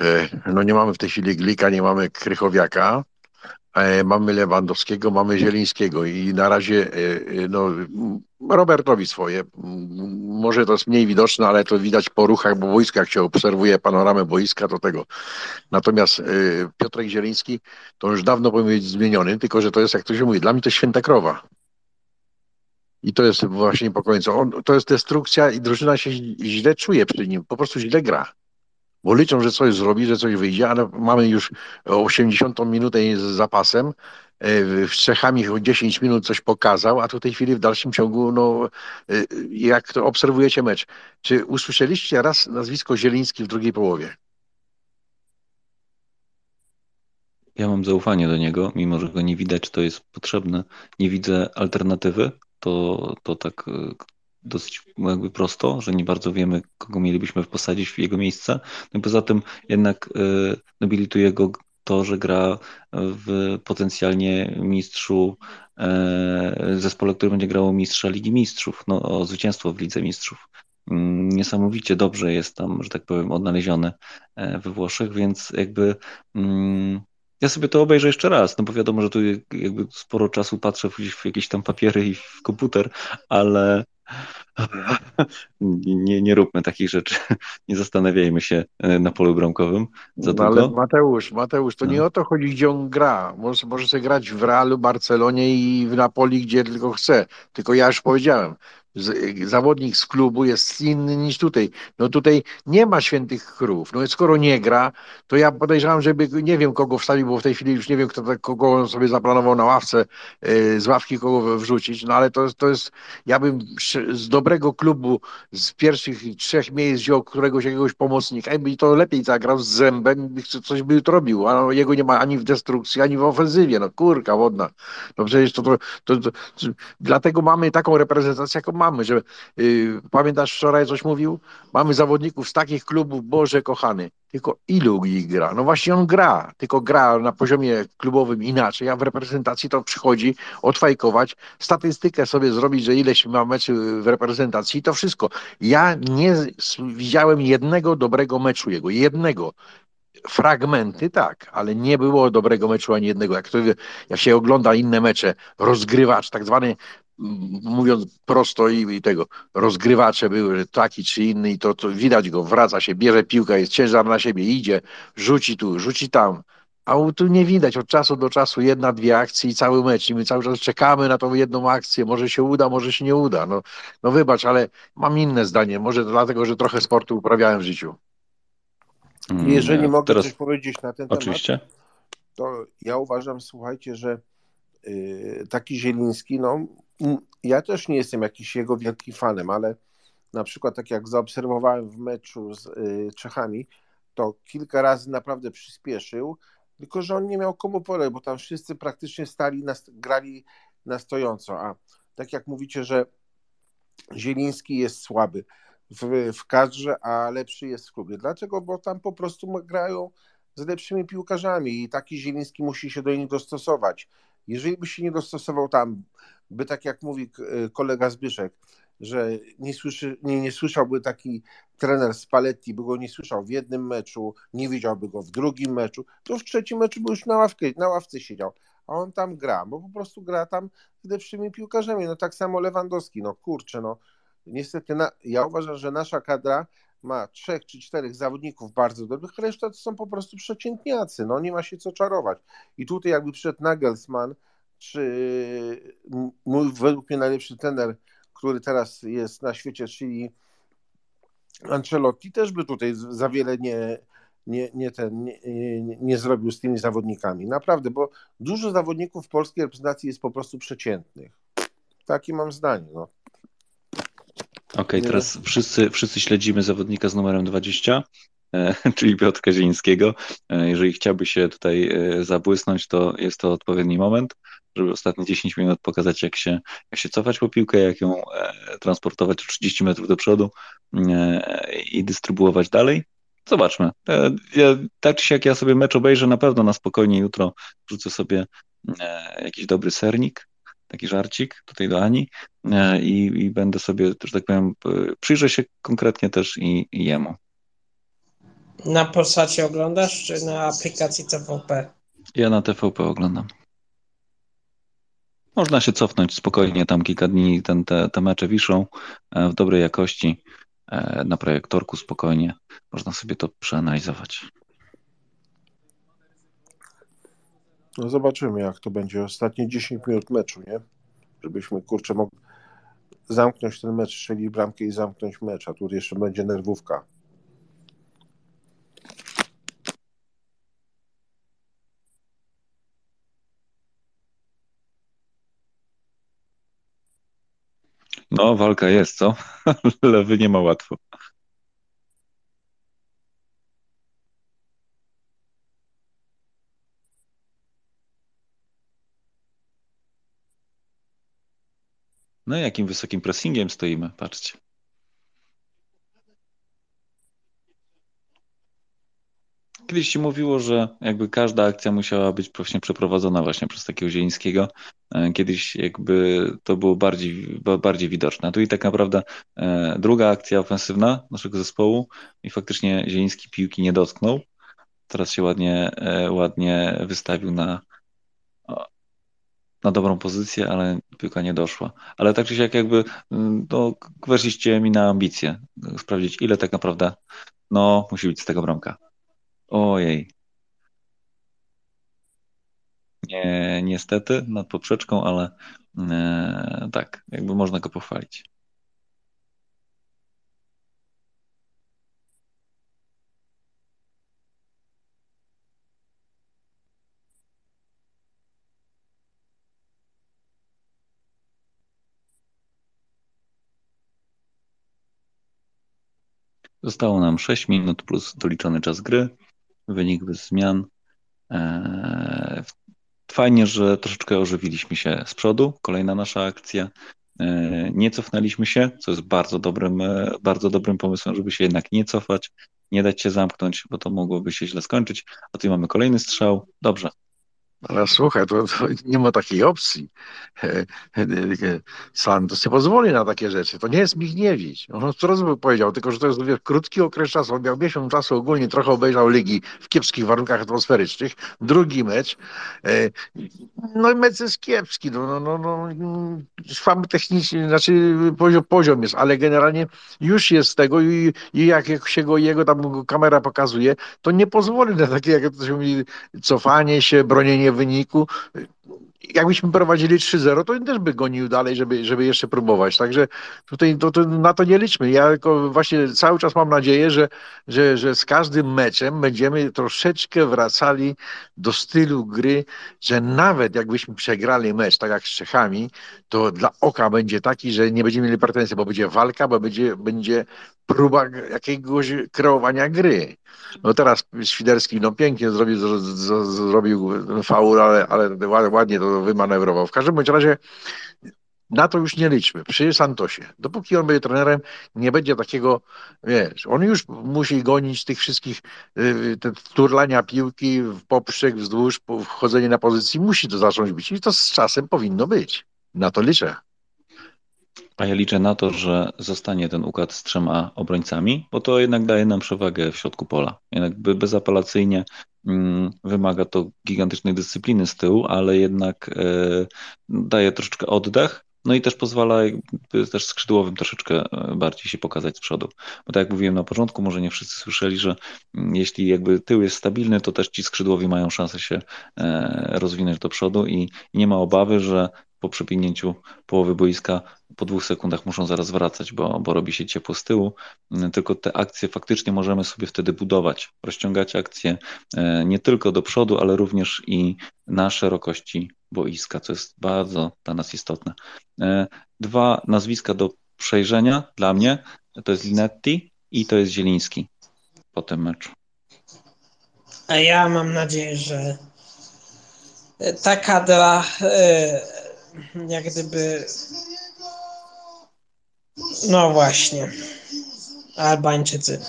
E, no nie mamy w tej chwili Glika, nie mamy Krychowiaka, E, mamy Lewandowskiego, mamy Zielińskiego i na razie e, no, Robert robi swoje. Może to jest mniej widoczne, ale to widać po ruchach bo boiska, jak się obserwuje panoramę boiska, to tego. Natomiast Piotrek Zieliński to już dawno powinien być zmieniony, tylko że to jest, jak to się mówi, dla mnie to święta krowa. I to jest właśnie niepokojące. On, to jest destrukcja i drużyna się źle czuje przy nim, po prostu źle gra bo liczą, że coś zrobi, że coś wyjdzie, ale mamy już 80 minutę z zapasem. E, w Czechami 10 minut coś pokazał, a tu w tej chwili w dalszym ciągu, no, e, jak to obserwujecie mecz, czy usłyszeliście raz nazwisko Zieliński w drugiej połowie? Ja mam zaufanie do niego, mimo że go nie widać, to jest potrzebne. Nie widzę alternatywy. To, to tak e, dosyć jakby prosto, że nie bardzo wiemy, kogo mielibyśmy posadzić w jego miejsce. No i poza tym jednak y, nobilituje go to, że gra w potencjalnie mistrzu e, zespole, który będzie grało mistrza Ligi Mistrzów, no, o zwycięstwo w Lidze Mistrzów. Mm, niesamowicie dobrze jest tam, że tak powiem, odnaleziony e, we Włoszech, więc jakby mm, ja sobie to obejrzę jeszcze raz, no bo wiadomo, że tu jakby sporo czasu patrzę w, w jakieś tam papiery i w komputer, ale (laughs) nie, nie róbmy takich rzeczy. (laughs) Nie zastanawiajmy się e, na polu bramkowym za no, ale Mateusz, Mateusz, to no. nie o to chodzi, gdzie on gra. Może, może sobie grać w Realu, Barcelonie i w Napoli, gdzie tylko chce. Tylko ja już powiedziałem, zawodnik z klubu jest inny niż tutaj. No tutaj nie ma świętych krów. No skoro nie gra, to ja podejrzewam, żeby nie wiem kogo wstawił, bo w tej chwili już nie wiem, kto tak, kogo sobie zaplanował na ławce, e, z ławki kogo wrzucić, no ale to, to jest, ja bym z dobrego klubu, z pierwszych trzech miejsc wziął któregoś jakiegoś pomocnika i to lepiej zagrał z zębem, coś by to robił, a jego nie ma ani w destrukcji, ani w ofensywie, no kurka wodna. No przecież to, to, to, to dlatego mamy taką reprezentację, jaką mamy, że yy, pamiętasz wczoraj coś mówił? Mamy zawodników z takich klubów, Boże kochany, tylko ilu ich gra? No właśnie on gra, tylko gra na poziomie klubowym inaczej, a w reprezentacji to przychodzi odfajkować, statystykę sobie zrobić, że ileś ma meczy w reprezentacji to wszystko. Ja nie widziałem jednego dobrego meczu jego, jednego fragmenty, tak, ale nie było dobrego meczu ani jednego. Jak, to, jak się ogląda inne mecze, rozgrywacz, tak zwany mówiąc prosto i, i, tego, rozgrywacze były taki czy inny i to, to widać go, wraca się, bierze piłkę, jest ciężar na siebie, idzie, rzuci tu, rzuci tam, a tu nie widać od czasu do czasu jedna, dwie akcje i cały mecz i my cały czas czekamy na tą jedną akcję, może się uda, może się nie uda, no, no wybacz, ale mam inne zdanie, może dlatego, że trochę sportu uprawiałem w życiu. Mm, Jeżeli mogę Teraz... coś powiedzieć na ten Oczywiście. temat, to ja uważam, słuchajcie, że yy, taki Zieliński, no ja też nie jestem jakiś jego wielkim fanem, ale na przykład tak jak zaobserwowałem w meczu z y, Czechami, to kilka razy naprawdę przyspieszył, tylko że on nie miał komu poleć, bo tam wszyscy praktycznie stali, na, grali na stojąco, a tak jak mówicie, że Zieliński jest słaby w, w kadrze, a lepszy jest w klubie. Dlaczego? Bo tam po prostu grają z lepszymi piłkarzami i taki Zieliński musi się do nich dostosować. Jeżeli by się nie dostosował tam, by tak jak mówi e, kolega Zbyszek, że nie, słyszy, nie, nie słyszałby taki trener Spalletti, by go nie słyszał w jednym meczu, nie widziałby go w drugim meczu, to w trzecim meczu by już na, ławkę, na ławce siedział, a on tam gra, bo po prostu gra tam z lepszymi piłkarzami, no tak samo Lewandowski, no kurczę, no niestety na, ja uważam, że nasza kadra ma trzech czy czterech zawodników bardzo dobrych, reszta to są po prostu przeciętniacy, no nie ma się co czarować. I tutaj jakby przyszedł Nagelsmann, czy mój według mnie najlepszy trener, który teraz jest na świecie, czyli Ancelotti, też by tutaj za wiele nie, nie, nie, ten, nie, nie zrobił z tymi zawodnikami. Naprawdę, bo dużo zawodników w polskiej reprezentacji jest po prostu przeciętnych. Takie mam zdanie. No. Okej, okay, teraz wszyscy, wszyscy śledzimy zawodnika z numerem 20, e, (laughs) czyli Piotr Zielińskiego. E, jeżeli chciałby się tutaj e, zabłysnąć, to jest to odpowiedni moment, żeby ostatnie 10 minut pokazać, jak się, jak się cofać po piłkę, jak ją transportować o 30 metrów do przodu i dystrybuować dalej. Zobaczmy. Ja, tak czy siak ja sobie mecz obejrzę na pewno na spokojnie jutro. Wrzucę sobie jakiś dobry sernik, taki żarcik tutaj do Ani e, i, i będę sobie, że tak powiem, przyjrzę się konkretnie też i, i jemu. Na Polsacie oglądasz, czy na aplikacji TVP? Ja na TVP oglądam. Można się cofnąć spokojnie, tam kilka dni ten, te, te mecze wiszą e, w dobrej jakości, e, na projektorku spokojnie. Można sobie to przeanalizować. No zobaczymy, jak to będzie. Ostatnie 10 minut meczu, nie? Żebyśmy, kurczę, mogli zamknąć ten mecz, czyli bramkę i zamknąć mecz, a tu jeszcze będzie nerwówka. No, walka jest, co? (laughs) Lewy nie ma łatwo. No jakim wysokim pressingiem stoimy, patrzcie. Kiedyś się mówiło, że jakby każda akcja musiała być właśnie przeprowadzona właśnie przez takiego Zielińskiego. E, kiedyś jakby to było bardziej, bardziej widoczne. Tu i tak naprawdę e, druga akcja ofensywna naszego zespołu i faktycznie Zieliński piłki nie dotknął teraz się ładnie, e, ładnie wystawił na, na dobrą pozycję, ale piłka nie doszła. Ale tak czy siak jakby mm, no, weszliście mi na ambicje. Sprawdzić ile tak naprawdę no musi być z tego bramka. Ojej. Nie, niestety nad poprzeczką, ale e, tak, jakby można go pochwalić. Zostało nam 6 minut plus doliczony czas gry, wynik zmian. Eee, fajnie, że troszeczkę ożywiliśmy się z przodu. Kolejna nasza akcja. Eee, nie cofnęliśmy się, co jest bardzo dobrym, e, bardzo dobrym pomysłem, żeby się jednak nie cofać, nie dać się zamknąć, bo to mogłoby się źle skończyć. A tu mamy kolejny strzał. Dobrze, ale słuchaj, to, to, nie ma takiej opcji. Santos nie pozwoli na takie rzeczy. To nie jest Migniewicz. On razy by powiedział, tylko że to jest wiesz, krótki okres czasu. On miał miesiąc czasu ogólnie, trochę obejrzał ligi w kiepskich warunkach atmosferycznych. Drugi mecz. E, no i mecz jest kiepski. No, no, no, no, słaby technicznie, znaczy poziom, poziom jest, ale generalnie już jest tego i, i jak się go jego tam kamera pokazuje, to nie pozwoli na takie, jak to się mówi, cofanie się, bronienie wyniku. Jakbyśmy prowadzili 3-0, to też by gonił dalej, żeby, żeby jeszcze próbować. Także tutaj to, to, na to nie liczmy. Ja właśnie cały czas mam nadzieję, że, że, że z każdym meczem będziemy troszeczkę wracali do stylu gry, że nawet jakbyśmy przegrali mecz, tak jak z Czechami, to dla oka będzie taki, że nie będziemy mieli pretensji, bo będzie walka, bo będzie, będzie próba jakiegoś kreowania gry. No teraz Świderski no pięknie zrobił, zrobił faul, ale, ale ładnie to wymanewrował. W każdym bądź razie na to już nie liczmy. Przy Santosie. Dopóki on będzie trenerem, nie będzie takiego, wiesz, on już musi gonić tych wszystkich y, te turlania piłki w poprzek, wzdłuż, wchodzenie na pozycji. Musi to zacząć być i to z czasem powinno być. Na to liczę. A ja liczę na to, że zostanie ten układ z trzema obrońcami, bo to jednak daje nam przewagę w środku pola. Jednak bezapelacyjnie mm, wymaga to gigantycznej dyscypliny z tyłu, ale jednak e, daje troszeczkę oddech, no i też pozwala też skrzydłowym troszeczkę e, bardziej się pokazać z przodu. Bo tak jak mówiłem na początku, może nie wszyscy słyszeli, że mm, jeśli jakby tył jest stabilny, to też ci skrzydłowi mają szansę się e, rozwinąć do przodu i nie ma obawy, że po przebiegnięciu połowy boiska po dwóch sekundach muszą zaraz wracać, bo, bo robi się ciepło z tyłu. Tylko te akcje faktycznie możemy sobie wtedy budować, rozciągać akcje e, nie tylko do przodu, ale również i na szerokości boiska, co jest bardzo dla nas istotne. E, dwa nazwiska do przejrzenia dla mnie to jest Linetti i to jest Zieliński po tym meczu. A ja mam nadzieję, że ta kadra e, jak gdyby no właśnie. Albańczycy.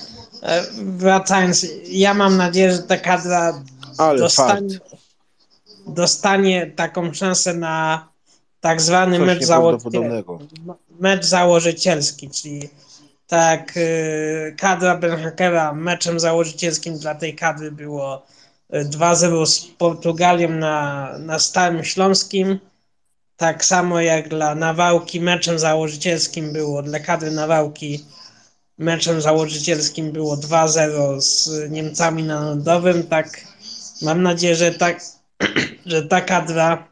E, wracając, ja mam nadzieję, że ta kadra Ale dostanie, dostanie taką szansę na tak zwany mecz, mecz założycielski, czyli tak y, kadra Benhakera meczem założycielskim dla tej kadry było 2-0 y, z Portugalią na, na Starym Śląskim tak samo jak dla Nawałki meczem założycielskim było, dla kadry Nawałki meczem założycielskim było 2-0 z Niemcami na Narodowym, tak mam nadzieję, że, tak, (clears throat) że ta kadra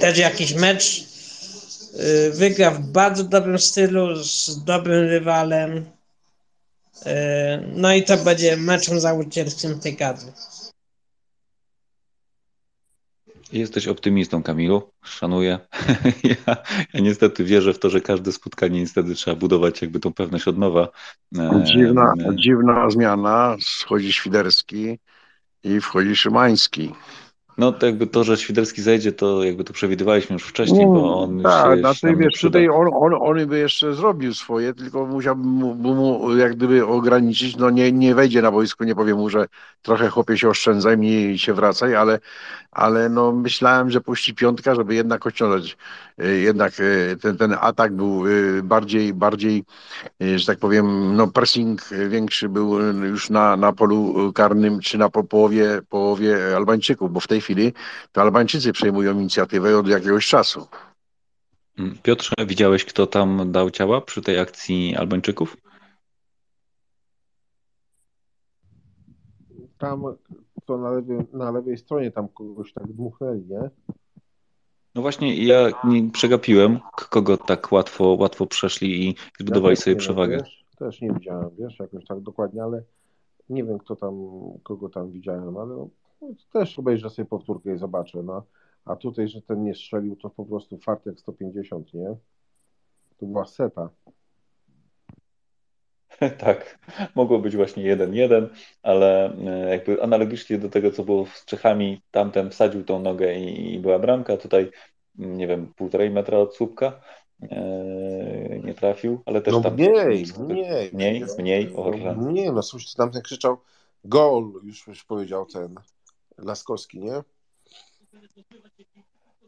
też jakiś mecz y, wygra w bardzo dobrym stylu, z dobrym rywalem. Y, no i to będzie meczem założycielskim tej kadry. Jesteś optymistą, Kamilu. Szanuję. (laughs) Ja, ja, niestety wierzę w to, że każde spotkanie niestety trzeba budować jakby tą pewność od nowa. Dziwna, dziwna zmiana. Schodzi Świderski i wchodzi Szymański. No to jakby to, że Świderski zejdzie, to jakby to przewidywaliśmy już wcześniej, bo on tak, się, znaczy, wiesz, tutaj on, on, on by jeszcze zrobił swoje, tylko musiałbym mu, mu jak gdyby ograniczyć, no nie, nie wejdzie na wojsko, nie powiem mu, że trochę chłopie się oszczędzaj, mniej się wracaj, ale, ale no myślałem, że puści piątka, żeby jednak ociągnąć, y, jednak y, ten, ten atak był y, bardziej, bardziej, że tak powiem, no pressing większy był już na, na polu karnym, czy na po, połowie, połowie Albańczyków, bo w tej chwili to Albańczycy przejmują inicjatywę od jakiegoś czasu. Mm, Piotrze, widziałeś, kto tam dał ciała przy tej akcji Albańczyków? Tam to na lewej, na lewej stronie tam kogoś tak dmuchnęli, nie? No właśnie, ja nie przegapiłem, kogo tak łatwo, łatwo przeszli i zbudowali Ja sobie wiem, przewagę. Wiesz, też nie widziałem, wiesz, jakoś tak dokładnie, ale nie wiem, kto tam, kogo tam widziałem, ale no, też obejrzę sobie powtórkę i zobaczę, no. A tutaj, że ten nie strzelił, to po prostu fartek 150, nie? To była seta. (laughs) Tak, mogło być właśnie 1-1, ale e, jakby analogicznie do tego, co było z Czechami, tamten wsadził tą nogę i, i była bramka, tutaj mm, nie wiem, półtorej metra od słupka e, nie trafił, ale też No tam mniej, mniej. mniej, mniej, o No, nie, no słuchajcie, tamten krzyczał gol, już, już powiedział ten Laskowski, nie?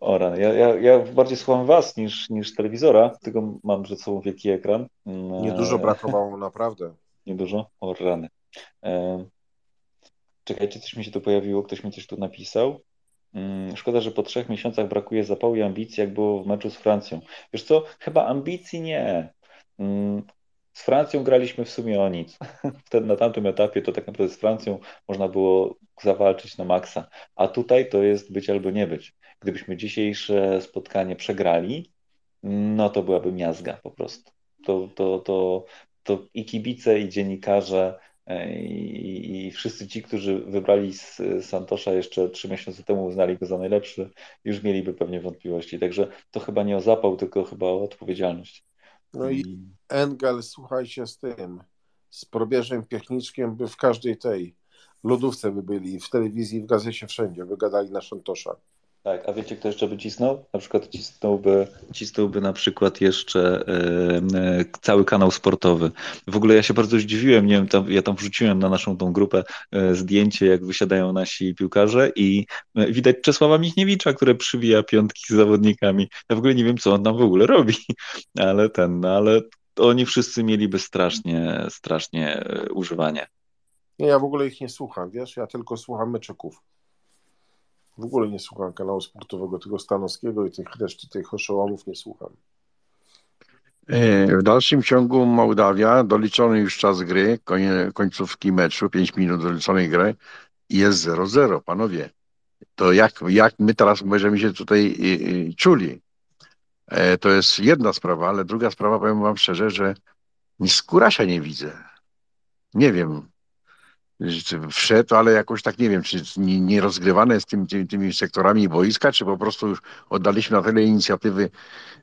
O rany. Ja, ja, ja bardziej słucham was niż, niż telewizora, tylko mam przed sobą wielki ekran. Mm, Niedużo e, brakowało, (laughs) naprawdę. Niedużo? O rany. E, czekajcie, coś mi się tu pojawiło, ktoś mi coś tu napisał. Mm, Szkoda, że po trzech miesiącach brakuje zapału i ambicji, jak było w meczu z Francją. Wiesz co, chyba ambicji nie. Z Francją graliśmy w sumie o nic. (laughs) Wtedy na tamtym etapie to tak naprawdę z Francją można było zawalczyć na maksa. A tutaj to jest być albo nie być. Gdybyśmy dzisiejsze spotkanie przegrali, no to byłaby miazga po prostu. To, to, to, to i kibice, i dziennikarze, e, i, i wszyscy ci, którzy wybrali S- Santosza jeszcze trzy miesiące temu, uznali go za najlepszy, już mieliby pewnie wątpliwości. Także to chyba nie o zapał, tylko chyba o odpowiedzialność. No i Engel, słuchajcie, z tym, z probierzem Piechniczkiem by w każdej tej lodówce by byli, w telewizji, w gazecie, wszędzie, wygadali na Szantosza. Tak, a wiecie, kto jeszcze by cisnął? Na przykład cisnąłby, cisnąłby na przykład jeszcze e, cały kanał sportowy. W ogóle ja się bardzo zdziwiłem, nie wiem, tam, ja tam wrzuciłem na naszą tą grupę e, zdjęcie, jak wysiadają nasi piłkarze i e, widać Czesława Michniewicza, który przywija piątki z zawodnikami. Ja w ogóle nie wiem, co on tam w ogóle robi, (laughs) ale ten, no ale oni wszyscy mieliby strasznie, strasznie używanie. Nie, ja w ogóle ich nie słucham, wiesz, ja tylko słucham meczyków. W ogóle nie słucham kanału sportowego, tego Stanowskiego i tych reszty tych oszołomów nie słucham. E, W dalszym ciągu Mołdawia, doliczony już czas gry, końcówki meczu, 5 minut doliczonej gry, jest 0-0, panowie. To jak, jak my teraz będziemy się tutaj y, y, czuli? E, To jest jedna sprawa, ale druga sprawa, powiem wam szczerze, że skórasia nie widzę. Nie wiem, wszedł, ale jakoś tak nie wiem, czy nie, rozgrywane jest tym, tymi, tymi sektorami boiska, czy po prostu już oddaliśmy na tyle inicjatywy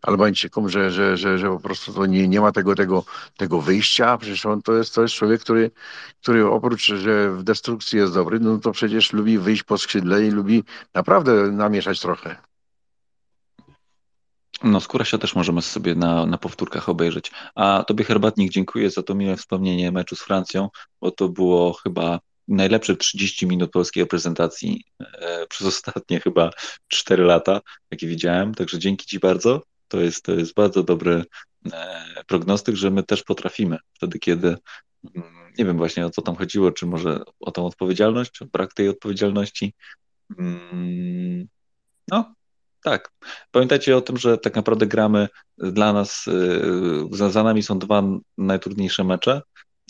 Albańczykom, że, że, że, że po prostu to nie, nie ma tego, tego, tego wyjścia. Przecież on to jest, to jest człowiek, który, który oprócz, że w destrukcji jest dobry, no to przecież lubi wyjść po skrzydle i lubi naprawdę namieszać trochę. No, Skórasia też możemy sobie na, na powtórkach obejrzeć. A Tobie, Herbatnik, dziękuję za to miłe wspomnienie meczu z Francją, bo to było chyba najlepsze 30 minut polskiej reprezentacji e, (laughs) przez ostatnie chyba 4 lata, jakie widziałem. Także dzięki Ci bardzo. To jest, to jest bardzo dobry e, prognostyk, że my też potrafimy wtedy, kiedy mm, nie wiem właśnie o co tam chodziło, czy może o tą odpowiedzialność, o brak tej odpowiedzialności. Mm, No, tak. Pamiętajcie o tym, że tak naprawdę gramy dla nas, y, za, za nami są dwa najtrudniejsze mecze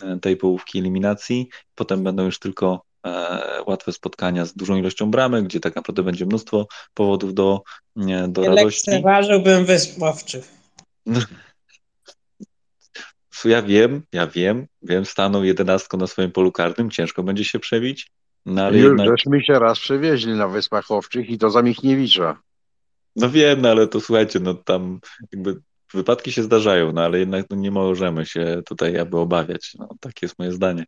y, tej połówki eliminacji. Potem będą już tylko e, łatwe spotkania z dużą ilością bramek, gdzie tak naprawdę będzie mnóstwo powodów do, nie, do Nie radości. lekceważyłbym Wyspowczych. (laughs) Ja wiem, ja wiem, wiem, staną jedenastką na swoim polu karnym, ciężko będzie się przebić, no ale Już jednak, żeśmy się raz przewieźli na Wyspach Owczych i to za Michniewicza. No wiem, no ale to słuchajcie, no tam jakby wypadki się zdarzają, no ale jednak no, nie możemy się tutaj jakby obawiać, no takie jest moje zdanie.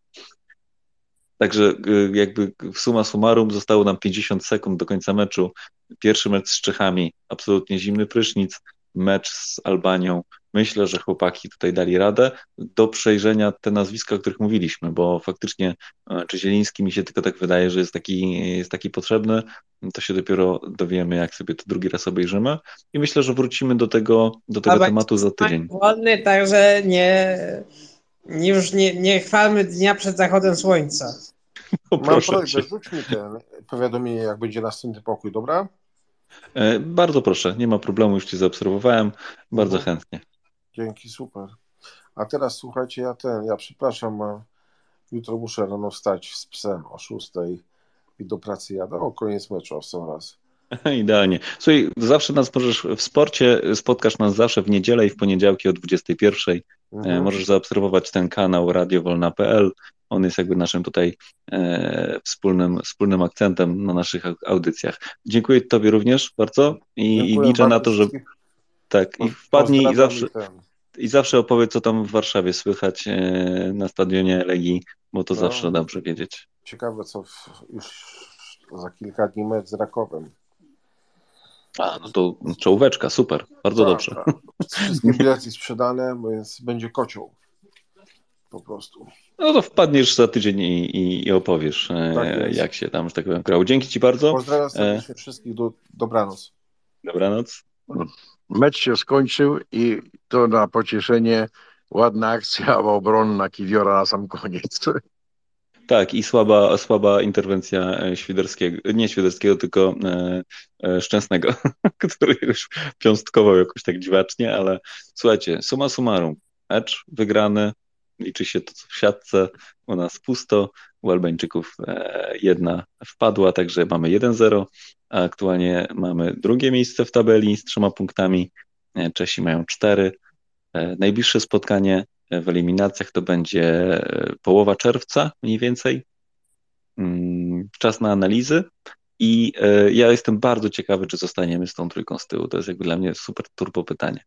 Także y, jakby w suma summarum zostało nam 50 sekund do końca meczu. Pierwszy mecz z Czechami, absolutnie zimny prysznic, mecz z Albanią. Myślę, że chłopaki tutaj dali radę do przejrzenia te nazwiska, o których mówiliśmy, bo faktycznie e, czy Zieliński mi się tylko tak wydaje, że jest taki, jest taki potrzebny, to się dopiero dowiemy, jak sobie to drugi raz obejrzymy i myślę, że wrócimy do tego, do tego tematu za tydzień. Głodny, także nie, już nie, nie chwalmy dnia przed zachodem słońca. (laughs) Mam prośbę, rzuć mi ten powiadomienie, jak będzie następny pokój, dobra? E, bardzo proszę, nie ma problemu, już Cię zaobserwowałem, bardzo Mhm. chętnie. Dzięki, super. A teraz słuchajcie, ja ten, ja przepraszam, jutro muszę rano wstać z psem o 6 i do pracy jadę. O, koniec meczu, w sam raz. (laughs) Idealnie. Słuchaj, zawsze nas możesz w sporcie, spotkasz nas zawsze w niedzielę i w poniedziałki o 21. Mhm. E, Możesz zaobserwować ten kanał radiowolna.pl. On jest jakby naszym tutaj e, wspólnym, wspólnym akcentem na naszych au- audycjach. Dziękuję Tobie również bardzo i, i liczę na bardzo to, że. Tak, i wpadnij i zawsze, i ten. i zawsze opowiedz, co tam w Warszawie słychać e, na stadionie Legii, bo to No. zawsze dobrze wiedzieć. Ciekawe, co w, już za kilka dni mecz z Rakowem. A, no to czołóweczka, super, bardzo Tak, dobrze. tak. Wszystkie (laughs) bilety sprzedane, więc będzie kocioł. Po prostu. No to wpadniesz za tydzień i, i, i opowiesz, e, Tak jak się tam, że tak powiem, grało. Dzięki Ci bardzo. Pozdrawiam E, serdecznie wszystkich. Do, dobranoc. dobranoc. Mecz się skończył i to na pocieszenie ładna akcja obronna Kiwiora na sam koniec. Tak, i słaba, słaba interwencja e, Świderskiego, nie Świderskiego, tylko e, e, Szczęsnego, (laughs) który już piąstkował jakoś tak dziwacznie, ale słuchajcie, summa summarum, mecz wygrany, liczy się to co w siatce, u nas pusto, u Albańczyków e, jedna wpadła, także mamy 1-0, a aktualnie mamy drugie miejsce w tabeli z trzema punktami, E, Czesi mają cztery, E, Najbliższe spotkanie w eliminacjach to będzie połowa czerwca mniej więcej. Mm, Czas na analizy. I ja jestem bardzo ciekawy, czy zostaniemy z tą trójką z tyłu. To jest jakby dla mnie super turbo pytanie.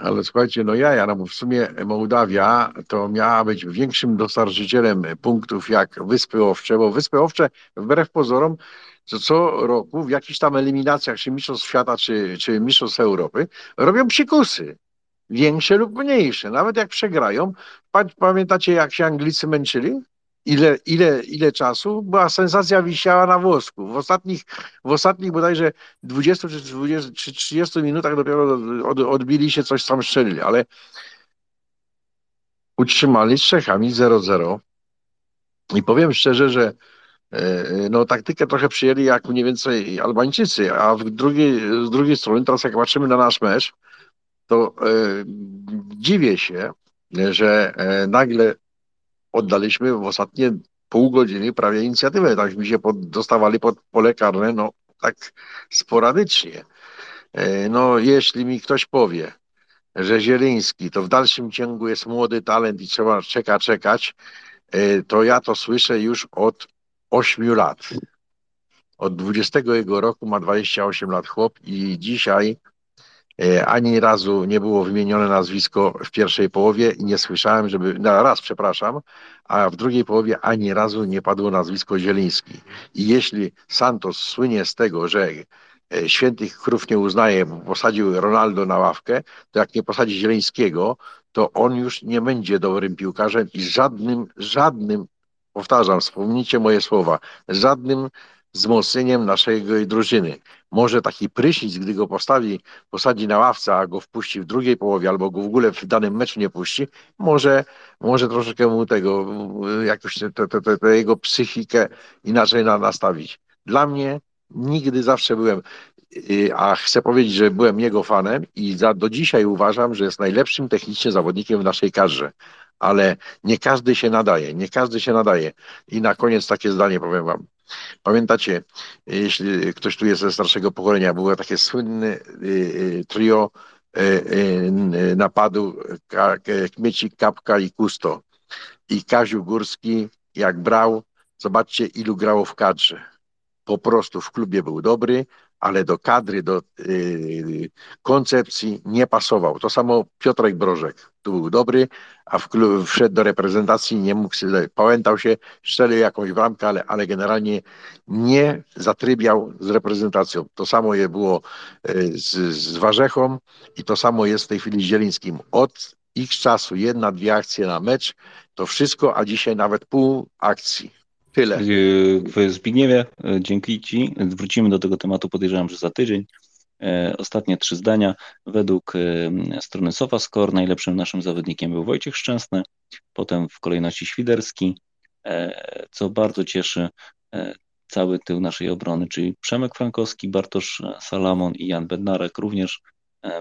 Ale słuchajcie, no ja, no bo w sumie Mołdawia to miała być większym dostarczycielem punktów jak Wyspy Owcze, bo Wyspy Owcze wbrew pozorom co, co roku w jakichś tam eliminacjach, czy Mistrzostw Świata, czy, czy Mistrzostw Europy robią psikusy. Większe lub mniejsze. Nawet jak przegrają, pa- pamiętacie jak się Anglicy męczyli? Ile, ile, ile czasu? Była sensacja wisiała na włosku. W ostatnich, w ostatnich bodajże 20 czy 20 czy 30 minutach dopiero od, odbili się, coś tam strzelili, ale utrzymali z Czechami 0-0 i powiem szczerze, że e, no, taktykę trochę przyjęli jak mniej więcej Albańczycy, a drugiej, z drugiej strony, teraz jak patrzymy na nasz mecz, to e, dziwię się, że e, nagle oddaliśmy w ostatnie pół godziny prawie inicjatywę. Tak mi się pod, dostawali pod pole karne, no tak sporadycznie. E, No, jeśli mi ktoś powie, że Zieliński to w dalszym ciągu jest młody talent i trzeba czeka, czekać, e, to ja to słyszę już od 8 lat. Od 20 jego roku ma 28 lat chłop i dzisiaj ani razu nie było wymienione nazwisko w pierwszej połowie i nie słyszałem, żeby, na raz przepraszam, a w drugiej połowie ani razu nie padło nazwisko Zieliński. I jeśli Santos słynie z tego, że e, świętych krów nie uznaje, bo posadził Ronaldo na ławkę, to jak nie posadzi Zielińskiego, to on już nie będzie dobrym piłkarzem i żadnym, żadnym, powtarzam, wspomnijcie moje słowa, żadnym wzmocnieniem naszej drużyny. Może taki prysznic, gdy go postawi, posadzi na ławce, a go wpuści w drugiej połowie, albo go w ogóle w danym meczu nie puści, może, może troszeczkę mu tego, jakoś tę jego psychikę inaczej na, nastawić. Dla mnie nigdy zawsze byłem, yy, a chcę powiedzieć, że byłem jego fanem i za, do dzisiaj uważam, że jest najlepszym technicznie zawodnikiem w naszej kadrze. Ale nie każdy się nadaje, nie każdy się nadaje. I na koniec takie zdanie powiem wam. Pamiętacie, jeśli ktoś tu jest ze starszego pokolenia, było takie słynne y, y, trio y, napadu Kmiecik, Kapka i Kusto. I Kaziu Górski, jak brał, zobaczcie ilu grało w kadrze. po prostu w klubie był dobry, ale do kadry, do yy, koncepcji nie pasował. To samo Piotrek Brożek, tu był dobry, a w klub, wszedł do reprezentacji, nie mógł pamiętał się, strzelił jakąś bramkę, ale, ale generalnie nie zatrybiał z reprezentacją. To samo je było yy, z, z Warzechą i to samo jest w tej chwili z Zielińskim. Od ich czasu jedna, dwie akcje na mecz, to wszystko, a dzisiaj nawet pół akcji. Tyle. W Zbigniewie, e, dzięki Ci. Wrócimy do tego tematu, podejrzewam, że za tydzień. E, ostatnie trzy zdania. Według e, strony SofaScore najlepszym naszym zawodnikiem był Wojciech Szczęsny, potem w kolejności Świderski, co bardzo cieszy cały tył naszej obrony, czyli Przemek Frankowski, Bartosz Salamon i Jan Bednarek również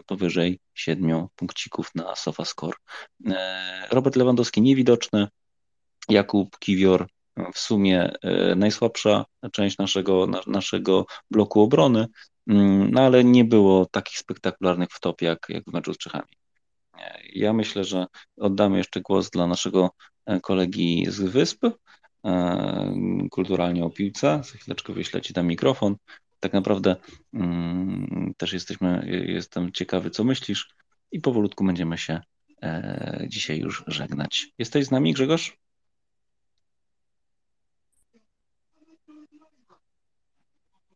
powyżej siedmiu punkcików na SofaScore. Robert Lewandowski niewidoczny, Jakub Kiwior w sumie e, najsłabsza część naszego, naszego bloku obrony, mm, no ale nie było takich spektakularnych wtop jak, jak w meczu z Czechami. E, ja myślę, że oddamy jeszcze głos dla naszego e, kolegi z Wysp, kulturalnie o piłce. Za chwileczkę wyślę Ci tam mikrofon. Tak naprawdę mm, też jesteśmy, jestem ciekawy, co myślisz i powolutku będziemy się dzisiaj już żegnać. Jesteś z nami, Grzegorz?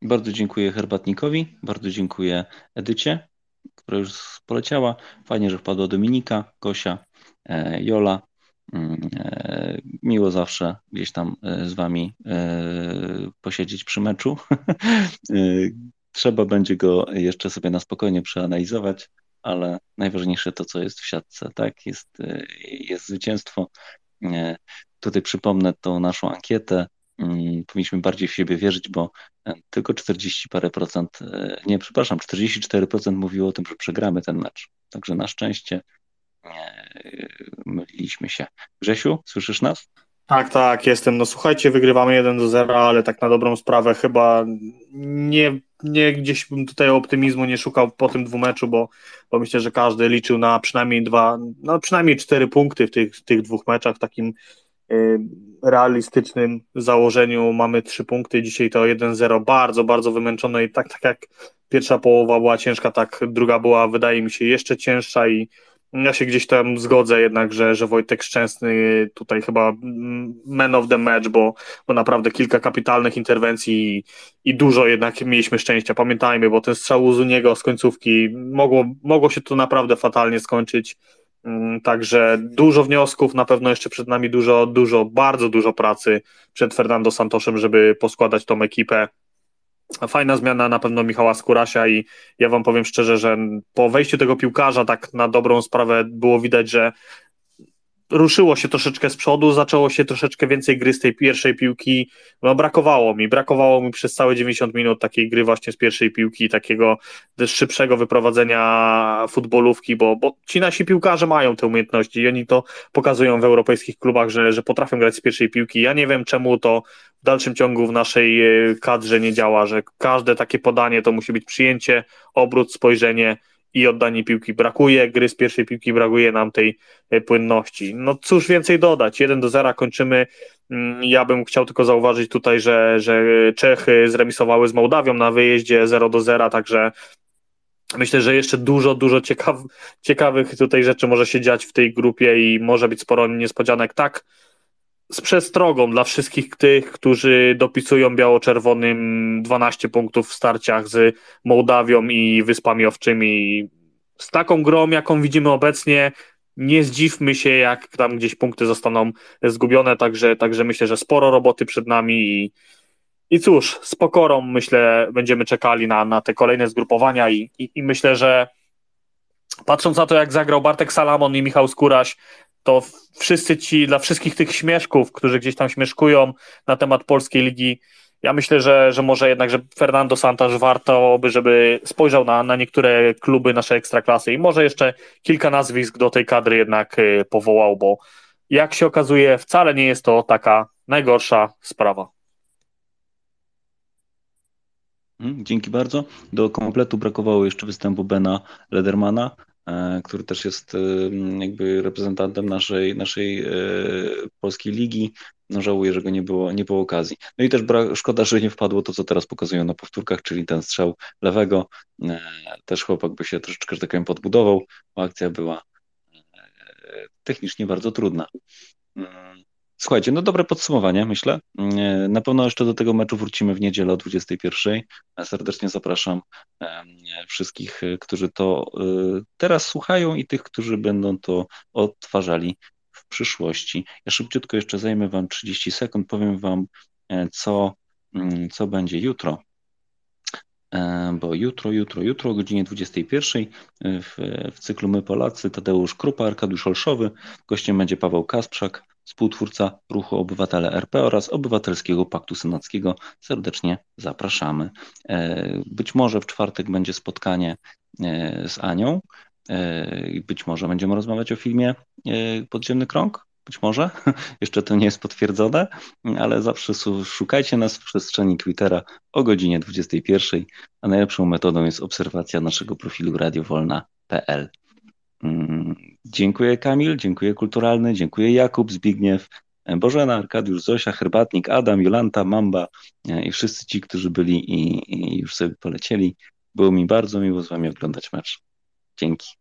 Bardzo dziękuję herbatnikowi, bardzo dziękuję Edycie, która już poleciała. Fajnie, że wpadła Dominika, Kosia, e, Jola. Mm, e, miło zawsze gdzieś tam e, z Wami posiedzieć przy meczu. (laughs) Trzeba będzie go jeszcze sobie na spokojnie przeanalizować, ale najważniejsze to, co jest w siatce, tak? Jest, jest zwycięstwo. Tutaj przypomnę tą naszą ankietę powinniśmy bardziej w siebie wierzyć, bo e, tylko 40 parę procent, e, nie, przepraszam, 44% mówiło o tym, że przegramy ten mecz. Także na szczęście e, myliliśmy się. Grzesiu, słyszysz nas? Tak, tak, jestem. No słuchajcie, wygrywamy 1 do 0, ale tak na dobrą sprawę chyba nie, nie gdzieś bym tutaj optymizmu nie szukał po tym dwumeczu, bo, bo myślę, że każdy liczył na przynajmniej dwa, no przynajmniej cztery punkty w tych, w tych dwóch meczach, takim Y, realistycznym założeniu mamy trzy punkty, dzisiaj to 1-0, bardzo, bardzo wymęczone i tak, tak jak pierwsza połowa była ciężka, tak druga była, wydaje mi się, jeszcze cięższa i ja się gdzieś tam zgodzę jednak, że, że Wojtek Szczęsny tutaj chyba man of the match, bo, bo naprawdę kilka kapitalnych interwencji i, i dużo jednak mieliśmy szczęścia. Pamiętajmy, bo ten strzał z niego z końcówki mogło, mogło się to naprawdę fatalnie skończyć. Mm, także dużo wniosków, na pewno jeszcze przed nami dużo, dużo, bardzo dużo pracy przed Fernando Santoszem, żeby poskładać tą ekipę. Fajna zmiana na pewno Michała Skurasia i ja wam powiem szczerze, że po wejściu tego piłkarza tak na dobrą sprawę było widać, że ruszyło się troszeczkę z przodu, zaczęło się troszeczkę więcej gry z tej pierwszej piłki. No, brakowało mi, brakowało mi przez całe 90 minut takiej gry właśnie z pierwszej piłki, takiego szybszego wyprowadzenia futbolówki, bo, bo ci nasi piłkarze mają te umiejętności i oni to pokazują w europejskich klubach, że, że potrafią grać z pierwszej piłki. Ja nie wiem, czemu to w dalszym ciągu w naszej e, kadrze nie działa, że każde takie podanie to musi być przyjęcie, obrót, spojrzenie i oddanie piłki brakuje, gry z pierwszej piłki brakuje nam tej e, płynności. No cóż więcej dodać, 1 do 0 kończymy. Mm, ja bym chciał tylko zauważyć tutaj, że, że Czechy zremisowały z Mołdawią na wyjeździe 0 do 0, także Myślę, że jeszcze dużo, dużo ciekaw, ciekawych tutaj rzeczy może się dziać w tej grupie i może być sporo niespodzianek. Tak, z przestrogą dla wszystkich tych, którzy dopisują biało-czerwonym 12 punktów w starciach z Mołdawią i Wyspami Owczymi. Z taką grą, jaką widzimy obecnie, nie zdziwmy się, jak tam gdzieś punkty zostaną zgubione, także, także myślę, że sporo roboty przed nami i, i cóż, z pokorą myślę, będziemy czekali na, na te kolejne zgrupowania i, i, i myślę, że patrząc na to, jak zagrał Bartek Salamon i Michał Skóraś, to wszyscy ci, dla wszystkich tych śmieszków, którzy gdzieś tam śmieszkują na temat polskiej ligi, ja myślę, że, że może jednak, że Fernando Santos warto by, żeby spojrzał na, na niektóre kluby naszej ekstraklasy i może jeszcze kilka nazwisk do tej kadry jednak y, powołał, bo jak się okazuje, wcale nie jest to taka najgorsza sprawa. Mhm, dzięki bardzo. Do kompletu brakowało jeszcze występu Bena Ledermana, który też jest e, jakby reprezentantem naszej, naszej e, polskiej ligi. no żałuję, że go nie było, nie było okazji. No i też brak, szkoda, że nie wpadło to, co teraz pokazują na powtórkach, czyli ten strzał lewego. E, też chłopak by się troszeczkę, że tak powiem, podbudował, bo akcja była e, technicznie bardzo trudna. Słuchajcie, no dobre podsumowanie, myślę. Mm, na pewno jeszcze do tego meczu wrócimy w niedzielę o 21. Serdecznie zapraszam wszystkich, którzy to teraz słuchają i tych, którzy będą to odtwarzali przyszłości. Ja szybciutko jeszcze zajmę Wam 30 sekund, powiem Wam, e, co, mm, co będzie jutro. E, bo jutro, jutro, jutro o godzinie 21 e, w, w cyklu My Polacy Tadeusz Krupa, Arkadiusz Olszowy. Gościem będzie Paweł Kasprzak, współtwórca Ruchu Obywatele RP oraz Obywatelskiego Paktu Senackiego. Serdecznie zapraszamy. Być może w czwartek będzie spotkanie z Anią. Być może będziemy rozmawiać o filmie E, podziemny krąg? Być może. (laughs) Jeszcze to nie jest potwierdzone, ale zawsze szukajcie nas w przestrzeni Twittera o godzinie 21, a najlepszą metodą jest obserwacja naszego profilu radiowolna.pl. Mm, dziękuję Kamil, dziękuję Kulturalny, dziękuję Jakub, Zbigniew, Bożena, Arkadiusz, Zosia, Herbatnik, Adam, Jolanta, Mamba e, i wszyscy ci, którzy byli i, i już sobie polecieli. Było mi bardzo miło z wami oglądać mecz. Dzięki.